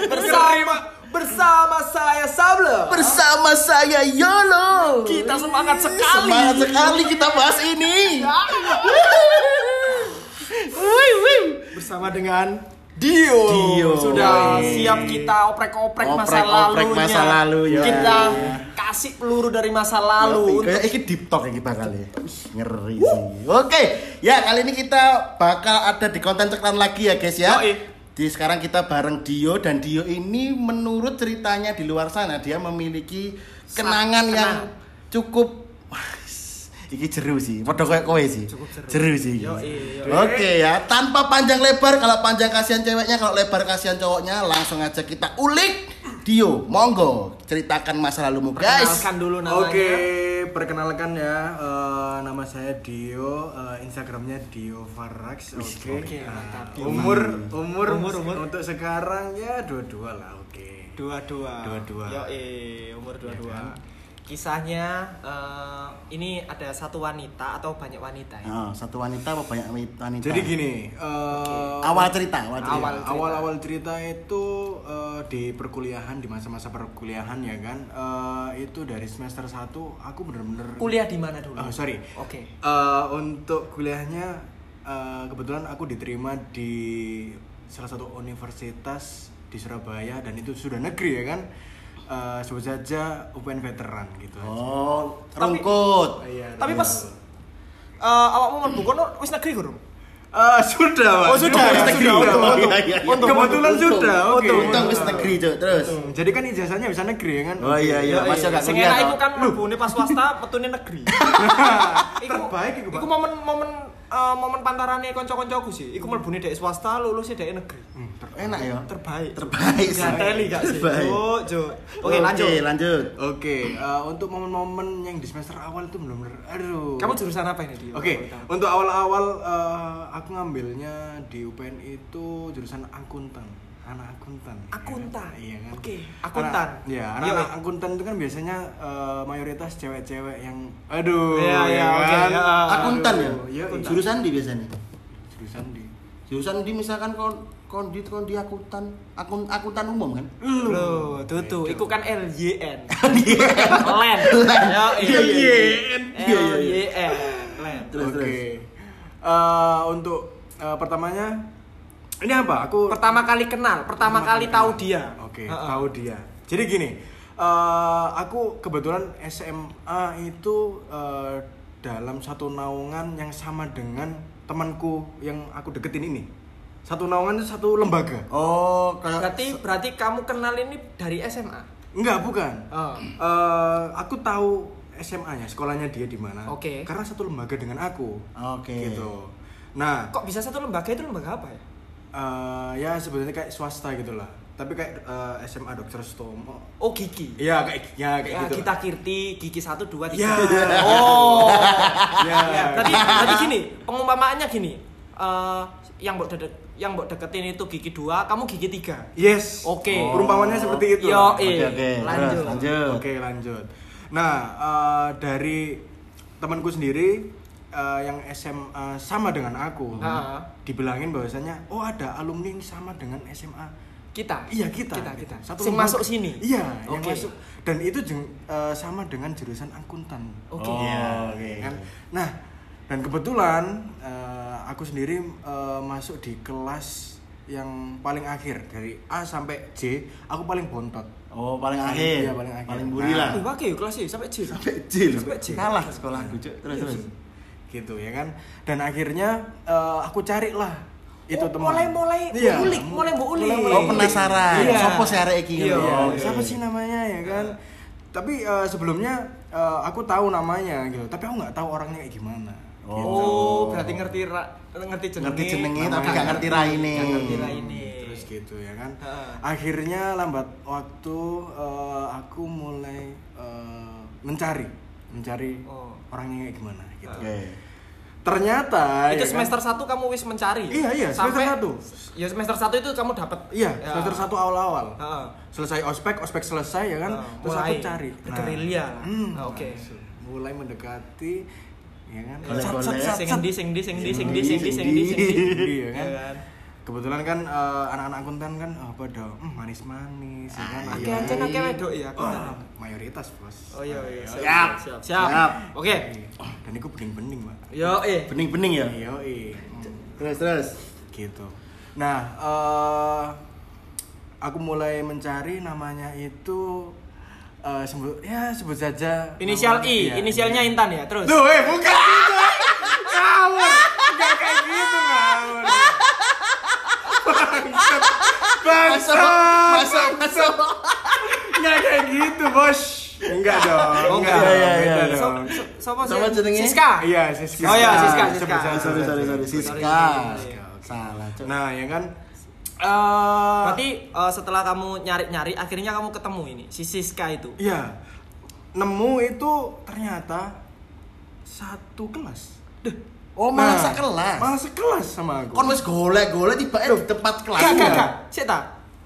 Bersama bersama saya Sable Bersama saya Yolo. Kita semangat sekali. Semangat sekali kita bahas ini. bersama dengan Dio. Dio. Sudah siap kita oprek-oprek masa lalunya. masa lalu, ya. Kita kasih peluru dari masa lalu Kayak ini deep talk ya. Wih, ngeri sih. Oke, ya kali ini kita bakal ada di konten ceklan lagi ya guys ya. Yoi. Di sekarang kita bareng Dio dan Dio ini menurut ceritanya di luar sana dia memiliki kenangan kenang. yang cukup Iki jeru sih, padha kayak kowe sih. Jeru sih. Oke ya, tanpa panjang lebar kalau panjang kasihan ceweknya, kalau lebar kasihan cowoknya, langsung aja kita ulik Dio. Monggo, ceritakan masa lalumu guys. Perkenalkan dulu namanya. Oke, perkenalkan ya, eh, nama saya Dio, eh, Instagramnya Dio Farax. Oke. Oke, Nah, mantap. umur, umur, Umur, umur. untuk sekarang ya dua-dua lah, oke. Dua-dua. Dua-dua. Yo, eh, umur dua-dua. Ya kan? Kisahnya eh, ini ada satu wanita atau banyak wanita ya? Ah, satu wanita apa banyak wanita? Jadi gini, eh, awal cerita, awal cerita. Awal cerita. awal-awal cerita itu eh, di perkuliahan di masa-masa perkuliahan ya kan, eh, itu dari semester 1 aku bener-bener Kuliah di mana dulu? Oh, sorry. Oke. Eh, untuk kuliahnya eh, kebetulan aku diterima di salah satu universitas di Surabaya dan itu sudah negeri ya kan. Eh, sebut saja UPN veteran gitu. Oh, Tapi- rungkut. Iya, Tapi iya. pas eh awakmu mlebu kono wis negeri gurung? Eh, sudah, Pak. Oh, sudah, Wis ya? negeri. Sudah, Untung, untung. Iya, iya, iya. untung. Kebetulan sudah. Oke. Untung, wis negeri, Cuk. Terus. Untung. Jadi kan ijazahnya bisa negeri ya kan. Oh iya iya, Ya, masih agak Sing enak iku kan mlebune pas swasta metune negeri. Terbaik iku, Pak. Iku momen-momen eh, momen pantarane kanca-kancaku sih. Iku mlebune dhek swasta, lulusnya dhek negeri. Hmm, ter- Enak ya. Terbaik. Terbaik sih. Gateli gak sih? Terbaik. Cuk, cuk. Oke, lanjut. Oke, lanjut. Oke, eh, untuk momen-momen yang di semester awal itu benar-benar aduh. Kamu jurusan apa ini, Dio? Oke, untuk awal-awal eh, aku ngambilnya di UPN itu jurusan akuntan, anak akuntan. ya kan? Akuntan? Iya kan. Oke, akuntan. Anak- Iya, Iya, anak-anak iya. akuntan itu kan biasanya eh, mayoritas cewek-cewek yang aduh. Iya, iya, ya oke, kan? ya. Akuntan ya? Aduh, Iya, iya. Jurusan di biasanya. jurusan di. Jurusan di misalkan kon kon di kon di akuntan, akun akuntan umum kan? Loh, tuh tuh, iku kan LYN. Len. Iya, LYN. Len. Terus, Oke. terus. Eh, untuk eh, pertamanya ini apa? Aku Pertama kali kenal, pertama kali tahu dia. Oke, Heeh. tahu dia. Jadi gini, eh, aku kebetulan SMA itu eh, dalam satu naungan yang sama dengan temanku yang aku deketin ini. Satu naungan itu satu lembaga. Oh, kayak Berarti berarti kamu kenal ini dari SMA. Enggak, bukan. Oh. Eh, aku tahu SMA-nya, sekolahnya dia di mana. Oke. Karena satu lembaga dengan aku. Oke. Gitu. Nah, Kok bisa satu lembaga itu lembaga apa ya? Eh, ya sebenarnya kayak swasta gitulah. Tapi kayak eh, SMA Dr. Stomo. Oh, Gigi. Iya, kayak ya kayak Ya, gitu. kita Kirti, Gigi 1 2 3. Ya. Oh. Ya. ya, berarti berarti gini, pengumpamaannya gini. Eh yang mbok deket yang mbok deketin itu gigi 2, kamu gigi 3. Yes. Oke. Perumpamannya seperti itu. Yo, Oke, eh. oke. Lanjut. Lanjut. Oke, lanjut. Nah, eh, dari temanku sendiri eh, yang SMA sama dengan aku, Ha. dibilangin bahwasanya oh ada alumni yang sama dengan SMA. Kita. Iya kita. Kita, kita. Satu Sing lembaga. masuk sini. Iya, yang Oke. masuk. Dan itu jeng- eh, sama dengan jurusan akuntan. Oke. Oh, Iya, oke. kan? Nah, dan kebetulan eh, aku sendiri eh, masuk di kelas yang paling akhir dari A sampai J, aku paling bontot. Oh, paling akhir. Iya, paling akhir. Paling buri Nah. lah. Wih, wake kelas ya sampai J. Sampai J. Sampai J. Kalah sekolahku, Cuk. Terus terus. Gitu ya kan. Dan akhirnya eh, aku cari lah itu Oh, teman. mulai-mulai Iya. ulik, mulai mbok ulik. Mulai-mulai Oh, penasaran. Iya. Sopo sih arek iki Iya. Iya, Oke. siapa sih namanya ya kan? Tapi eh, sebelumnya eh, aku tahu namanya gitu, tapi aku nggak tahu orangnya kayak gimana. Gitu. Oh, berarti ngerti ra, ngerti jenenge. Ngerti jenenge tapi gak ngerti raine. Gak ngerti raine. Terus gitu ya kan. Heeh. Akhirnya lambat waktu eh, aku mulai eh, mencari, mencari Oh. orangnya kayak gimana gitu. Oke. Ternyata itu ya kan? semester 1 kamu wis mencari. Iya, iya, semester Sampai satu. Ya semester 1 itu kamu dapat. Iya, Ya. semester satu awal-awal. Heeh. Selesai ospek, ospek selesai ya kan. Heeh, Terus aku cari. bergerilya. hmm, Ah, oke. langsung. Mulai mendekati ya kan. Sing di, sing di, sing di, sing di, Sing di, sing di, sing di. Iya kan? Iya kan? Kebetulan kan eh, anak-anak akuntan kan oh, pada hmm, manis-manis ya kan. Oke, ayo, ancen ayo. akeh wedok ya. Wah, mayoritas, Bos. Oh iya iya. Siap. Siap. Siap. Oke. Dan itu bening-bening, Pak. Yo eh. Bening-bening ya. Iya, Terus terus. gitu. Nah, eh aku mulai mencari namanya itu eh sebut ya sebut saja Inisial namanya- I, iya, inisialnya iya. Intan ya, terus. Duh, eh bukan gitu. Ngawur. Enggak kayak gitu, ngawur. Bangsat. Masuk, masuk. Enggak kayak gitu, Bos. Enggak dong. Oh, enggak. dong, Iya, iya, iya. sih? Sama jenenge? Siska. Iya, Siska. Oh iya, Siska, Siska. Sorry, sorry, sorry. Sorry, Siska. Salah. Nah, ya kan eh Berarti eh, setelah kamu nyari-nyari akhirnya kamu ketemu ini si Siska itu. Iya. Nemu itu ternyata satu kelas. Deh. Oh, malah Nah, sekelas. Malah sekelas sama aku. Kon wis golek-golek tiba di tempat kelas. Gak, gak, gak. Sik ta.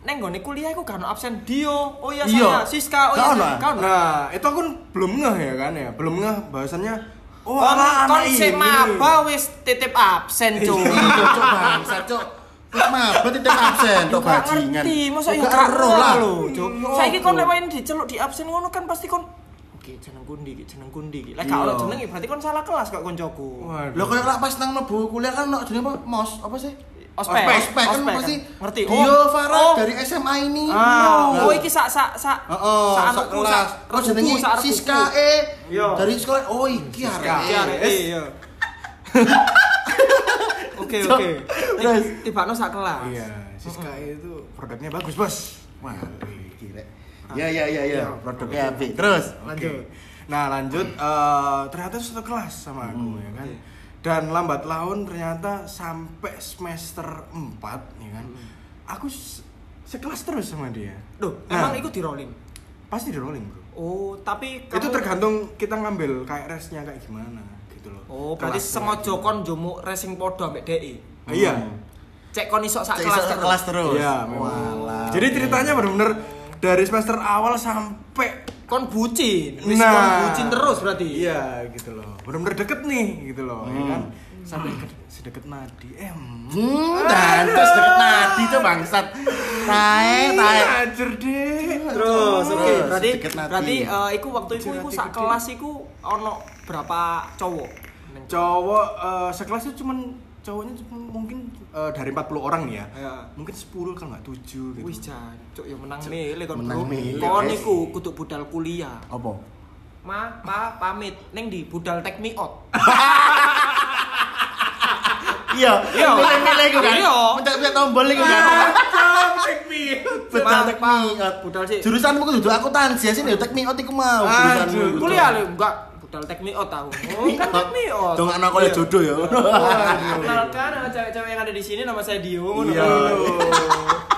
Neng gone kuliah iku ono absen Dio. Oh iya Iya. saya Siska. Oh iya. Gak ono. Nah, itu aku kan belum ngeh ya kan ya. Belum ngeh bahasannya oh, Kon kon sik maba wis titip absen, Cuk. Iya, Cuk, bangsa, Cuk. Wis mabet titip absen tok bajingan. ngerti, masa Yo gak ero lah. lho, Cuk. Iya, Saiki kon Cuk. lek main diceluk di absen ngono kan pasti kon Oke, jeneng kundi iki, jeneng kundi iki. Lek gak Iya. ono jenenge berarti kon salah kelas kok koncoku. Lah koyo lak pas nang mlebu kuliah kan ono jenenge apa? Mos, apa sih? Ospek. Ospek kan Ospek pasti. kan. Ngerti. Dio Oh. Farah Oh. dari SMA ini. Ah, Iya. oh iki sak sak sak. Heeh, sak sak kelas. Kok jenenge. Siska E. Iya. Dari sekolah. Oh, iki arek. Iki arek, Eh, iya. Oke, oke. Terus? Tibakno sak kelas. Iya, Siska itu produknya bagus, Bos. Wah, gila. Ya ya ya ya, produknya apik. Terus Lanjut. Nah lanjut, eh, ternyata satu kelas sama aku Hmm, ya kan. dan lambat laun ternyata sampai semester 4 ya kan aku se- sekelas terus sama dia Duh, Nah. emang itu di rolling. pasti di rolling bro Oh, tapi itu kamu- tergantung kita ngambil kayak resnya kayak gimana gitu loh Oh, berarti sengaja kon jumuk racing podo ambek. Ah, iya Cek kon isok sak kelas iso terus. kelas terus. Iya, memang. Walah. Jadi ceritanya benar-benar dari semester awal sampai Kon bucin. Wis Nah. kon bucin terus berarti. iya gitu loh. Benar-benar deket nih gitu loh, ya Hmm. kan? Sampai ke- sedekat nadi. Eh, Hmm, dan terus deket nadi tuh bangsat. Tae, tae. Ajar deh. Terus, oke, Terus, berarti deket berarti eh, iku waktu iku Kecil iku sak kelas iku ono berapa cowok? Cowok eh, sekelasnya cuman cowoknya mungkin eh, dari 40 orang nih ya. Ya. Mungkin 10 kalau nggak 7 gitu. Wis jan, cuk yo menang milih kon menang bro. Kon guys. iku kudu budal kuliah. Apa? Ma, pa, pamit neng di budal take me out. Iya, Iya. milih-milih iku kan. Iya. Pencet-pencet tombol iku kan. Betul Ma, tek pa, me out. budal sih. Jurusanmu kudu akuntansi ya sini tek me out iku mau jurusanmu. Aduh, Kuliah lho enggak take me out tahu. Oh, kan take me out. Dong anak kaya Iya. jodoh ya. Kenalkan nama cewek-cewek yang ada di sini nama saya Dio. Iya. kan.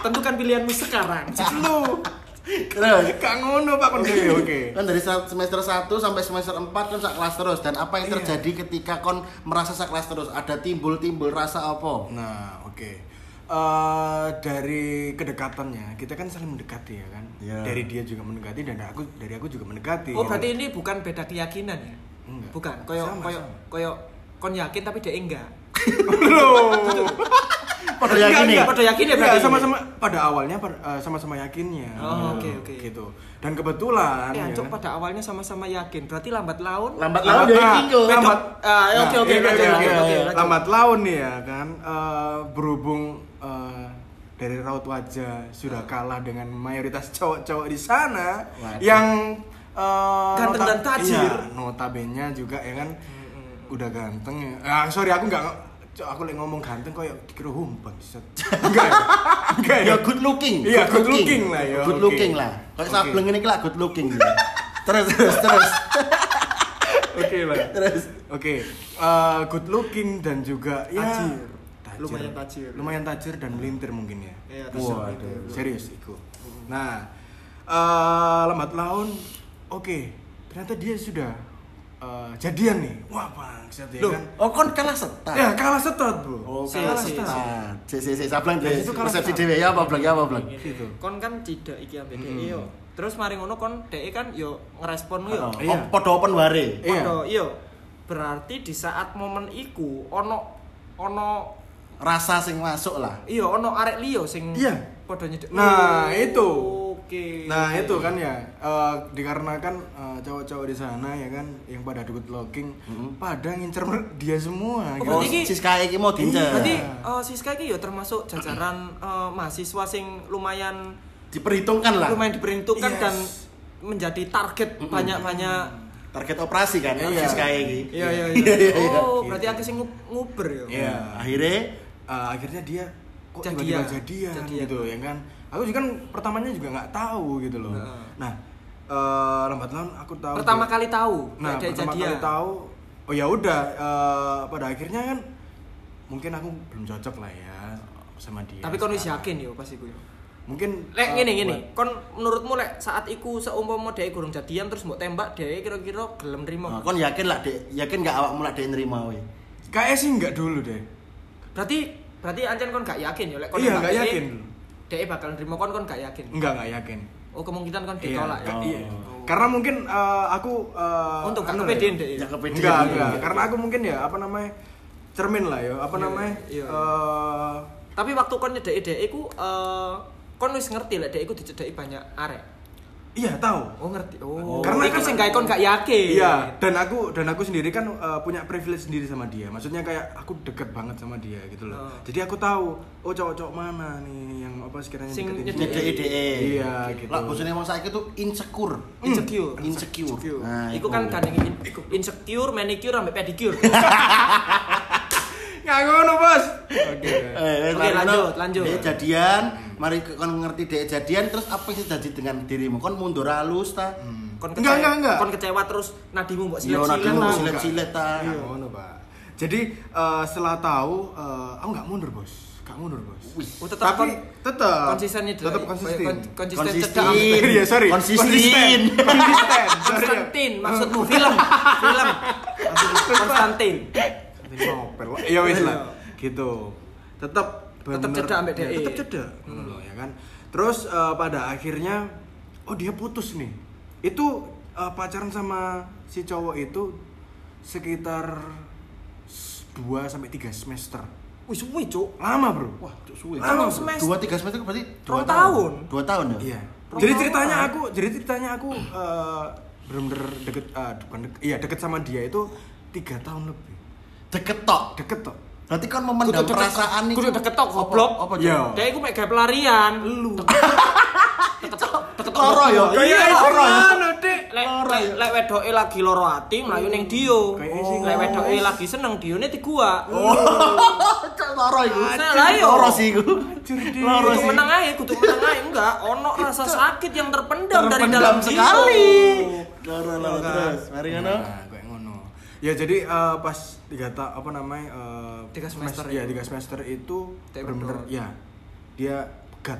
Tentukan pilihanmu sekarang. Lu Terus gak ngono Pak Kon Oke, Oke. kan dari semester 1 sampai semester 4 kan sak kelas terus dan apa yang terjadi ketika kon merasa sak kelas terus ada timbul-timbul rasa apa Nah, oke. Eh, dari kedekatannya kita kan saling mendekati ya kan. Iya. Dari dia juga mendekati dan aku dari aku juga mendekati. Oh, berarti ini bukan beda keyakinan ya? Enggak. Bukan. Koyo Sama, koyo sama. koyo kon yakin tapi dia enggak. pada yakin nih Pada yakin ya berarti. sama-sama pada awalnya eh, sama-sama yakinnya. Oh, oke, oke. Gitu. Dan kebetulan Eh, ya kan? pada awalnya sama-sama yakin. Berarti lambat laun. lambat laun ya Lambat- iki kok lambat Ah, ya, oke, oke, iya, iya, iya. oke, lanjut. lambat laun nih ya kan eh, berhubung eh, dari raut wajah sudah kalah dengan mayoritas cowok-cowok di sana Waduh. yang eh, Ganteng nota- dan tajir. iya, notabene juga ya kan udah ganteng ya ah, sorry aku nggak Cok, aku lagi ngomong ganteng kok ya dikira humpang enggak ya enggak ya good looking Iya, good looking lah, ya, good looking lah kayak Oke. sableng ini lah good looking terus terus terus Oke lah. Terus? Oke. eh, good looking dan juga ya Tajir. Tajir. Lumayan tajir. Lumayan tajir dan melintir mungkin ya. Iya, Wah, aduh. Serius iku. Nah, eh, lambat laun oke. Ternyata dia sudah eh, jadian nih. Wah, bangsat ya Loh, kan. oh kon kalah setat Ya, kalah setot, Bro. oh Si, kalah si, setat si si si sableng Dan deh itu persepsi setat. dhewe ya apa blang ya apa blang Gitu. Kon kan tidak iki ambek. DE yo. Terus mari ngono kon DE kan yo ngerespon yo. Oh, Iya. podo open ware Iya. Podo, iya. Berarti di saat momen iku ono ono rasa sing masuk lah iya ono arek liyo sing Iya. podo nyedek. Nah, Oh, itu. Oke. Nah oke. itu kan ya eh, dikarenakan eh, cowok-cowok di sana ya kan yang pada good looking pada ngincer dia semua. Oh, gitu. oh berarti iki- si Sky iki mau dincer Berarti Iya. eh Siska iki yo termasuk jajaran eh, mahasiswa sing lumayan diperhitungkan lah lumayan diperhitungkan Yes. dan menjadi target banyak-banyak target operasi kan Iya. si Sky iki Iya iya Iya, iya, iya. iya. Oh, berarti aku sing ngu- nguber ya. Iya. akhirnya Eh, akhirnya dia kok Jadian. tiba-tiba jadian, Jadian. gitu ya kan. Aku juga kan pertamanya juga nggak tahu gitu loh. Heeh. Nah eh, lambat laun aku tahu. Pertama dia- kali tahu Nah kayak pertama jadian. kali tahu. Oh ya udah eh, pada akhirnya kan mungkin aku belum cocok lah ya sama dia. Tapi kon wis sekarang. yakin yo pas iku yo. Mungkin Lek ngene ngene, buat- kon menurutmu lek saat iku seumpama dhek gurung jadian terus mbok tembak dhek kira-kira gelem nrimo. Nah, kon yakin lah dek yakin gak awakmu lah dek nerima we Kayaknya sih nggak dulu deh. Berarti berarti ancen kon gak yakin yo lek kon Iya, dhek, yakin. Dhek bakal nrimo kon kon gak yakin. Enggak nggak yakin. Oh, kemungkinan kon Iya, ditolak ya. ka- Oh. iya. Karena mungkin eh, aku eh, Untuk gak anu kepedean ya. dhek. Ya, kepedean. Enggak, Iya, enggak. iya. Karena aku mungkin ya apa namanya? cermin lah ya, apa Iya, namanya? iya. eh, Tapi waktu kon nyedeki dhek iku eh kon wis ngerti lek dhek iku dicedeki banyak arek. Iya, tahu. Oh ngerti. Oh. Karena kan- sing kon gak yakin. Iya, dan aku dan aku sendiri kan eh, punya privilege sendiri sama dia. Maksudnya kayak aku deket banget sama dia gitu loh. Oh. Jadi aku tahu, oh cowok-cowok mana nih yang apa sekiranya Sing deketin Iya, gitu. lah bosnya emang saiki tuh insecure Insecure. insecure nah Iku kan in- insecure, manicure, sampai pedicure. Nggak ngono, Bos. Oke. Eh, Oke, mari lanjut, ngono, lanjut. Dek jadian, mari kon ngerti dek jadian terus apa yang terjadi dengan dirimu? Kon mundur halus ta? Kon Enggak, enggak, enggak. Kon kecewa terus nadimu mbok Iya, silet-silet nadimu silet-silet ta. Nggak ngono, Pak. Jadi eh, setelah tahu eh, aku nggak mundur bos, nggak mundur bos. Oh, tetap Tapi kon- tetap konsisten itu. tetap konsisten. Kon- konsisten Konsisten. Iya sorry. Konsisten. Konsisten. Konsisten. Konstantin, maksudmu film, film. Konstantin. Ini Nopel. Iya wis lah. Gitu. Tetap Tetep bener- cedak ambek ya, DE. Tetep cedak. loh, ya kan. Terus eh, pada akhirnya oh dia putus nih. Itu eh, pacaran sama si cowok itu sekitar 2 sampai 3 semester. Wih, suwi, Cuk. Lama, Bro. Wah, cuk suwe. Lama, semester. Dua tiga semester itu berarti dua Rong tahun. Dua tahun ya? Iya. Rong Jadi tahun ceritanya aku, jadi ceritanya aku eh, bener-bener deket, eh, bukan deket, iya deket sama dia itu tiga tahun lebih. Deket tok. Deket tuh. Berarti kan memendam Kudu perasaan nih. kudu deket tok, goblok. Apa? Iya. Cuk? Dia iku mek gawe pelarian. Lu. Deket tok, deket tok. Loro ya? Iya, Loro ya? Mana, Dek? Lek wedoke lagi loro ati mlayu ning Dio. Kayak Lek wedoke lagi seneng Dione di gua. Loro iku. Nah, yo. Loro sih iku. Loro Kudu sih. menang aja, kudu menang aja enggak. Ono rasa sakit yang terpendam, dari dalam sekali. Loro loro Enggak. terus. Mari ngono. Nah, kayak ngono. Ya jadi eh, pas tiga ta apa namanya eh, Tiga semester ya tiga semester itu berdua. ya dia pegat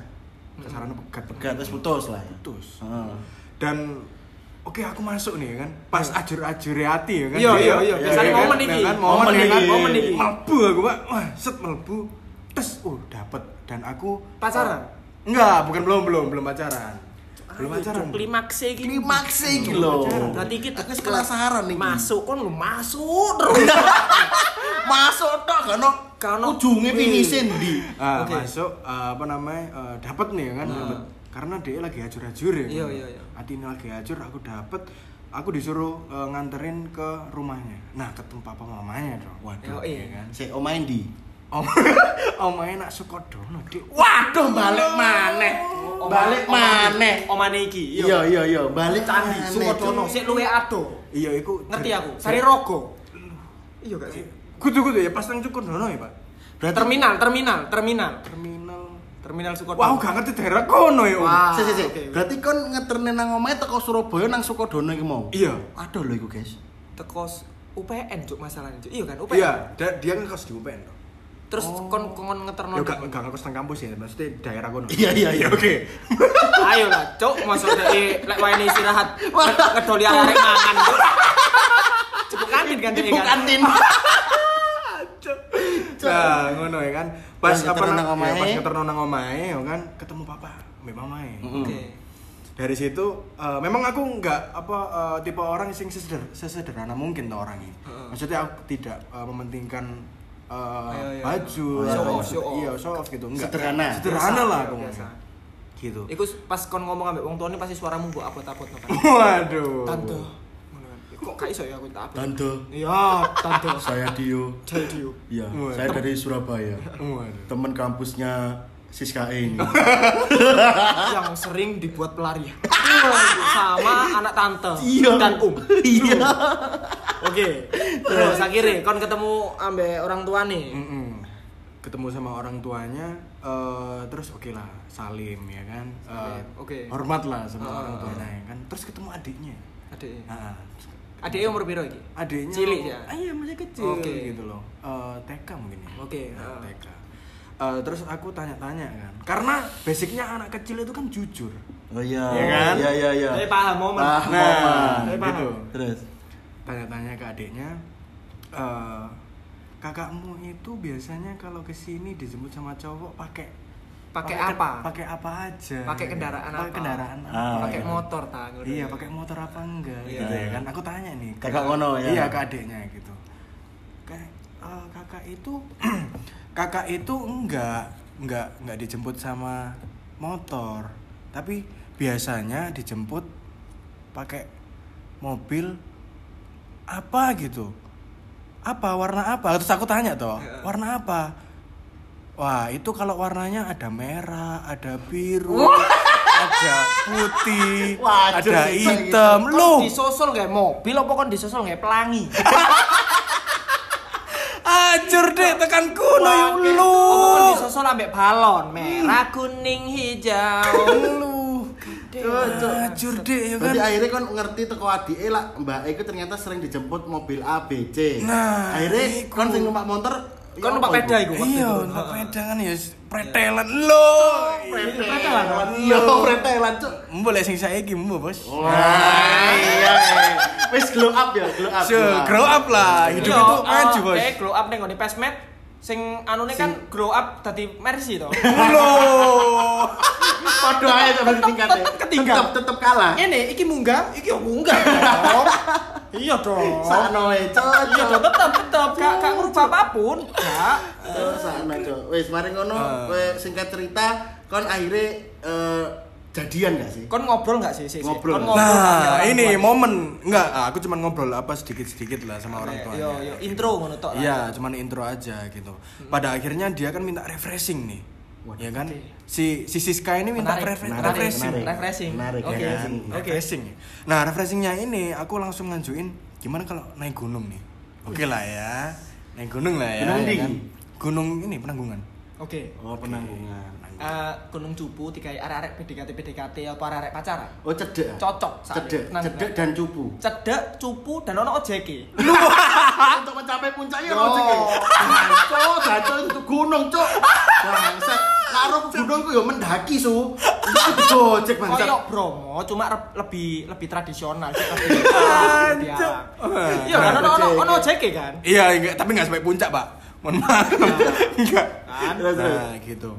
kasarannya pegat Pegat terus putus lah ya. putus Heeh. dan oke aku masuk nih ya kan pas ajur-ajur hati ya kan Iya, Dia- iya, iya. ya Biasanya kan? momen iki. kan, momen, Momen ya kan. Momen iki. melbu aku pak wah set melbu tes oh dapet dan aku Pacaran? enggak bukan belum belum belum pacaran belum pacaran Cuk, Klimaks e iki. Klimaks iki lho. Berarti kita Aku wis penasaran nih. Masuk kon lu masuk terus. Masuk tok kan no. Kano- ujunge finisin di. Ah, Oke. masuk eh, apa namanya eh, dapat nih ya kan dapet. karena dia lagi hajur-hajur ya Iya, kan. iya, iya. hati ini lagi hajur aku dapet aku disuruh eh, nganterin ke rumahnya nah ketemu papa mamanya dong waduh Yo, iya. ya kan Si omain di. Om omanya nak sukodono dik Waduh balik maneh. Balik maneh. Omane iki. Iya iya iya, balik Candi Sukodono sik luwe ado. iya iku Ngerti aku. Sari Rogo. Iya gak sih? kudu kudu ya pas nang Sukodono ya pak Berarti Terminal, terminal, terminal. terminal Terminal Sukodono. wah gak ngerti daerah kono ya Om. Wah. Si, si, si. oke, oke. Berarti kon ngeterne nang omahe teko Surabaya nang Sukodono iki mau. iya Aduh lho iku, guys. Tekos UPN cuk masalahnya cuk. Iya kan UPN. iya dia ngekos di UPN Terus kon kon ngeterno. ya gak gak ngekos nang kampus ya maksudnya daerah kono Iya iya iya. oke Ayo lah, cuk, masuk dari lek wae istirahat ngedoli arek mangan cuk. Cukup kantin kan Ibu kantin. Nah, ngono ya kan. Pas apa nang nang omahe. ya, pas ngeterno nang omahe ya kan ketemu papa, mbak mamae. Mm. Oke. Dari situ eh, memang aku nggak apa eh, tipe orang sing seseder, sesederhana mungkin tuh orangnya. Heeh. Maksudnya aku tidak eh, mementingkan eh, Iya, iya. baju, Oh, show off, show off. iya show off gitu, enggak. Sederhana. Sederhana lah iya, aku. biasa. Gitu. Iku pas kon ngomong ambek wong tuane pasti suaramu mbok abot-abot kan. Waduh. Tante. Kok gak iso ya aku tak abot. Tante. Iya, tante. Saya Dio. Jadi yuk. Iya, saya dari Surabaya. Waduh. Teman kampusnya Siska ini. yang sering dibuat pelarian sama anak tante Iya. dan um Iya. oke terus akhirnya kon ketemu ambe orang tua nih Mm-mm. ketemu sama orang tuanya eh, terus oke lah salim ya kan Salim, oke. hormat lah sama Ah. orang tuanya ya kan terus ketemu adiknya adik nah, adiknya umur piro iki adiknya Cilik ya? ah, iya masih kecil Oke. gitu loh Eh, TK mungkin ya Oke, Nah, ah. TK Eh, terus aku tanya-tanya kan karena basicnya anak kecil itu kan jujur Oh iya. Iya kan? Iya iya iya. Eh, paham momen Paham. nah Eh, paham. gitu Terus. tanya-tanya ke adiknya eh kakakmu itu biasanya kalau ke sini dijemput sama cowok pakai Pakai apa? pakai apa aja Pakai kendaraan pakai apa? kendaraan Ah, apa pakai iya. motor ta ngono iya ya. pakai motor apa enggak Iya. gitu ya kan aku tanya nih ke- Kakak ngono ya? iya ke adiknya gitu kayak eh, kakak itu kakak itu enggak enggak enggak dijemput sama motor. Tapi biasanya dijemput pakai mobil apa gitu. Apa warna apa? Terus aku tanya toh Iya. warna apa? Wah itu kalau warnanya ada merah ada biru ada putih Wah, ada jadi hitam. Lu disosol nggak? Mobil apa kon disosol nggak? Pelangi Ajur deh tekan kuno ya lu. disosol ambek balon merah kuning hijau Lu. Ajur dek ya kan. Berarti akhirnya kan ngerti teko adike lah Mbak Eko ternyata sering dijemput mobil A B C. Nah, akhirnya kan sing numpak motor Kan ya numpak peda iku? Iya, itu. untuk pedangan ya pretelan lo. Pretelan. Yo, pretelan, Cuk. Boleh sing saiki mbo, Bos. Wah, iya. iya. Wis glow up ya, glow up. So, grow up lah. Hidup Iya, itu maju, Bos. Eh, glow up ning ngone pesmed sing anune kan grow up dadi Mercy to. Lo. Padha ae sama tingkatnya. tetep ketinggal. Tetep tetep kalah. Ini iki munggah, iki yo munggah. dong. Iya dong. Sakno e. Iya dong, tetep tetep gak gak ngerubah apa pun. Gak. Cuk, sakno, Cuk. Wis mari ngono, Ah. kowe singkat cerita kon akhirnya eh, jadian gak sih? Kon ngobrol gak sih? sih, sih? Ngobrol. Kon Nah, sama orang ini tua. momen enggak, aku cuma ngobrol apa sedikit-sedikit lah sama orang Yo tuanya. yo intro ngono tok. lah. Iya, cuman intro aja gitu. Pada akhirnya dia kan minta refreshing nih. ya kan? Si si Siska ini minta Menarik, refre- menarik, refreshing. menarik. Refreshing. Menarik, Oke. Ya kan? Oke. Refreshing. Nah, refreshingnya ini aku langsung ngajuin gimana kalau naik gunung nih. Oke lah ya. Naik gunung lah ya. Gunung ya di? kan? Gunung ini penanggungan. Oke. Oh, penanggungan. Eh, Gunung Cupu tiga arek-arek PDKT PDKT apa arek pacaran? Oh, cedek. Cocok Cedek, cedek dan cupu. Cedek, cupu dan ono ojeke. Untuk mencapai puncaknya lo cek. Cuk, dacul itu gunung, Cuk. Bangsat. Karo gunung ku yo mendaki su. Itu digojek bangsat. Koyok Bromo, cuma lebih lebih tradisional sih lebih. Iya kan ono ono kan? Iya, enggak, tapi enggak sampai puncak, Pak. Mohon maaf. Enggak. Terus, terus. Nah, gitu.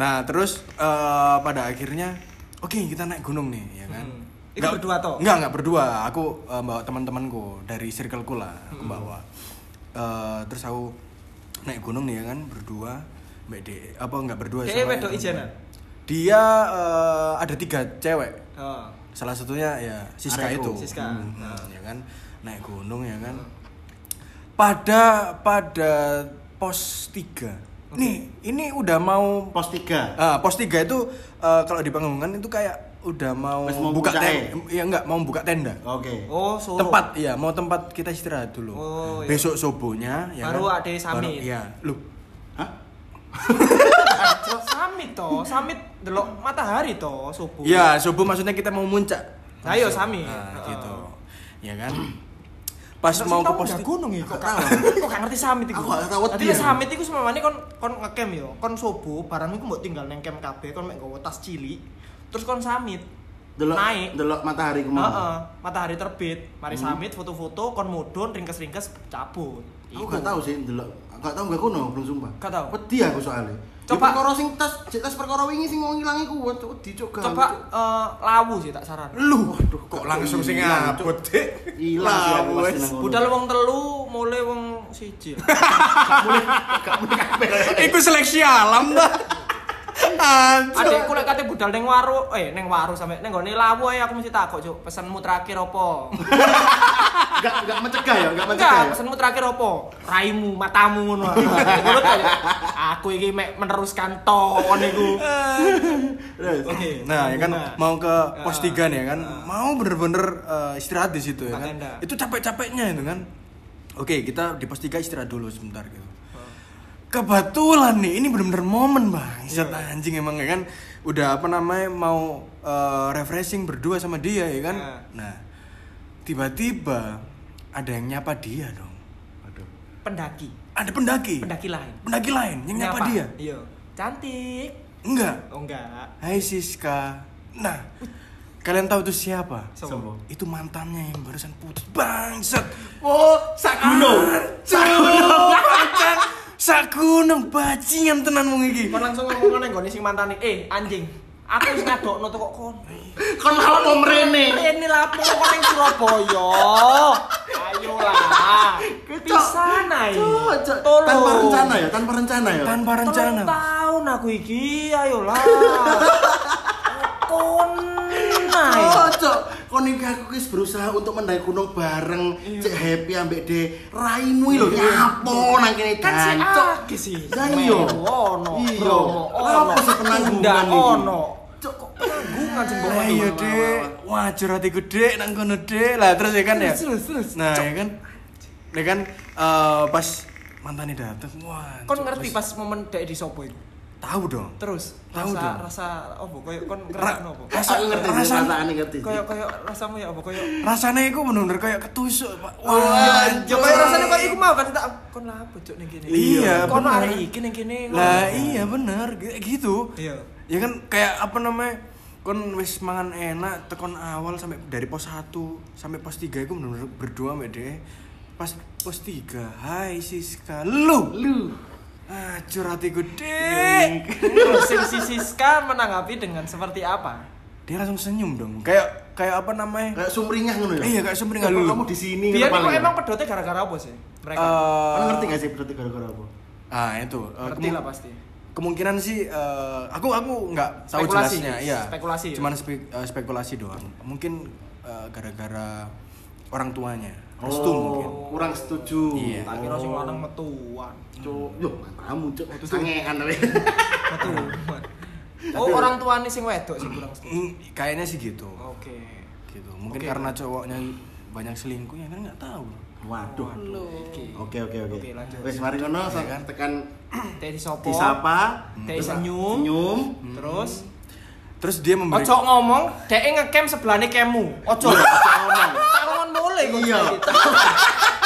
Nah, terus eh, pada akhirnya oke, kita naik gunung nih, ya kan. Hmm. Itu berdua toh? Enggak, enggak berdua. Aku eh, bawa teman-temanku dari circleku lah, aku Hmm. bawa. Eh, terus aku naik gunung nih ya kan, berdua. Mbak De, apa enggak berdua Kayak sama- wedok. Dia eh, ada tiga cewek. Oh. Salah satunya ya Siska Areku. itu. Siska. Hmm, Nah. ya kan naik gunung ya kan. Pada pada pos 3. Nih, ini udah mau Pos 3. Ah, pos 3 itu eh, kalau di Panggungan itu kayak udah mau, mau buka puncaknya? tenda. Ya enggak, mau buka tenda. Oke. Oh, Solo. Tempat iya, mau tempat kita istirahat dulu. Oh, iya. Besok subuhnya ya Baru kan? ada summit. Baru- Iya, lu. Hah? Samit toh, samit delok matahari toh subuh. Iya, subuh maksudnya kita mau muncak. Iya, sami. Nah, Heeh. gitu. Ya kan? Pas Terus mau ke pos gunung ya kok tahu. kok gak ngerti samit iku. Aku gak tahu Dadi dia. samit iku semamane kon kon ngecamp yo, kon subuh barang iku mbok tinggal neng camp kabeh kon mek nggawa tas cilik. Terus kon samit. Delok naik. delok matahari Heeh, mau. matahari terbit. Mari Hmm. samit foto-foto kon mudun ringkes-ringkes cabut. Aku gak tahu sih delok. Gak tahu gak kuno belum sumpah. Gak tahu? Wedi aku soalnya. Coba- Coba perkara sing tas, tas perkara wingi sing wong ilang iku wedi cuk gak. Coba eh, lawu sih tak saran. Lu, waduh, kok langsung sing Cuk. Dik. Kono. Budal wong telu, mulai wong siji. gak muni kabeh. Iku seleksi alam dah. Anjir. Adekku lek kate budal ning waru, eh ning waru sampe ning gone lawu ae aku mesti takok, Cuk. Pesenmu terakhir opo? Gak gak mencegah ya, gak mencegah Enggak, ya. pesenmu terakhir opo? Raimu, matamu ngono. Ya? Aku iki mek meneruskan ton iku. Terus. Oke. Nah, ya kan bunga. mau ke pos Ah, 3 nih ya kan. Mau bener-bener eh, istirahat di situ ya kan. Itu capek-capeknya itu kan. Oke, kita di pos 3 istirahat dulu sebentar gitu. Kebetulan nih, ini bener-bener momen bang. Iya. Set anjing emang ya kan. Udah apa namanya mau eh, refreshing berdua sama dia ya kan. Ah. Nah, tiba-tiba ada yang nyapa dia dong. Aduh. pendaki. Ada pendaki. Pendaki lain. Pendaki lain yang nyapa, dia. Iya. Cantik. Enggak. Oh enggak. Hai Siska. Nah, kalian tahu itu siapa? Sopo? Itu mantannya yang barusan putus. Bangsat. Oh, sak gunung. Sak gunung. Bajingan tenan mung iki. Kon langsung ngomong nang gone sing mantane, "Eh, anjing. Aku wis ngadokno tuh kok kon." Kon malah mau mrene. Ini lapo kok ning Surabaya. Ayolah. Pisan ae. Tolong. Tanpa rencana ya, tanpa rencana ya. Tanpa rencana. tahun aku iki, ayolah. Kon cok. Kon iki aku wis berusaha untuk mendaki gunung bareng. Cek happy ambek de raimu lho nyapo nang kene Kan. Agi sih. Lah iya. Melu Ono. Iya. Apa sih penanggungan Undang iki? ono. Cok kok penanggungan sing bawa Ayo dek, wajar hatiku dek nang kono dek lah terus ya kan ya. Terus, terus. Nah ya kan, ya kan eh, pas mantannya datang, wah. Kon ngerti pas momen dek di sopo iku? Tahu dong. Terus Tahu rasa dong. rasa opo koyo kon Ra- ngerasa opo? Rasa ngerti rasane ngerti. Koyo koyo rasamu ya opo koyo Rasanya itu bener-bener kayak ketusuk, Pak. Wah, Ya koyo rasane koyo iku mau kan tak kon lah apa cuk ning kene. Iya, Kon arek iki ning kene. Lah iya bener, gitu. Iya. Ya kan kayak apa namanya? Kon wis mangan enak tekon awal sampai dari pos 1 sampai pos 3 itu bener-bener berdua mbak deh. Pas pos 3, hai Siska, lu, lu. Acur hatiku, dek. Terus sing si Siska menanggapi dengan seperti apa? Dia langsung senyum dong. Kayak kayak apa namanya? Kayak sumringah ngono ya. Iya, kayak sumringah dulu. Kamu di sini ngono kok emang pedotnya gara-gara apa sih? Mereka. Kamu ngerti gak sih berarti gara-gara apa? Ah, itu. Ngerti kemu- lah pasti. Kemungkinan sih eh, aku aku nggak tahu jelasnya, iya. spekulasi ya? Cuman spe- eh, spekulasi doang. Mungkin gara-gara orang tuanya. Restu mungkin. Oh, kurang setuju. Iya. Tak kira sing lanang metuan. Cuk, yo kamu cuk sangean tapi. Metuan. Oh, orang tuane sing wedok sing kurang setuju. Mm, kayaknya sih gitu. Oke. Gitu. Mungkin karena cowoknya banyak selingkuh ya kan nggak tahu. Waduh. Oke. Oke oke oke. Oke, lanjut. Wis mari ngono Iya kan? tekan Teh disopo? disapa, Teh senyum. senyum. Terus Terus dia memberi ojo ngomong, dhek ngecam sebelahne kemmu. Ojo. ngomong. Tak ngomong mulai kok. Iya. gitu.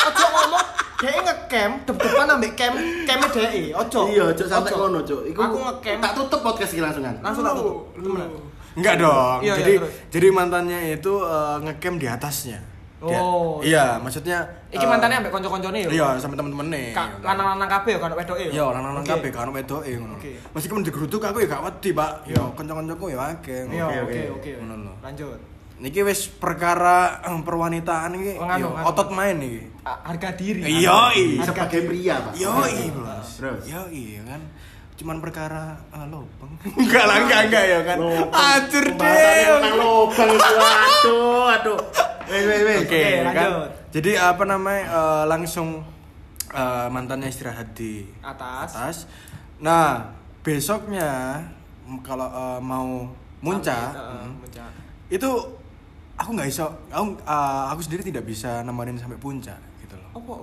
Ojo ngomong, dhek ngecam dep-depan ambek cam came dhek. Ojo. Iya, Ojo. ngono cuk. Iku Aku ngecam. tak tutup podcast iki langsungan. Langsung tak tutup. Temenan. Enggak dong. Iya, iya, jadi jadi mantannya itu eh, ngecam di atasnya. Dia- Oh, iya, maksudnya Iki eh, mantannya ambek kanca-kancane ya? Iya, sama temen-temennya. Ka- lanang-lanang kabeh ya kan wedoke ya? Iya, lanang-lanang kabeh kan wedoke ngono. Oke. Meskipun digeruduk aku ya gak wedi, Pak. Yo, kanca-kancaku ya akeh. Iya, Oke, oke, oke. oke. Ngono lho. Lanjut. Niki wis perkara eh, perwanitaan iki Oh, otot main iki. Harga diri. Iya, iya. Sebagai pria, Pak. Yoi, Bos. Terus. Yoi, ya kan. Cuman perkara uh, lobang. enggak lah, enggak enggak ya kan. Lobang. Pembahasannya deh. tentang lobang itu. Aduh, aduh. Wes wes wes. Oke, Oke, ya kan. lanjut. Jadi apa namanya eh, langsung eh, mantannya istirahat di Atas. atas. Nah, besoknya kalau eh, mau muncak, Sampai, uh, itu aku nggak iso, aku, eh, aku sendiri tidak bisa nemenin sampai puncak gitu loh. Apa?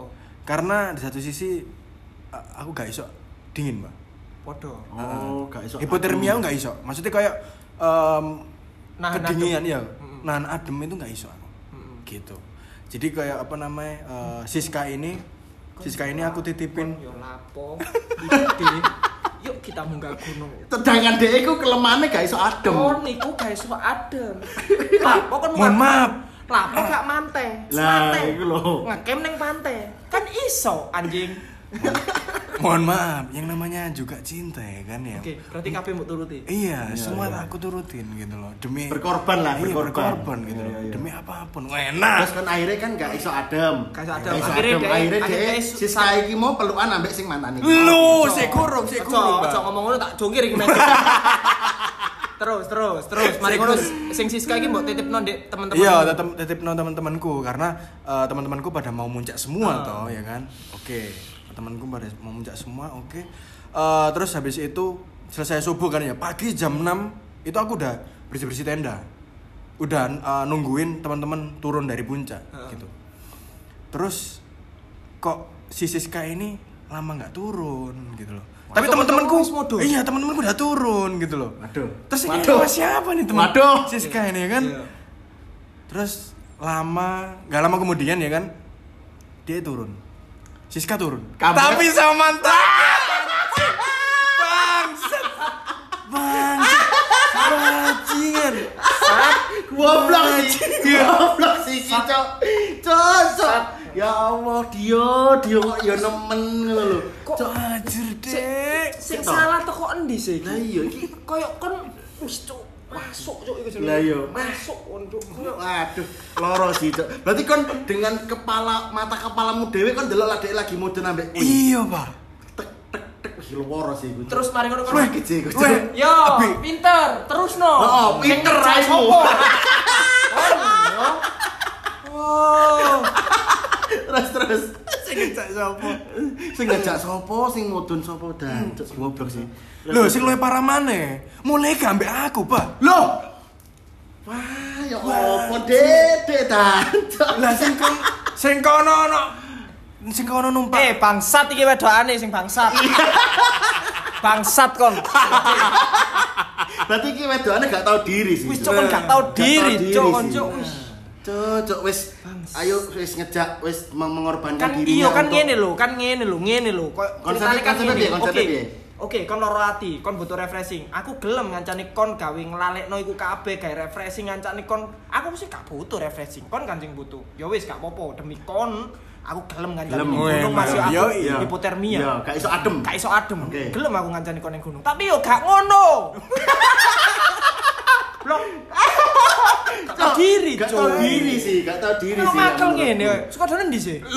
Karena di satu sisi eh, aku nggak iso dingin, mbak. Podo. Oh, gak iso. Hipotermia aku nggak iso. Maksudnya kayak em, Nahan kedinginan adem. ya, nahan adem itu nggak iso. Gitu. Jadi kayak apa namanya eh, Siska ini, Siska ini aku titipin. Yo lapo. Iki. Yuk kita munggah gunung. Sedangkan dia itu kelemahannya gak iso adem. Oh, niku guys kok adem. Lapo kan Mohon maaf. Lapo gak mantai. Lah, iku lho. Ngecam ning pantai. Kan iso anjing. Mohon maaf, yang namanya juga cinta ya kan ya. Oke, berarti kabeh mbok turuti. Iya, Iya, semua iya. aku turutin gitu loh. Demi Berkorban lah, Iya, berkorban. berkorban gitu Iya, loh. iya. Demi apa pun. Enak. Terus kan akhirnya kan gak iso adem. Gak iso adem. Gak iso Akhirnya adem. dia- Akhirnya akhirnya dia si Sky iki mau pelukan ambek sing mantan iki. Lu, saya kurung, Ojo, kurung. Ojo ngomong ngono tak jongkir iki meja. Terus, terus, terus. Mari ngono kurus. sing Siska iki mbok titipno ndek teman-teman. Iya, tetep titip no teman-temanku karena eh, teman-temanku pada mau muncak semua Ah. toh, ya kan. Oke, temanku pada mau muncak semua, oke. Eh, terus habis itu selesai subuh kan ya, pagi jam 6 itu aku udah bersih-bersih tenda. Udah eh, nungguin teman-teman turun dari puncak Ah. gitu. Terus kok si Siska ini lama nggak turun gitu loh. Tapi teman-temanku, iya teman-temanku udah turun gitu loh. Waduh. Terus ini sama siapa nih teman? Waduh. Siska ini ya kan. Iya. Terus lama, nggak lama kemudian ya kan, dia turun. Siska turun. Kamu- Tapi sama mantan. Bangsat. Bangsat. Bajingan. Goblok sih. Goblok sih si Cok. Cocok. Ya Allah, dia dia kok ya nemen ngono lho. Kok Cok. Anjir dek. sing Cok. salah teko endi sih? Lah iya iki Koyo kon wis cuk masuk cuk iku jenenge. Lah iya. Masuk untuk Waduh, loro sih, Cok. Berarti kon dengan kepala mata kepalamu dewe kon delok dek lagi mudun ambek kuwi. Iya pak. Tek tek tek wis loro sih iku. Terus mari ngono kon. Iku. Yo, pinter, terus no. Oh, Sing pinter raimu. sopo? Oh, Terus terus. Sing ngejak sapa? Sing ngajak sopo, sing mudun sopo dan Cok goblok sih. Loh, sing luwih parah maneh. Mulai gak ambek aku, Pak. Loh. Wah, ya apa dedek dan. Lah sing kon sing kono ono sing kono numpak. eh bangsat iki wedokane sing bangsat. Bangsat kon. Berarti iki wedokane gak tahu diri sih. Wis cok kon gak tau diri, cok kon. Cok, cok wis ayo wis ngejak wis meng- mengorbankan Kan dirinya iya kan untuk- ngene lho, kan ngene lho, ngene lho. Ceritane kan ngene. Oke. Oke, kon loro ati, kon butuh refreshing. Aku gelem ngancani kon gawe nglalekno iku kabeh gawe refreshing ngancani kon. Aku sih gak butuh refreshing. Kon kan sing butuh. Ya wis gak apa-apa demi kon. Aku gelem ngancani gunung masih aku iya, iya. hipotermia. Iya, gak iso adem. Gak iso adem. Oke. Gelem aku ngancani kon gunung. Tapi yo gak ngono. Blok. Gak tau diri, Gak Cuk. diri sih, gak tahu diri sih. makel ngene, suka donen ndi sih?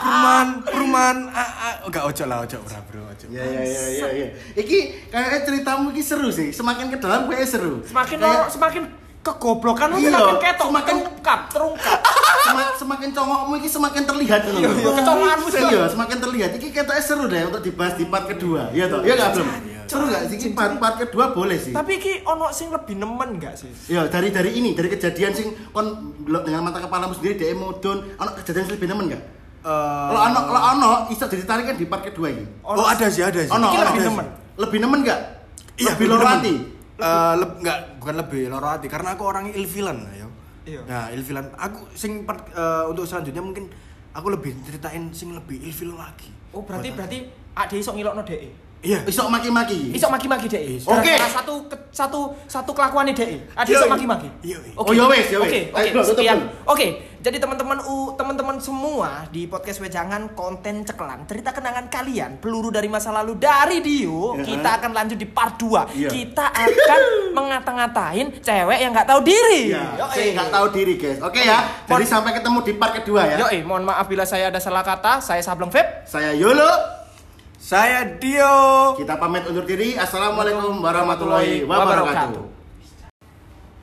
perumahan perumahan ah, ah, gak ojo lah ojo ora bro ojo Iya iya iya iya iya. Iki kayaknya ceritamu iki seru sih. Semakin ke dalam kayaknya seru. Semakin Kayak- semakin kegoblokan lu Iya, semakin ketok, semakin- terungkap, terungkap. Sema- semakin congokmu iki semakin terlihat Iya, iya, kecongokanmu sih. Iya, semakin terlihat. Iki ketoknya seru deh untuk dibahas di part kedua. Iya toh? Iya enggak belum? Seru enggak sih? Iki part, part kedua boleh sih. Tapi iki ono sing lebih nemen gak sih? Iya, dari dari ini, dari kejadian sing kon dengan mata kepalamu sendiri dhek mudun, ono kejadian sing lebih nemen enggak? Eh, Kalau ono kalau ono iso ditarikan di part kedua ini. oh ada sih ada sih Ono, lebih nemen. Lebih nemen enggak? Iya, lebih lebih hati. Eh, leb- nggak bukan lebih loro hati karena aku orang ilfilan ya Iya. nah ilfilan aku sing part, eh, untuk selanjutnya mungkin aku lebih ceritain sing lebih ilfil lagi Oh, berarti berarti ade iso ngilokno dhek. Iya Iso maki-maki. Iso maki-maki dhek. Oke. Gara-gara satu satu satu kelakuane dhek. Ade iso Iya, maki-maki. iya, iya. Oke. Oh, ya wes, ya. Oke, oke, sekian. Oke, jadi teman-teman u teman-teman semua di podcast Wejangan konten ceklan cerita kenangan kalian peluru dari masa lalu dari Dio Ya. kita akan lanjut di part 2 Iya. kita akan mengata-ngatain cewek yang nggak tahu diri Iya, Yoi. saya nggak tahu diri guys. Oke ya. Jadi sampai ketemu di part kedua ya. Yoi, mohon maaf bila saya ada salah kata saya Sableng Vape Saya Yolo. Saya Dio Kita pamit undur diri. Assalamualaikum warahmatullahi wabarakatuh.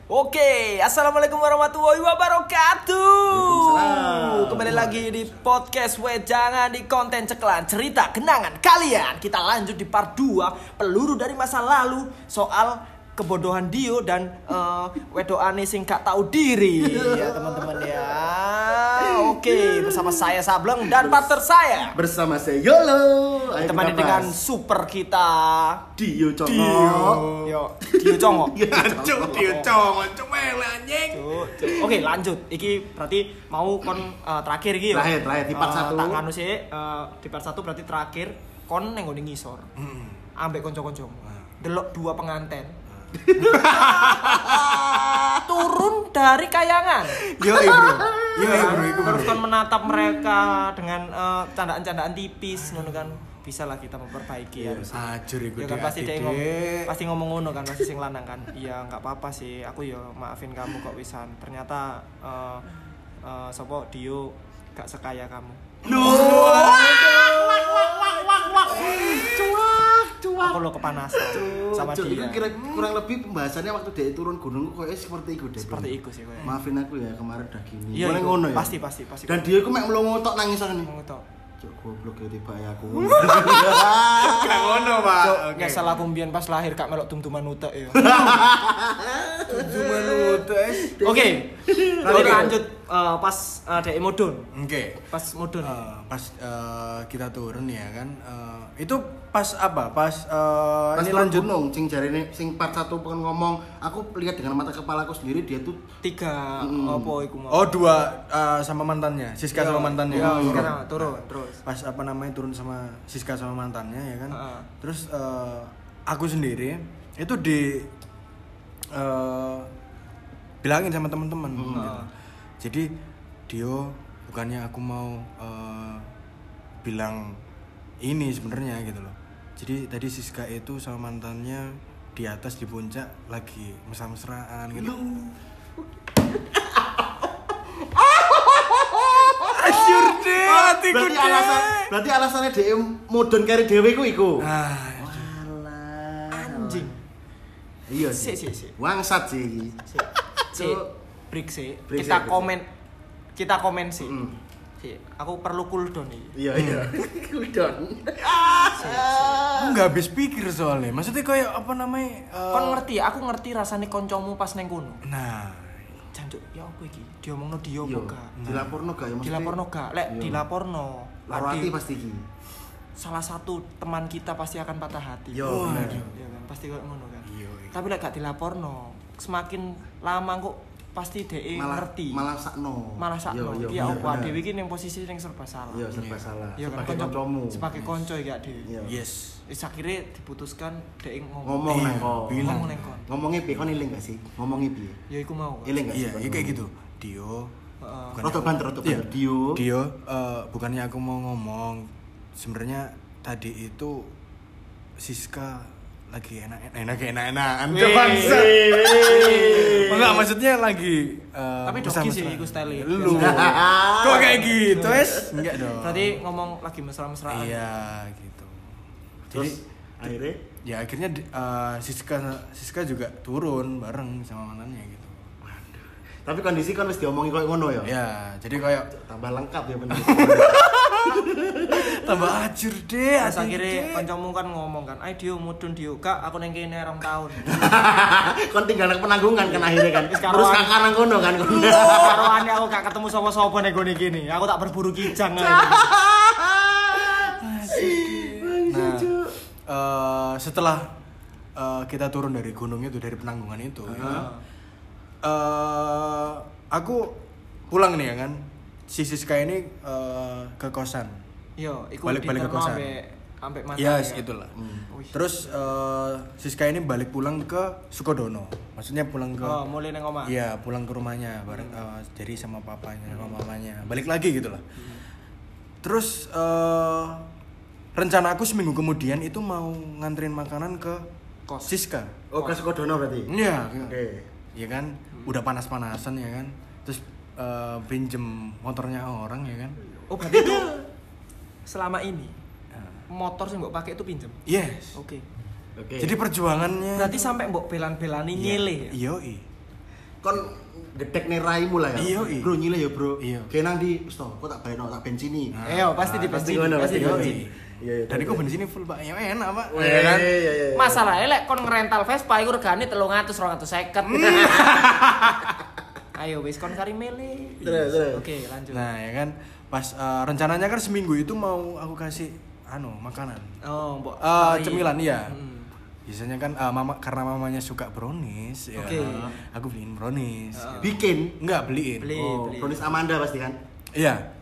Oke, assalamualaikum warahmatullahi wabarakatuh. Kembali lagi di podcast Wejangan di konten ceklan cerita kenangan kalian. Kita lanjut di part 2 peluru dari masa lalu soal kebodohan Dio dan uh, wedokane sing gak tahu diri ya teman-teman ya. Oke, bersama saya Sableng dan partner saya Bersama saya Yolo. Kita dengan super kita Dio Congok. Yo, Dio Congok. Ya, Cuk, Dio congon cuk mele anjing. Oke lanjut. Iki berarti mau kon eh, terakhir iki ya. Terakhir, terakhir, di part Eh, satu. Tak nganu sih eh, di part satu berarti terakhir kon neng ngene ngisor. Ambek kanca-kanca. Delok dua penganten. Turun dari kayangan. yo bro yo bro iku Terus kon menatap mereka dengan eh, candaan-candaan tipis ngono kan. Bisa lah kita memperbaiki harus. ajur iku Ya kan pasti dia ngomong, pasti ngomong ngono kan pasti sing lanang kan. Iya nggak apa-apa sih. Aku ya maafin kamu kok wisan. Ternyata eh eh sapa Dio gak sekaya kamu. Aku lo kepanasan sama Cuk, dia. itu kira kurang lebih pembahasannya waktu dia turun gunung kok seperti itu deh. Seperti itu sih kowe. Maafin aku ya kemarin udah gini. Iya, iku. ngono ya. Pasti pasti pasti. Dan dia itu mek melongo tok nangis nih. Ngono. Cuk goblok ya tiba ya aku. Gak ngono pak Cuk, Oke. nyesel aku mbiyen pas lahir kak melok tum-tuman utek ya. cuma nutes Oke. Berarti lanjut eh, pas uh, modun. oke Pas modun. Eh, pas eh, kita turun ya kan eh, itu pas apa pas eh, Pas ini lanjut gunung, sing jari ini, sing part satu pengen ngomong, aku lihat dengan mata kepalaku sendiri dia tuh Tiga Mm. apa iku mau. oh dua eh, sama mantannya Siska sama mantannya Ya, Turun. sekarang turun terus. pas apa namanya turun sama Siska sama mantannya ya kan terus eh, aku sendiri itu di eh, bilangin sama teman-teman gitu. Heeh. jadi Dio bukannya aku mau eh, bilang ini sebenarnya gitu loh jadi tadi Siska itu sama mantannya di atas di puncak lagi mesra-mesraan gitu Asyur deh, hatiku berarti deh. alasan berarti alasannya dia modern kari dewe ku iku. Ah, Walah. Anjing. Iya Si sih. si si. Wangsat sih iki. Si. Si. Break sih. Kita komen kita komen sih. Mm. Si, aku perlu cooldown iki. Iya iya. Udon. aku nggak habis pikir soalnya. Maksudnya kayak apa namanya? eh, Kon ngerti, aku ngerti rasane koncomu pas neng kono. Nah, Jancuk, ya apa iki? Diomongno Dio Iya. apa gak? Dilaporno gak ya maksudnya? Dilaporno gak? Lek Iya. dilaporno. Hati pasti iki. salah satu teman kita pasti akan patah hati. Yo, bener. Iya kan, pasti kok ngono kan. Iya, iya. Tapi lek gak dilaporno, semakin lama kok pasti malah ngerti. malah sakno malah sakno. Yo, yo, Ya bener, apa dhewe iki ning posisi ning serba salah. Iya, serba salah. Iya kan, Sebagai kancamu. Sebagai konco ya dhewe. Iya. Yes. Wis akhirnya diputuskan dhek ngomong. Ngomong Iya, nang kon. bilang. Ngomong nang kon. Ngomongnya piye? Kon iling gak sih? Ngomongnya piye? Ya iku mau. Iling gak sih? Iya, iya kayak ngomong? gitu. Dio. Heeh. bukan Roto aku- banter, roto Iya. banter. Dio. Dio, eh, bukannya aku mau ngomong. Sebenarnya tadi itu Siska lagi enak enak enak enakan Wih. bangsa. Enggak maksudnya lagi eh, Tapi doki sih iku style-e. Lu. Kok kayak gitu, es? Enggak dong. Berarti ngomong lagi mesra-mesraan. Iya, gitu. Terus Jadi akhirnya ya akhirnya di- eh, Siska Siska juga turun bareng sama mantannya gitu. Tapi kondisi kan wis diomongi koyo ngono ya. Ya, jadi kayak Tambah lengkap ya bener. tambah ajur deh. Terus akhirnya kancamu kan ngomong kan, "Ayo Dio mudun Dio, Kak, aku neng kene rong tahun." kon tinggal nang penanggungan kan akhirnya kan. Terus kakak nang kono kan kon. Karoane aku gak ketemu sapa-sapa ning gone gini. Aku tak berburu kijang. Nah, eh, setelah eh, kita turun dari gunung itu dari penanggungan itu, ya, eh, aku pulang nih ya kan. Si Siska ini eh, ke kosan. Yo, iku Balik-balik ke kosan. ambek ambek mantan. Yes, ya. itulah. Wih. Terus eh, Siska ini balik pulang ke Sukodono. Maksudnya pulang ke Oh, mulai neng omah. Iya, pulang ke rumahnya bareng eh, jadi sama papanya sama mamanya. Balik lagi gitu lah. Terus eh, rencana aku seminggu kemudian itu mau nganterin makanan ke Kos. Siska. Oh, ke Sukodono berarti. Iya. Oke. Iya kan? Udah panas-panasan ya kan. Terus eh, pinjem motornya orang ya kan. Oh, berarti itu selama ini motor sing mbok pakai itu pinjem. Yes. Oke. Oke. Jadi perjuangannya Berarti sampai mbok belan-belani nyile ya. Iya, iya. kon gedek nih raimu lah ya. Iya, iya. Bro nyile ya, Bro. Iya. Kayak nang di, "Wis toh, kok tak bayarno tak bensini." Eh, oh, pasti di Ah, pasti bensin, ngono, pasti di pasti bensin. ngono. Iya, iya. Dan iya. iku bensinnya full Pak. Ya enak, Pak. Iya, Ya kan? iya, iya, iya. Masalahnya lek kon ngerental Vespa iku regane 300 250. Ayo wis kon kari mele. Terus, terus. Oke, lanjut. Nah, ya kan pas eh, rencananya kan seminggu itu mau aku kasih anu makanan. Oh, mbok. Kari. cemilan iya. Hmm. Biasanya kan eh, mama karena mamanya suka brownies ya. Oke. Aku beliin brownies. Ah. bikin. Enggak beliin. Beli, Oh, beli. Brownies Amanda pasti kan. Iya.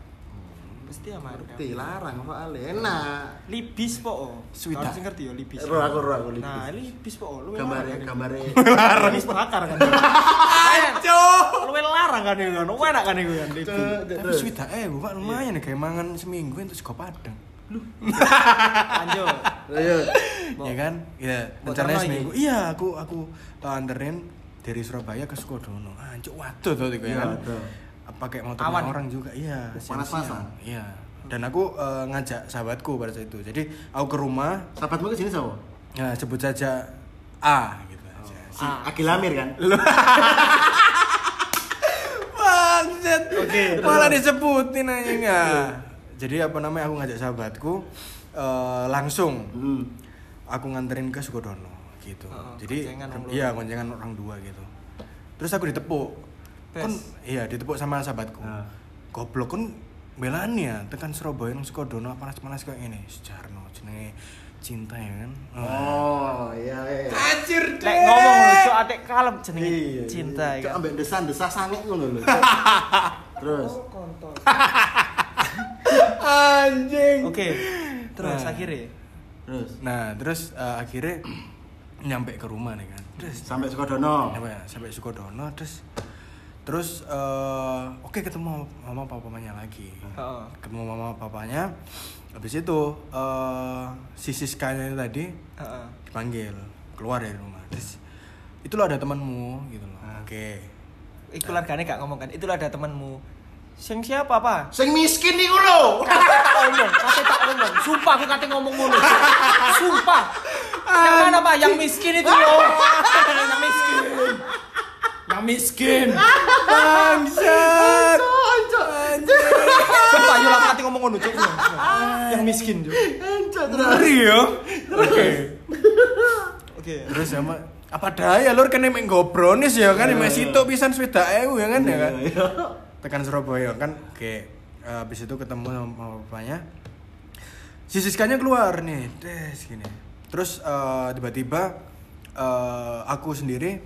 Pasti aman. Ngerti, larang kok ale. Enak. Libis po. Sweet, Kau ah. sing ngerti yo libis. Ro aku ro aku libis. Nah, libis po. Lu Gambare gambare Libis bakar kan. Ayo. Lu larang kan iku kan. Enak kan iku kan. libis. Tapi sweet eh bukan lumayan nih kayak mangan seminggu itu sego padang. Lanjut. Ayo. Ya kan? Ya, rencananya seminggu. Iya, aku aku tak anterin dari Surabaya ke Sukodono. Anjuk waduh tuh iku ya Iya, kan. Pakai motor Awan. orang juga. Iya, Panas-panasan. Iya. Dan aku eh, ngajak sahabatku pada saat itu. Jadi aku ke rumah, Sahabatmu ke sini sama? ya, sebut saja A gitu aja. Si Agil Amir kan? Bangset. Oke. Malah disebutin aja enggak. Jadi apa namanya aku ngajak sahabatku eh, langsung Hmm. aku nganterin ke Sukodono gitu. Oh, Jadi koncengan orang iya koncengan orang dua gitu. Terus aku ditepuk. Kan iya ditepuk sama sahabatku. Ah. Goblok kan belani ya tekan Surabaya nang Sukodono panas-panas kayak ini. Sejarno jenenge cinta ya kan. Oh, iya iya. Anjir Lek ngomong lucu atik kalem jenenge Iya, cinta iya. ya. Cok ambek desan-desas sangit ngono lho. Terus kontol. Anjing. Oke. Terus Nah. akhirnya terus Nah, terus eh, akhirnya nyampe ke rumah nih kan. Terus sampai Sukodono. nyampe sampai Sukodono terus terus eh, oke ketemu mama papanya lagi. Heeh. Ketemu mama papanya. Habis itu eh si Siskanya itu tadi Heeh. dipanggil keluar dari rumah. Terus itu lo ada temanmu gitu loh. Oke. Iku keluargane gak ngomong kan. Itulah ada temanmu. Sing siapa, Pak? Sing miskin iku lho. Kate tak ngomong, kate tak ngomong. Sumpah aku kate ngomong ngono. Sumpah. Yang mana, Pak? Yang miskin itu loh. Yang miskin. Yang miskin. Bangsat. Sumpah lah kate ngomong ngono, Cuk. Yang miskin, Cuk. Ngeri yo. Oke. Oke. Terus sama apa daya lur kene mek nggo brownies ya kan mek situ pisan ewu ya kan ya kan. Tekan Surabaya kan oke habis itu ketemu sama bapaknya. si Siskanya keluar nih des gini terus eh, tiba-tiba eh, aku sendiri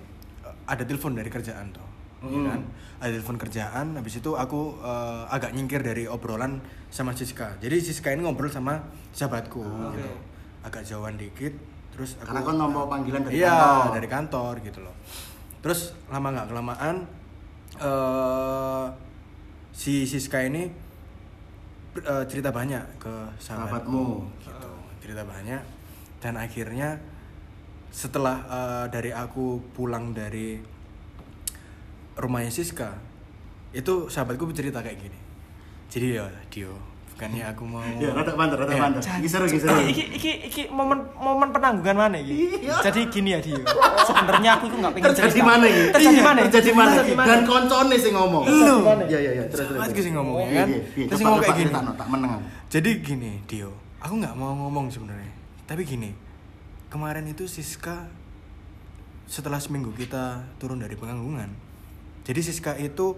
ada telepon dari kerjaan tuh ya kan? Ada telepon kerjaan habis itu aku eh, agak nyingkir dari obrolan sama Siska jadi Siska ini ngobrol sama sahabatku gitu. Agak jauhan dikit terus aku Karena kan nomor panggilan dari iya kantor. dari kantor gitu loh. Terus lama nggak kelamaan eh si Siska ini eh, cerita banyak ke sahabatmu Sahabatmu. gitu. Cerita banyak dan akhirnya setelah eh, dari aku pulang dari rumahnya Siska itu sahabatku bercerita kayak gini jadi ya Dio bukannya aku mau Ya, rada banter, rada Ya. banter. Iki seru, iki seru. iki iki iki momen momen penanggungan mana iki Iya. jadi gini ya Dio sebenarnya aku itu nggak pengen Terjadi cerita. mana iki? terjadi Iya, mana Terjadi mana? Terjadi iki? Dan koncone sing ngomong. Lu. Iya, iya, iya. Terus terus. Sih ngomong, ya Iya, kan? iya, iya. Terus ngomong kayak gini. tak meneng aku. Jadi gini, Dio, aku nggak mau ngomong sebenarnya. Tapi gini, kemarin itu Siska setelah seminggu kita turun dari pengangguran, jadi Siska itu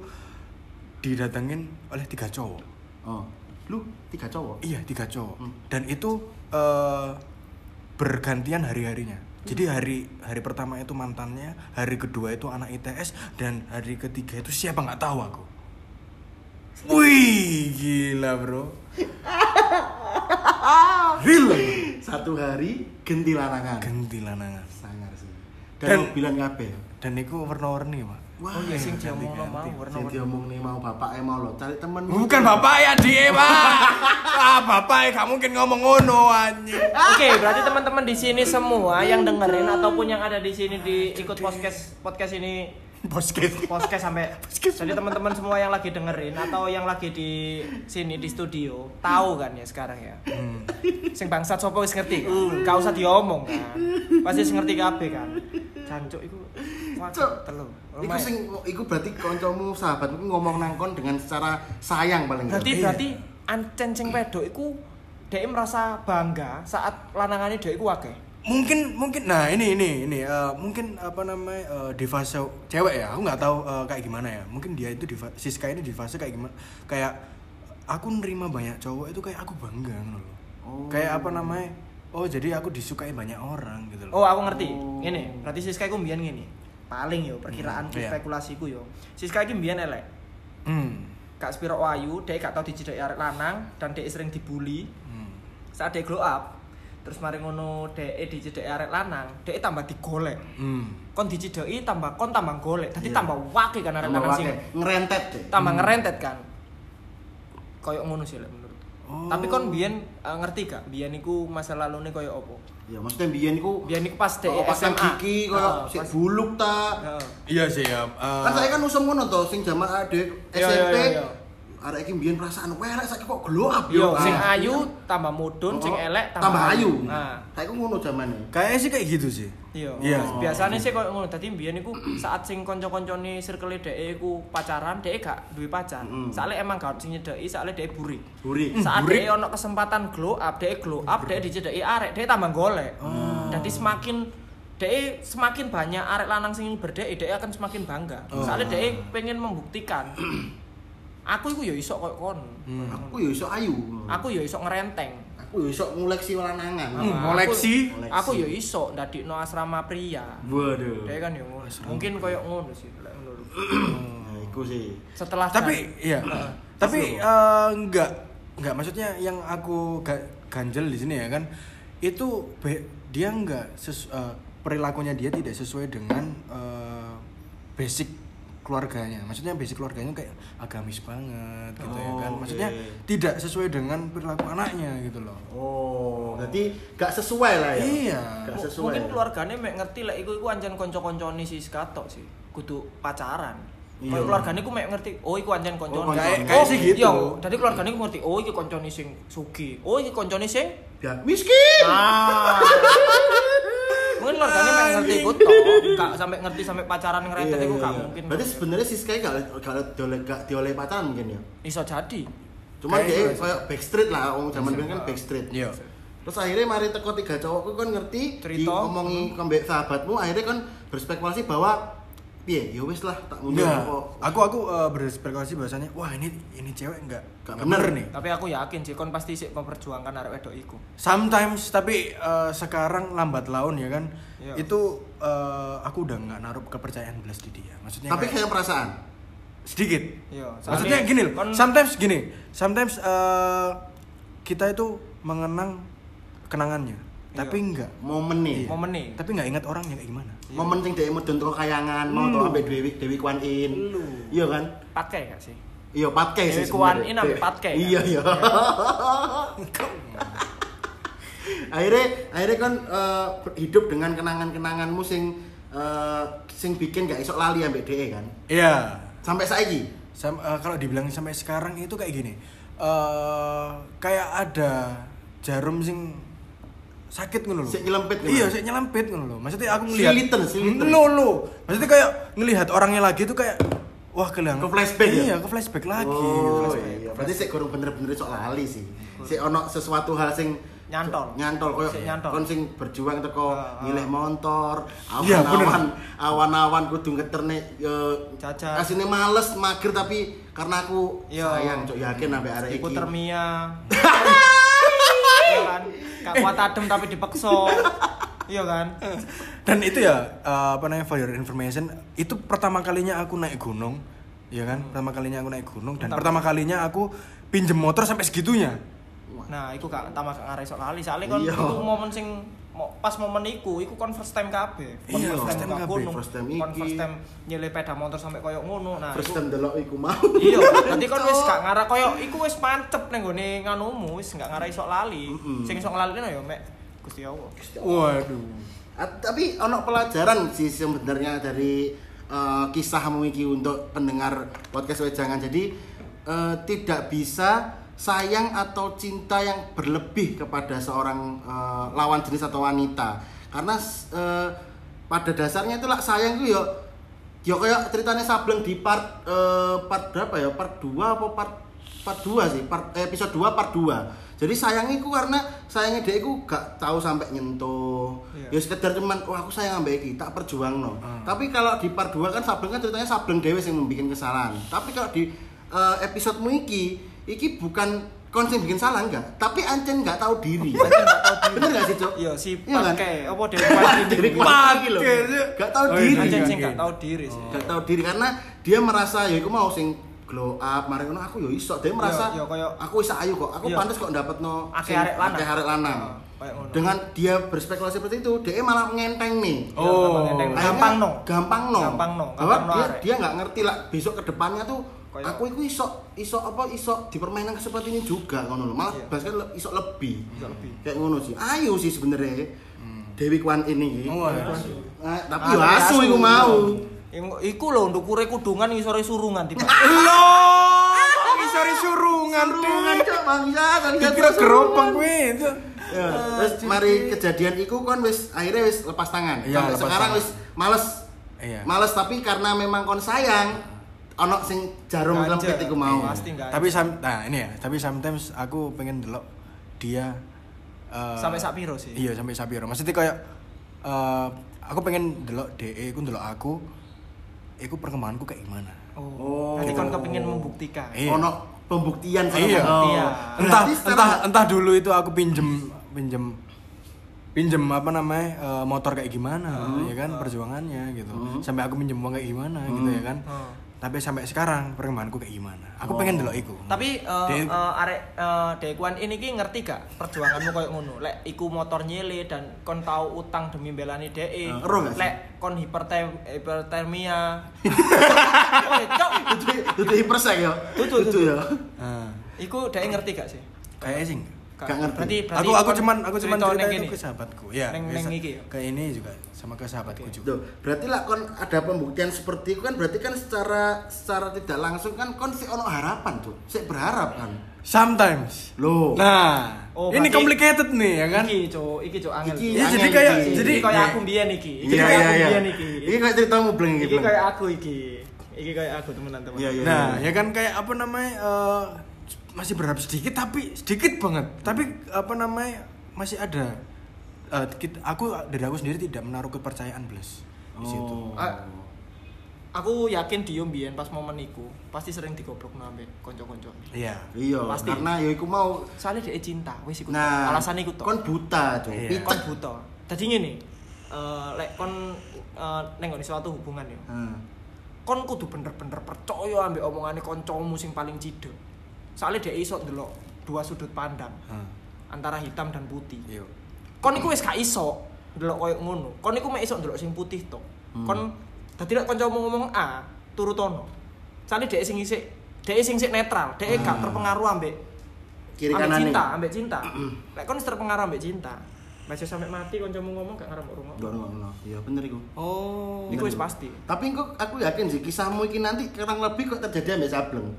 didatengin oleh tiga cowok. Oh. Lu tiga cowok. Iya, tiga cowok. Hmm. Dan itu eh, bergantian hari-harinya. Jadi hari hari pertama itu mantannya, hari kedua itu anak ITS, dan hari ketiga itu siapa nggak tahu aku. Wih, gila bro. Real. Satu hari genti lanangan. Ganti lanangan. Sangar sih. Dan- Dan mobilan kabeh. Dan itu warna-warni pak. Wah, oh iya sing diomongno mau. Sing warna-warni diomong nih mau bapak mau lo cari temen Bukan bapak ya dia pak. ah bapak ya gak mungkin ngomong ngono anjing. Oke, berarti teman-teman di sini semua yang dengerin ataupun yang ada di sini di ikut podcast podcast ini Bosket. podcast sampai jadi teman-teman semua yang lagi dengerin atau yang lagi di sini di studio tahu kan ya sekarang ya. Sing bangsat sopo wis ngerti kan. Gak usah diomong kan. Pasti wis ngerti kabeh kan. Jancuk iku Cuk, telu. Iku sing iku berarti kancamu sahabatmu ngomong nangkon dengan secara sayang paling berarti berarti ancen sing wedok iku dia merasa bangga saat lanangane dia iku akeh. Mungkin mungkin nah ini ini ini eh, mungkin apa namanya eh, di fase cewek ya aku nggak tahu eh, kayak gimana ya mungkin dia itu di fa- Siska ini di fase kayak gimana kayak aku nerima banyak cowok itu kayak aku bangga gitu loh Oh. kayak apa namanya oh jadi aku disukai banyak orang gitu Oh, loh aku ngerti. Oh. Ngene, berarti Siska iku mbiyen ngene. Paling yo perkiraanku Hmm, iya. spekulasiku yo. Siska iki mbiyen elek. hmm. Gak spiro ayu, dia gak tau dicidek arek lanang dan dia sering dibully. hmm. Saat dia glow up, terus mari ngono dia dicidek arek lanang, dia tambah digolek. hmm. Kon dicideki tambah kon tambah golek. Dadi Iya. tambah wake kan arek Tambah lanang sing wake, ngerentet deh. tambah ngerentet kan. Koyok ngono sih lek menurut. Oh. Tapi kon biyen eh, ngerti gak? Biyen iku masa lalune koyo opo? Ya maksudnya biyen iku Biyen iku pas Oh, dhek pas SMA. gigi koyo sik pas- buluk ta. Heeh. iya sih ya eh, Kan saya kan usum ngono to sing jaman adek Iya, SMP. iya, iya. Arek iki biyen perasaan werek saiki kok glow up Yo, sing Ah. ayu tambah mudun, sing Oh, elek tambah ayu. Nah, Saiki ngono jamane. kayaknya sih kayak gitu sih iya. Iya. Biasanya sih koyo ngono. Dadi mbiyen iku saat sing kanca-kancane circle dhek iku pacaran, dhek gak duwe pacar. Mm. Soale emang gak sing nyedeki, soale dhek buri. Buri. Saat dhek ono kesempatan glow up, dhek glow up, dhek dicedeki arek, dhek tambah golek. Dadi semakin dhek semakin banyak arek lanang sing berdek, dhek akan semakin bangga. Soale dhek pengen membuktikan aku iku ya iso koyo kon. Aku yo iso ayu. Aku ya iso ngerenteng. Aku yo iso ngoleksi lanangan. Hmm, Aku- ngoleksi. Aku, ya iso ndadikno asrama pria. Waduh. Kan ya ngono. Mungkin koyo ngono sih lek menurut. Nah, iku sih. Setelah tapi iya Heeh. tapi eh, enggak enggak maksudnya yang aku ga- ganjel di sini ya kan itu be- dia enggak ses- eh, perilakunya dia tidak sesuai dengan eh, basic keluarganya maksudnya basic keluarganya kayak agamis banget gitu ya kan Oh, maksudnya oke. tidak sesuai dengan perilaku anaknya gitu loh Oh, berarti gak sesuai lah ya. Iya. Gak sesuai. Mungkin keluargane mek ngerti lek iku iku anjen kanca-kancane si Skatok sih. Kudu pacaran. Iya. Kalau keluargane ku mek ngerti, oh iku anjen Oh, kancane. kayak- kayak sih gitu. Iya, dadi keluargane ku ngerti, oh iki kancane sing sugih. Oh iki kancane sing Ya, miskin. Ah. Mungkin keluargane mek ngerti iku tok, gak sampai ngerti sampai pacaran ngerentet Iya, iku iya, gak iya. mungkin. Berarti sebenarnya si Sky gak gak dioleh gak dioleh pacaran mungkin ya. iso jadi. Cuman Kayak dia gitu. kayak backstreet lah, orang zaman dulu kan backstreet. iya Terus akhirnya mari teko tiga cowokku kan ngerti Cerita. diomongi kembek sahabatmu akhirnya kan berspekulasi bahwa piye ya wis lah tak mundur Enggak. apa Aku aku uh, berspekulasi bahasanya, wah ini ini cewek enggak Gak enggak bener bener. nih. Tapi aku yakin sih kon pasti sih memperjuangkan arek wedok iku. Sometimes tapi uh, sekarang lambat laun ya kan. Iya. Itu uh, aku udah nggak naruh kepercayaan belas di dia. Maksudnya tapi kayak- kayak perasaan sedikit. Iya, Maksudnya gini loh. kon- Sometimes gini. Sometimes uh, kita itu mengenang kenangannya, Iya. Tapi enggak. momen nih momen nih. Tapi nggak ingat orangnya kayak gimana. momen sing dhek mudun teko kayangan mau tau ambek Dewi Dewi Kwan In iya kan Pakai gak sih? iya patke sih Dewi Kwan. In ambek De- patke, kan? iya iya akhirnya akhirnya kan eh, hidup dengan kenangan-kenanganmu sing eh, sing bikin gak iso lali ambek DE kan Iya. sampai saiki Sam, eh, kalau dibilang sampai sekarang itu kayak gini. eh kayak ada jarum sing sakit ngono lho. Sik nyelempit ngono. Iya, sik nyelempit ngono lho. Maksudnya aku ngelihat Siliten, siliten. Lo lo. Maksudnya kayak ngelihat orangnya lagi tuh kayak wah kelang. Ke flashback ya? Iya, ke flashback lagi. oh Flashback. iya berarti sik kurang bener-bener sok lali sih sik ono sesuatu hal sing Nyantol. nyantol koyo kon sing berjuang teko Ah, ah. ngilih motor Iya, awan-awan awan-awan kudu ngeterne eh, Cacat. asine males mager tapi karena aku Iya. sayang cok yakin ambek arek iki hipotermia iya kan gak kuat adem tapi dipeksa iya kan Dan itu ya eh, apa namanya for your information, itu pertama kalinya aku naik gunung, ya kan? Pertama kalinya aku naik gunung dan Pertama. pertama kalinya aku pinjem motor sampai segitunya. nah iku gak tambah gak ngarai sok lali soalnya kan Iya. iku momen sing pas momen iku iku kon first time kabeh. Kon Iya, first time kabeh, gunung first time kon first time nyilih sepeda motor sampai koyo ngono nah first time delok iku mau. Iya nanti kon wis gak ngarah koyo iku wis pancep ning gone nganumu wis gak ngarai sok lali. Mm-mm. sing sok lali ya mek? Gusti Allah. Waduh. Ah, tapi ono pelajaran sih sebenarnya dari eh, kisahmu iki untuk pendengar podcast wejangan. Jadi eh, tidak bisa sayang atau cinta yang berlebih kepada seorang eh, lawan jenis atau wanita. Karena eh, pada dasarnya itu lah sayang itu ya ya kayak ceritanya Sableng di part eh, part berapa ya? Part 2 apa part part 2 sih? Part eh, episode 2 part 2 jadi sayangnya ku karena sayangnya dia ku gak tahu sampai nyentuh. Iya. ya sekedar cuman wah aku sayang ambek iki tak perjuang no tapi kalau di part 2 kan Sableng kan ceritanya Sableng dewe yang membuat kesalahan. Tapi kalau di eh, episode iki iki bukan kon sing bikin salah enggak tapi Ancen nggak tahu diri Ancen tahu diri. bener gak sih cok iya si Iya kan? pakai apa dewe Kwan iki lho. Pakai. Gak tahu Oh, diri. iya, Ancen iya. sing gak tahu diri sih Gak tahu diri karena dia merasa ya aku mau sing glow up, mari aku ya iso. Dia merasa iya, kayak- aku iso ayu kok. Aku Iya. pantas kok dapatno Akeh arek lanang. akeh arek lanang. Dengan dia berspekulasi seperti itu, dia malah ngenteng nih. Oh. Gampang no Gampang no. Gampang no, no dia dia nggak ngerti lah besok ke depannya tuh Kayak- aku itu iso iso apa iso dipermainkan seperti ini juga ngono lho. Malah Iya. bahkan le- iso lebih. Iso lebih. Kayak ngono sih. Ayu sih sebenarnya. Dewi Kwan ini. Oh, iya. Eh, tapi Ah, yo asu iku mau. Iku- Iku lho ndukure kudungan ngisore surungan tiba. Lo, ngisori surungan Surungan cok bangsa kan Dikira gerobak gue. Ya, terus mari kejadian iku kon wis akhirnya wis lepas tangan. Iya, sekarang wis males. Iya. Males tapi karena memang kon sayang ono sing jarum lempit iku mau. Pasti enggak. Tapi sam nah ini ya, tapi sometimes aku pengen delok dia eh, Sampai sak piro sih? Iya, sampai sapiro. Maksudnya kayak eh, aku pengen delok DE, aku delok aku iku perkembanganku kayak gimana. Oh. Oh. Berarti kon kepengin membuktikan. Iya. Ono pembuktian sama Iya. Iya. Entah entah entah dulu itu aku pinjem pinjem pinjem apa namanya eh, motor kayak gimana ya kan perjuangannya gitu sampai aku pinjem uang kayak gimana gitu ya kan Hmm. Tapi sampai sekarang perkembanganku kayak gimana aku pengen delok iku Tapi eh, Dia- eh, arek eh, Dekwan ini ki ngerti gak perjuanganmu koyo ngono? Lek iku motor nyele dan kon tau utang demi belani DE. Eh, gak sih? Lek kon hipertem hipertermia. Oh, cok. Dudu dudu hipersek ya. Dudu dudu. ya. Ah, Iku DE ngerti gak sih? kayaknya sih Gak ngerti. Berarti, berarti aku aku cuman aku cuman cerita cerita itu ke sahabatku ya Neng- neng iki ya? ke ini juga sama ke sahabatku juga Tuh, berarti lah kon ada pembuktian seperti itu kan berarti kan secara secara tidak langsung kan kon sih ono harapan tuh. Sik berharap kan. sometimes Loh. nah Oh, ini complicated nih ya kan Iki, cok, iki cok angel. Iki Iya, jadi kayak- iki. jadi- Iki kayak Iya. aku mbiyen iki. Iki Iya kayak iya aku iya. mbiyen iki. Iki kayak ceritamu bleng iki. Iki kayak aku iki. Iki kayak aku temenan-teman. Iya, iya. nah ya kan kayak apa namanya eh, masih berharap sedikit tapi sedikit banget tapi apa namanya masih ada eh, kita- aku dari aku sendiri tidak menaruh kepercayaan plus di situ Oh. Ah, aku yakin Dio mbiyen pas momen iku pasti sering digoblok ambek kanca-kanca. Iya. Iya, Pasti. karena ya iku mau Soalnya dia cinta, wis iku. nah alasan iku tok. kon buta, Cuk. Iya. Kon buta. Dadi ngene. Eh lek kon eh, nenggoni suatu hubungan ya. Hmm. Kon kudu bener-bener percaya ambek omongane kancamu sing paling cidek. Soalnya dia iso ndelok dua sudut pandang Hmm. antara hitam dan putih. Iya. Kon iku wis gak iso ndelok koyo ngono. Kon iku mek iso ndelok sing putih tok. Hmm. Kon dadi lek kancamu ngomong A, turutono. Soalnya dia sing isik dia sing sik netral, dia gak Ah. terpengaruh ambek Kiri ambek kanan cinta, ambek cinta. Lek kon terpengaruh ambek cinta. Masih sampai mati kancamu ngomong gak ngarep rumah. Enggak ngono. Iya bener iku. Oh. Iku wis pasti. Tapi kok aku yakin sih kisahmu iki nanti kurang lebih kok terjadi ambek Sableng.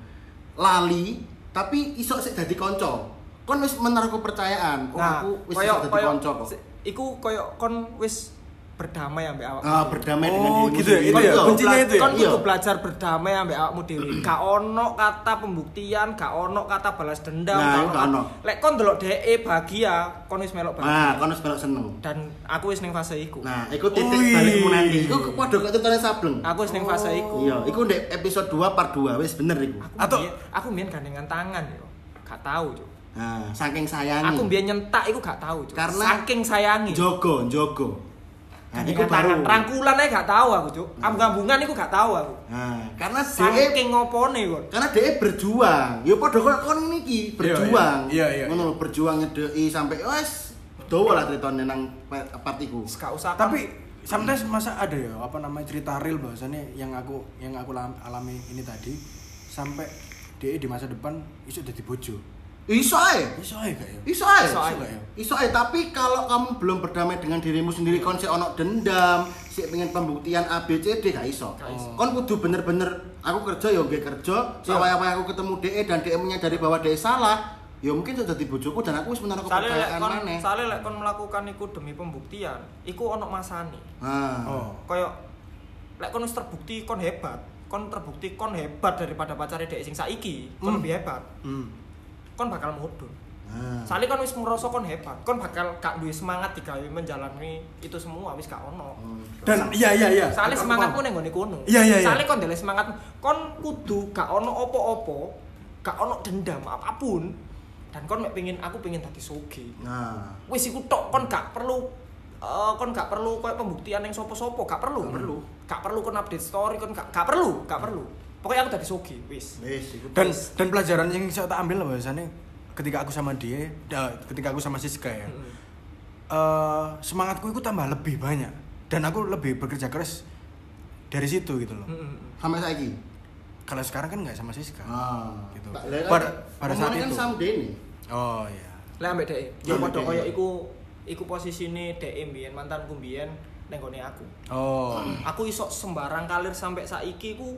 Lali tapi iso sik dadi kanca. Kon wis menaruh kepercayaan. Oh, aku wis dadi kanca kok. Iku koyo kon wis berdamai ambek awakmu. Ah, berdamai Oh, dengan dirimu gitu ya, sendiri. itu ya, Iya. kuncinya itu ya? Kon kudu Iya. belajar berdamai ambek awakmu dhewe. Gak ono kata pembuktian, gak ono kata balas dendam, Nah, gak ono. Lek kon delok dhek bahagia, kon wis melok bahagia. Nah, kon wis melok seneng. Dan aku wis ning fase iku. Nah, iku titik balikmu nanti. Iku padha kok tetone Sableng. Aku wis ning fase iku. Iya, iku ndek episode 2 part 2 wis bener iku. Atau aku mbiyen gandengan tangan yo. Gak tahu, Cuk. Nah, saking sayangi. Aku mbiyen nyentak iku gak tahu, Cuk. Karena- saking sayangi. jogo, jogo. Nah, iku baru. Rangkulan aja gak tahu aku, Cuk. Ambung-ambungan iku gak tahu aku. Nah, karena Saking ngopone kon. karena dia berjuang. Ya padha kok kon niki berjuang. Iya, iya, iya. Ngono lho, berjuang ngedeki sampai wes dawa lah ceritane nang pe- part iku. Gak usah Tapi sometimes masa ada ya apa namanya cerita real bahwasannya yang aku yang aku lam- alami ini tadi sampai dia di masa depan isu jadi bojo. Iso ae. Iso aja gak ya? Iso ae. Iso ae. ya? Iso ae, tapi kalau kamu belum berdamai dengan dirimu sendiri kon sik ono dendam, sik pengen pembuktian A B C D gak iso. Iso. Kon kudu bener-bener aku kerja ya nggih kerja, sawaya-waya aku ketemu DE dan DE menyadari bahwa DE salah, ya mungkin sudah dadi bojoku dan aku wis menaruh kepercayaan maneh. soalnya lek kon melakukan iku demi pembuktian, iku ono masane. Nah. Oh. Kayak lek kon wis terbukti kon hebat, kon terbukti kon hebat daripada pacare dek sing saiki, kon Hmm. lebih hebat. Hmm. Kon bakal mudun. Nah. Soalnya kon wis ngerasa kon hebat, kon bakal gak duwe semangat digawe menjalani itu semua wis gak ono. Dan iya iya iya. Soalnya Aku semangatmu paham. ning nggone kono. Iya, iya, iya. Soalnya kon ndelok semangat, kon kudu gak ono opo-opo, gak ono dendam apa pun. Dan kon mek pengin aku pengen dadi sugih. Nah. wis iku tok kon gak perlu eh, kon gak perlu koyo pembuktian yang sopo-sopo gak perlu Gak perlu. gak perlu kon update story kon gak gak perlu gak perlu pokoknya aku tadi sogi wis. Wis iku. dan dan pelajaran yang saya tak ambil bahwasannya ketika aku sama dia da- ketika aku sama Siska ya eh, semangatku itu tambah lebih banyak. Dan aku lebih bekerja keras dari situ gitu loh. Sampai saiki. kalau sekarang kan nggak sama Siska Ah. gitu. Kan pada pada saat omongannya itu. kan sama Denny. oh iya. Lah ambek Iya, ya padha koyo dhek. iku iku posisine dhek mbiyen mantanku mbiyen ning gone aku. Oh. Aku iso sembarang kalir sampai saiki ku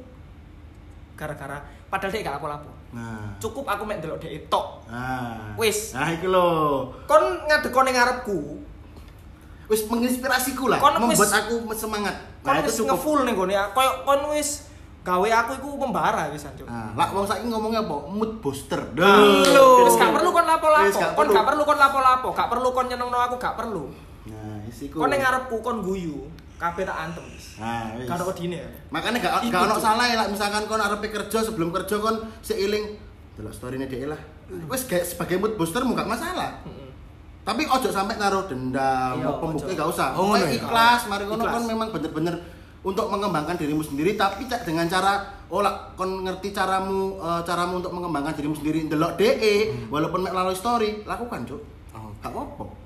gara-gara padahal dhek gak apa-apa Nah. cukup aku mek ndelok dhek tok Nah. Wis. Nah, iki lho. kon ning ngarepku Wis menginspirasiku lah, Kon wis- membuat aku semangat. kon Nah, itu wis ngefull ning gone aku koyo kon wis gawe aku iku membara wis anjuk Nah, lah wong saiki ngomongnya apa? Mood booster. Lho, wis gak perlu kon lapo-lapo. Wis Kon gak perlu kon lapo-lapo, gak perlu kon nyenengno aku, gak perlu. Nah, wis iku. Kon ning ngarepku kon guyu, kabeh tak antem wis. Nah, wis. Ono wedine. Makanya gak gak ono salah ya lah misalkan kon arepe kerja sebelum kerja kon seiling delok storyne dhek lah. Wis kayak sebagai mood booster gak masalah. Heeh. Tapi ojo sampai naruh dendam, Iya, mau pembukti gak usah. Oh, ngono ya? ikhlas, mari ngono kon memang bener-bener untuk mengembangkan dirimu sendiri tapi cak dengan cara oh lah kon ngerti caramu eh, caramu untuk mengembangkan dirimu sendiri ndelok DE walaupun mek melalui story lakukan cuk Oh, gak apa-apa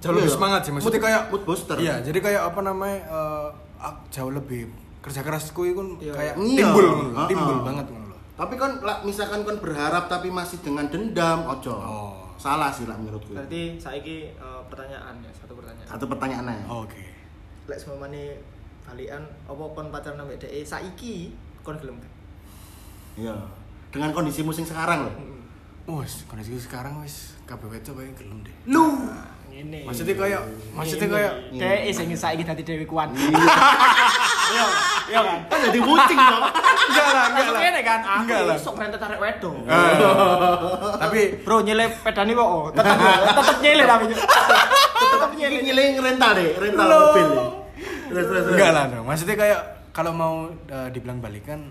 jauh lebih Iya. semangat sih maksudnya kayak mood booster iya jadi kayak apa namanya eh, ak- jauh lebih kerja kerasku itu Iya. kayak Iya. timbul ngono lho, Heeh. timbul banget ngono lho. tapi kan lah, misalkan kon berharap tapi masih dengan dendam ojo Oh. salah sih lah menurutku Berarti saiki eh, pertanyaan ya, satu pertanyaan. satu pertanyaan aja oke Lek semamane balikan apa kon pacaran ambek dhek saiki kon gelem iya dengan kondisi musim sekarang loh Heeh. Wes, kondisi sekarang wes kabeh wedok kayak gelem deh. lu Ngene. Maksudnya kayak maksudnya kayak dhek sing saiki dadi dewi kuat. iya iya kan kan jadi bucing dong enggak lah, enggak lah. ngene kan, aku Enggak lah. sok rentet tarik wedo. Eh, Tapi Bro, nyele pedani kok. oh. Tetep tetep nyele tapi. Tetep nyele. ngiling rental deh rental mobil enggak lah, no. maksudnya kayak kalau mau eh, dibilang balikan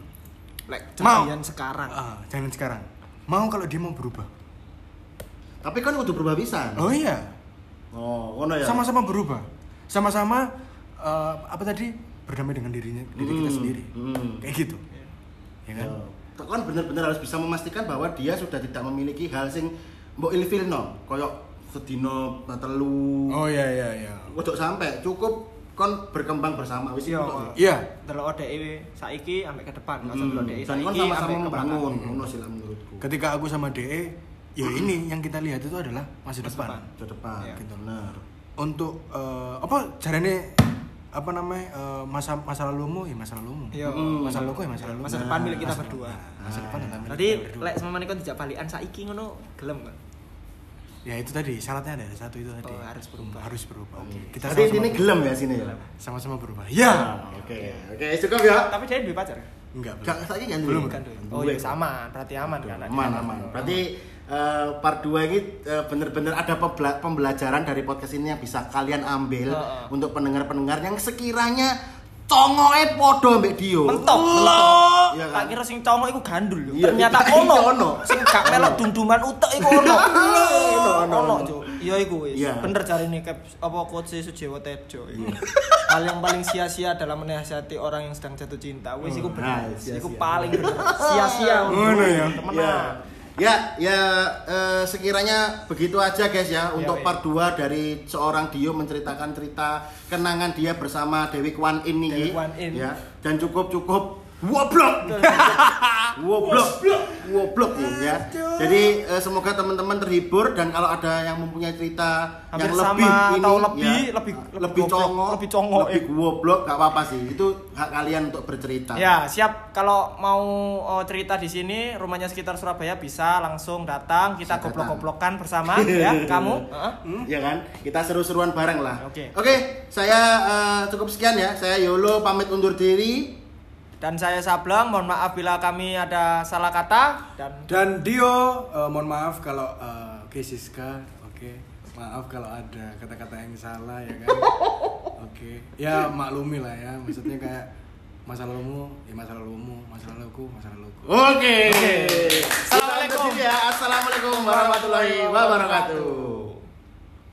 Lek Mau. sekarang. ah, jangan sekarang mau kalau dia mau berubah Tapi kan udah berubah bisa. oh iya Oh, ngono ya. sama-sama berubah sama-sama eh, apa tadi berdamai dengan dirinya diri kita Hmm, sendiri hmm. kayak gitu ya kan Ya. kan bener-bener harus bisa memastikan bahwa dia sudah tidak memiliki hal sing mbok ilfilno, koyok sedino telu. oh iya iya iya Untuk sampai cukup kon berkembang bersama wis Iya. iya Delok dhek saiki ambek ke depan, Hmm, delok dhek Dan saiki kon sama-sama ambek ke belakang. membangun, ngono sih menurutku. ketika aku sama DE ya ini yang kita lihat itu adalah masa Masa depan depan. Ke depan, Iya. gitu bener. untuk eh, apa caranya apa namanya eh, masa masa lalumu ya masa lalumu Iya. Hmm. masa laluku ya masa lalu Masa depan milik kita berdua. masa depan adalah milik Tadi kita berdua. lek sama manikon dijak balikan saiki ngono gelem kan. ya itu tadi syaratnya ada satu itu tadi Oh, harus berubah. harus berubah kita Jadi ini gelem ya sini ya. sama-sama berubah ya Oke, oke cukup ya. Tapi dia duwe pacar. enggak Gak saiki kan Belum, Kan. Oh iya sama, berarti aman kan. aman aman berarti eh, part 2 ini eh, bener-bener ada pembela- pembelajaran dari podcast ini yang bisa kalian ambil Heeh. untuk pendengar-pendengar yang sekiranya congoe podo mbek Dio Mentok. Iya Tak kan? kira sing congok iku gandul. Iya, Ternyata iya, ono. ono. Sing gak melok dunduman utek iku ono. Ono, ono, Ono. Cuk. Iya iku wis. Iya. Bener jarine cap apa quotes Sujiwo Tejo. iku. Hal yang paling sia-sia dalam menasihati orang yang sedang jatuh cinta. Wis iku bener. Nah, sia-sia. Iku paling bener. Sia-sia. Ngono ya. Temenan. Ya, ya, ya eh, sekiranya begitu aja guys ya untuk iya. part 2 dari seorang Dio menceritakan cerita kenangan dia bersama Dewi Kwan ini Dewi Kwan In. ya dan cukup cukup woblok. Woblok. Woblok. Ya. Jadi eh, semoga teman-teman terhibur dan kalau ada yang mempunyai cerita Hampir yang sama lebih ini atau lebih- ya, lebih- lebih congok lebih congok, lebih eh. woblok gak apa-apa sih. Itu hak kalian untuk bercerita. Ya, siap. Kalau mau oh, cerita di sini rumahnya sekitar Surabaya bisa langsung datang. Kita goblok-goblokan bersama ya kamu. Ya kan? Kita seru-seruan bareng lah. Oke. saya eh, cukup sekian ya. Saya Yolo pamit undur diri Dan saya Sableng, mohon maaf bila kami ada salah kata dan dan Dio eh, mohon maaf kalau eh, oke Siska oke. Maaf kalau ada kata-kata yang salah ya kan? Oke. Ya maklumi lah ya. Maksudnya kayak masa lalumu ya masa lalumu. Masa laluku masa laluku. Oke. Assalamualaikum. Kita undur diri ya. Assalamualaikum warahmatullahi wabarakatuh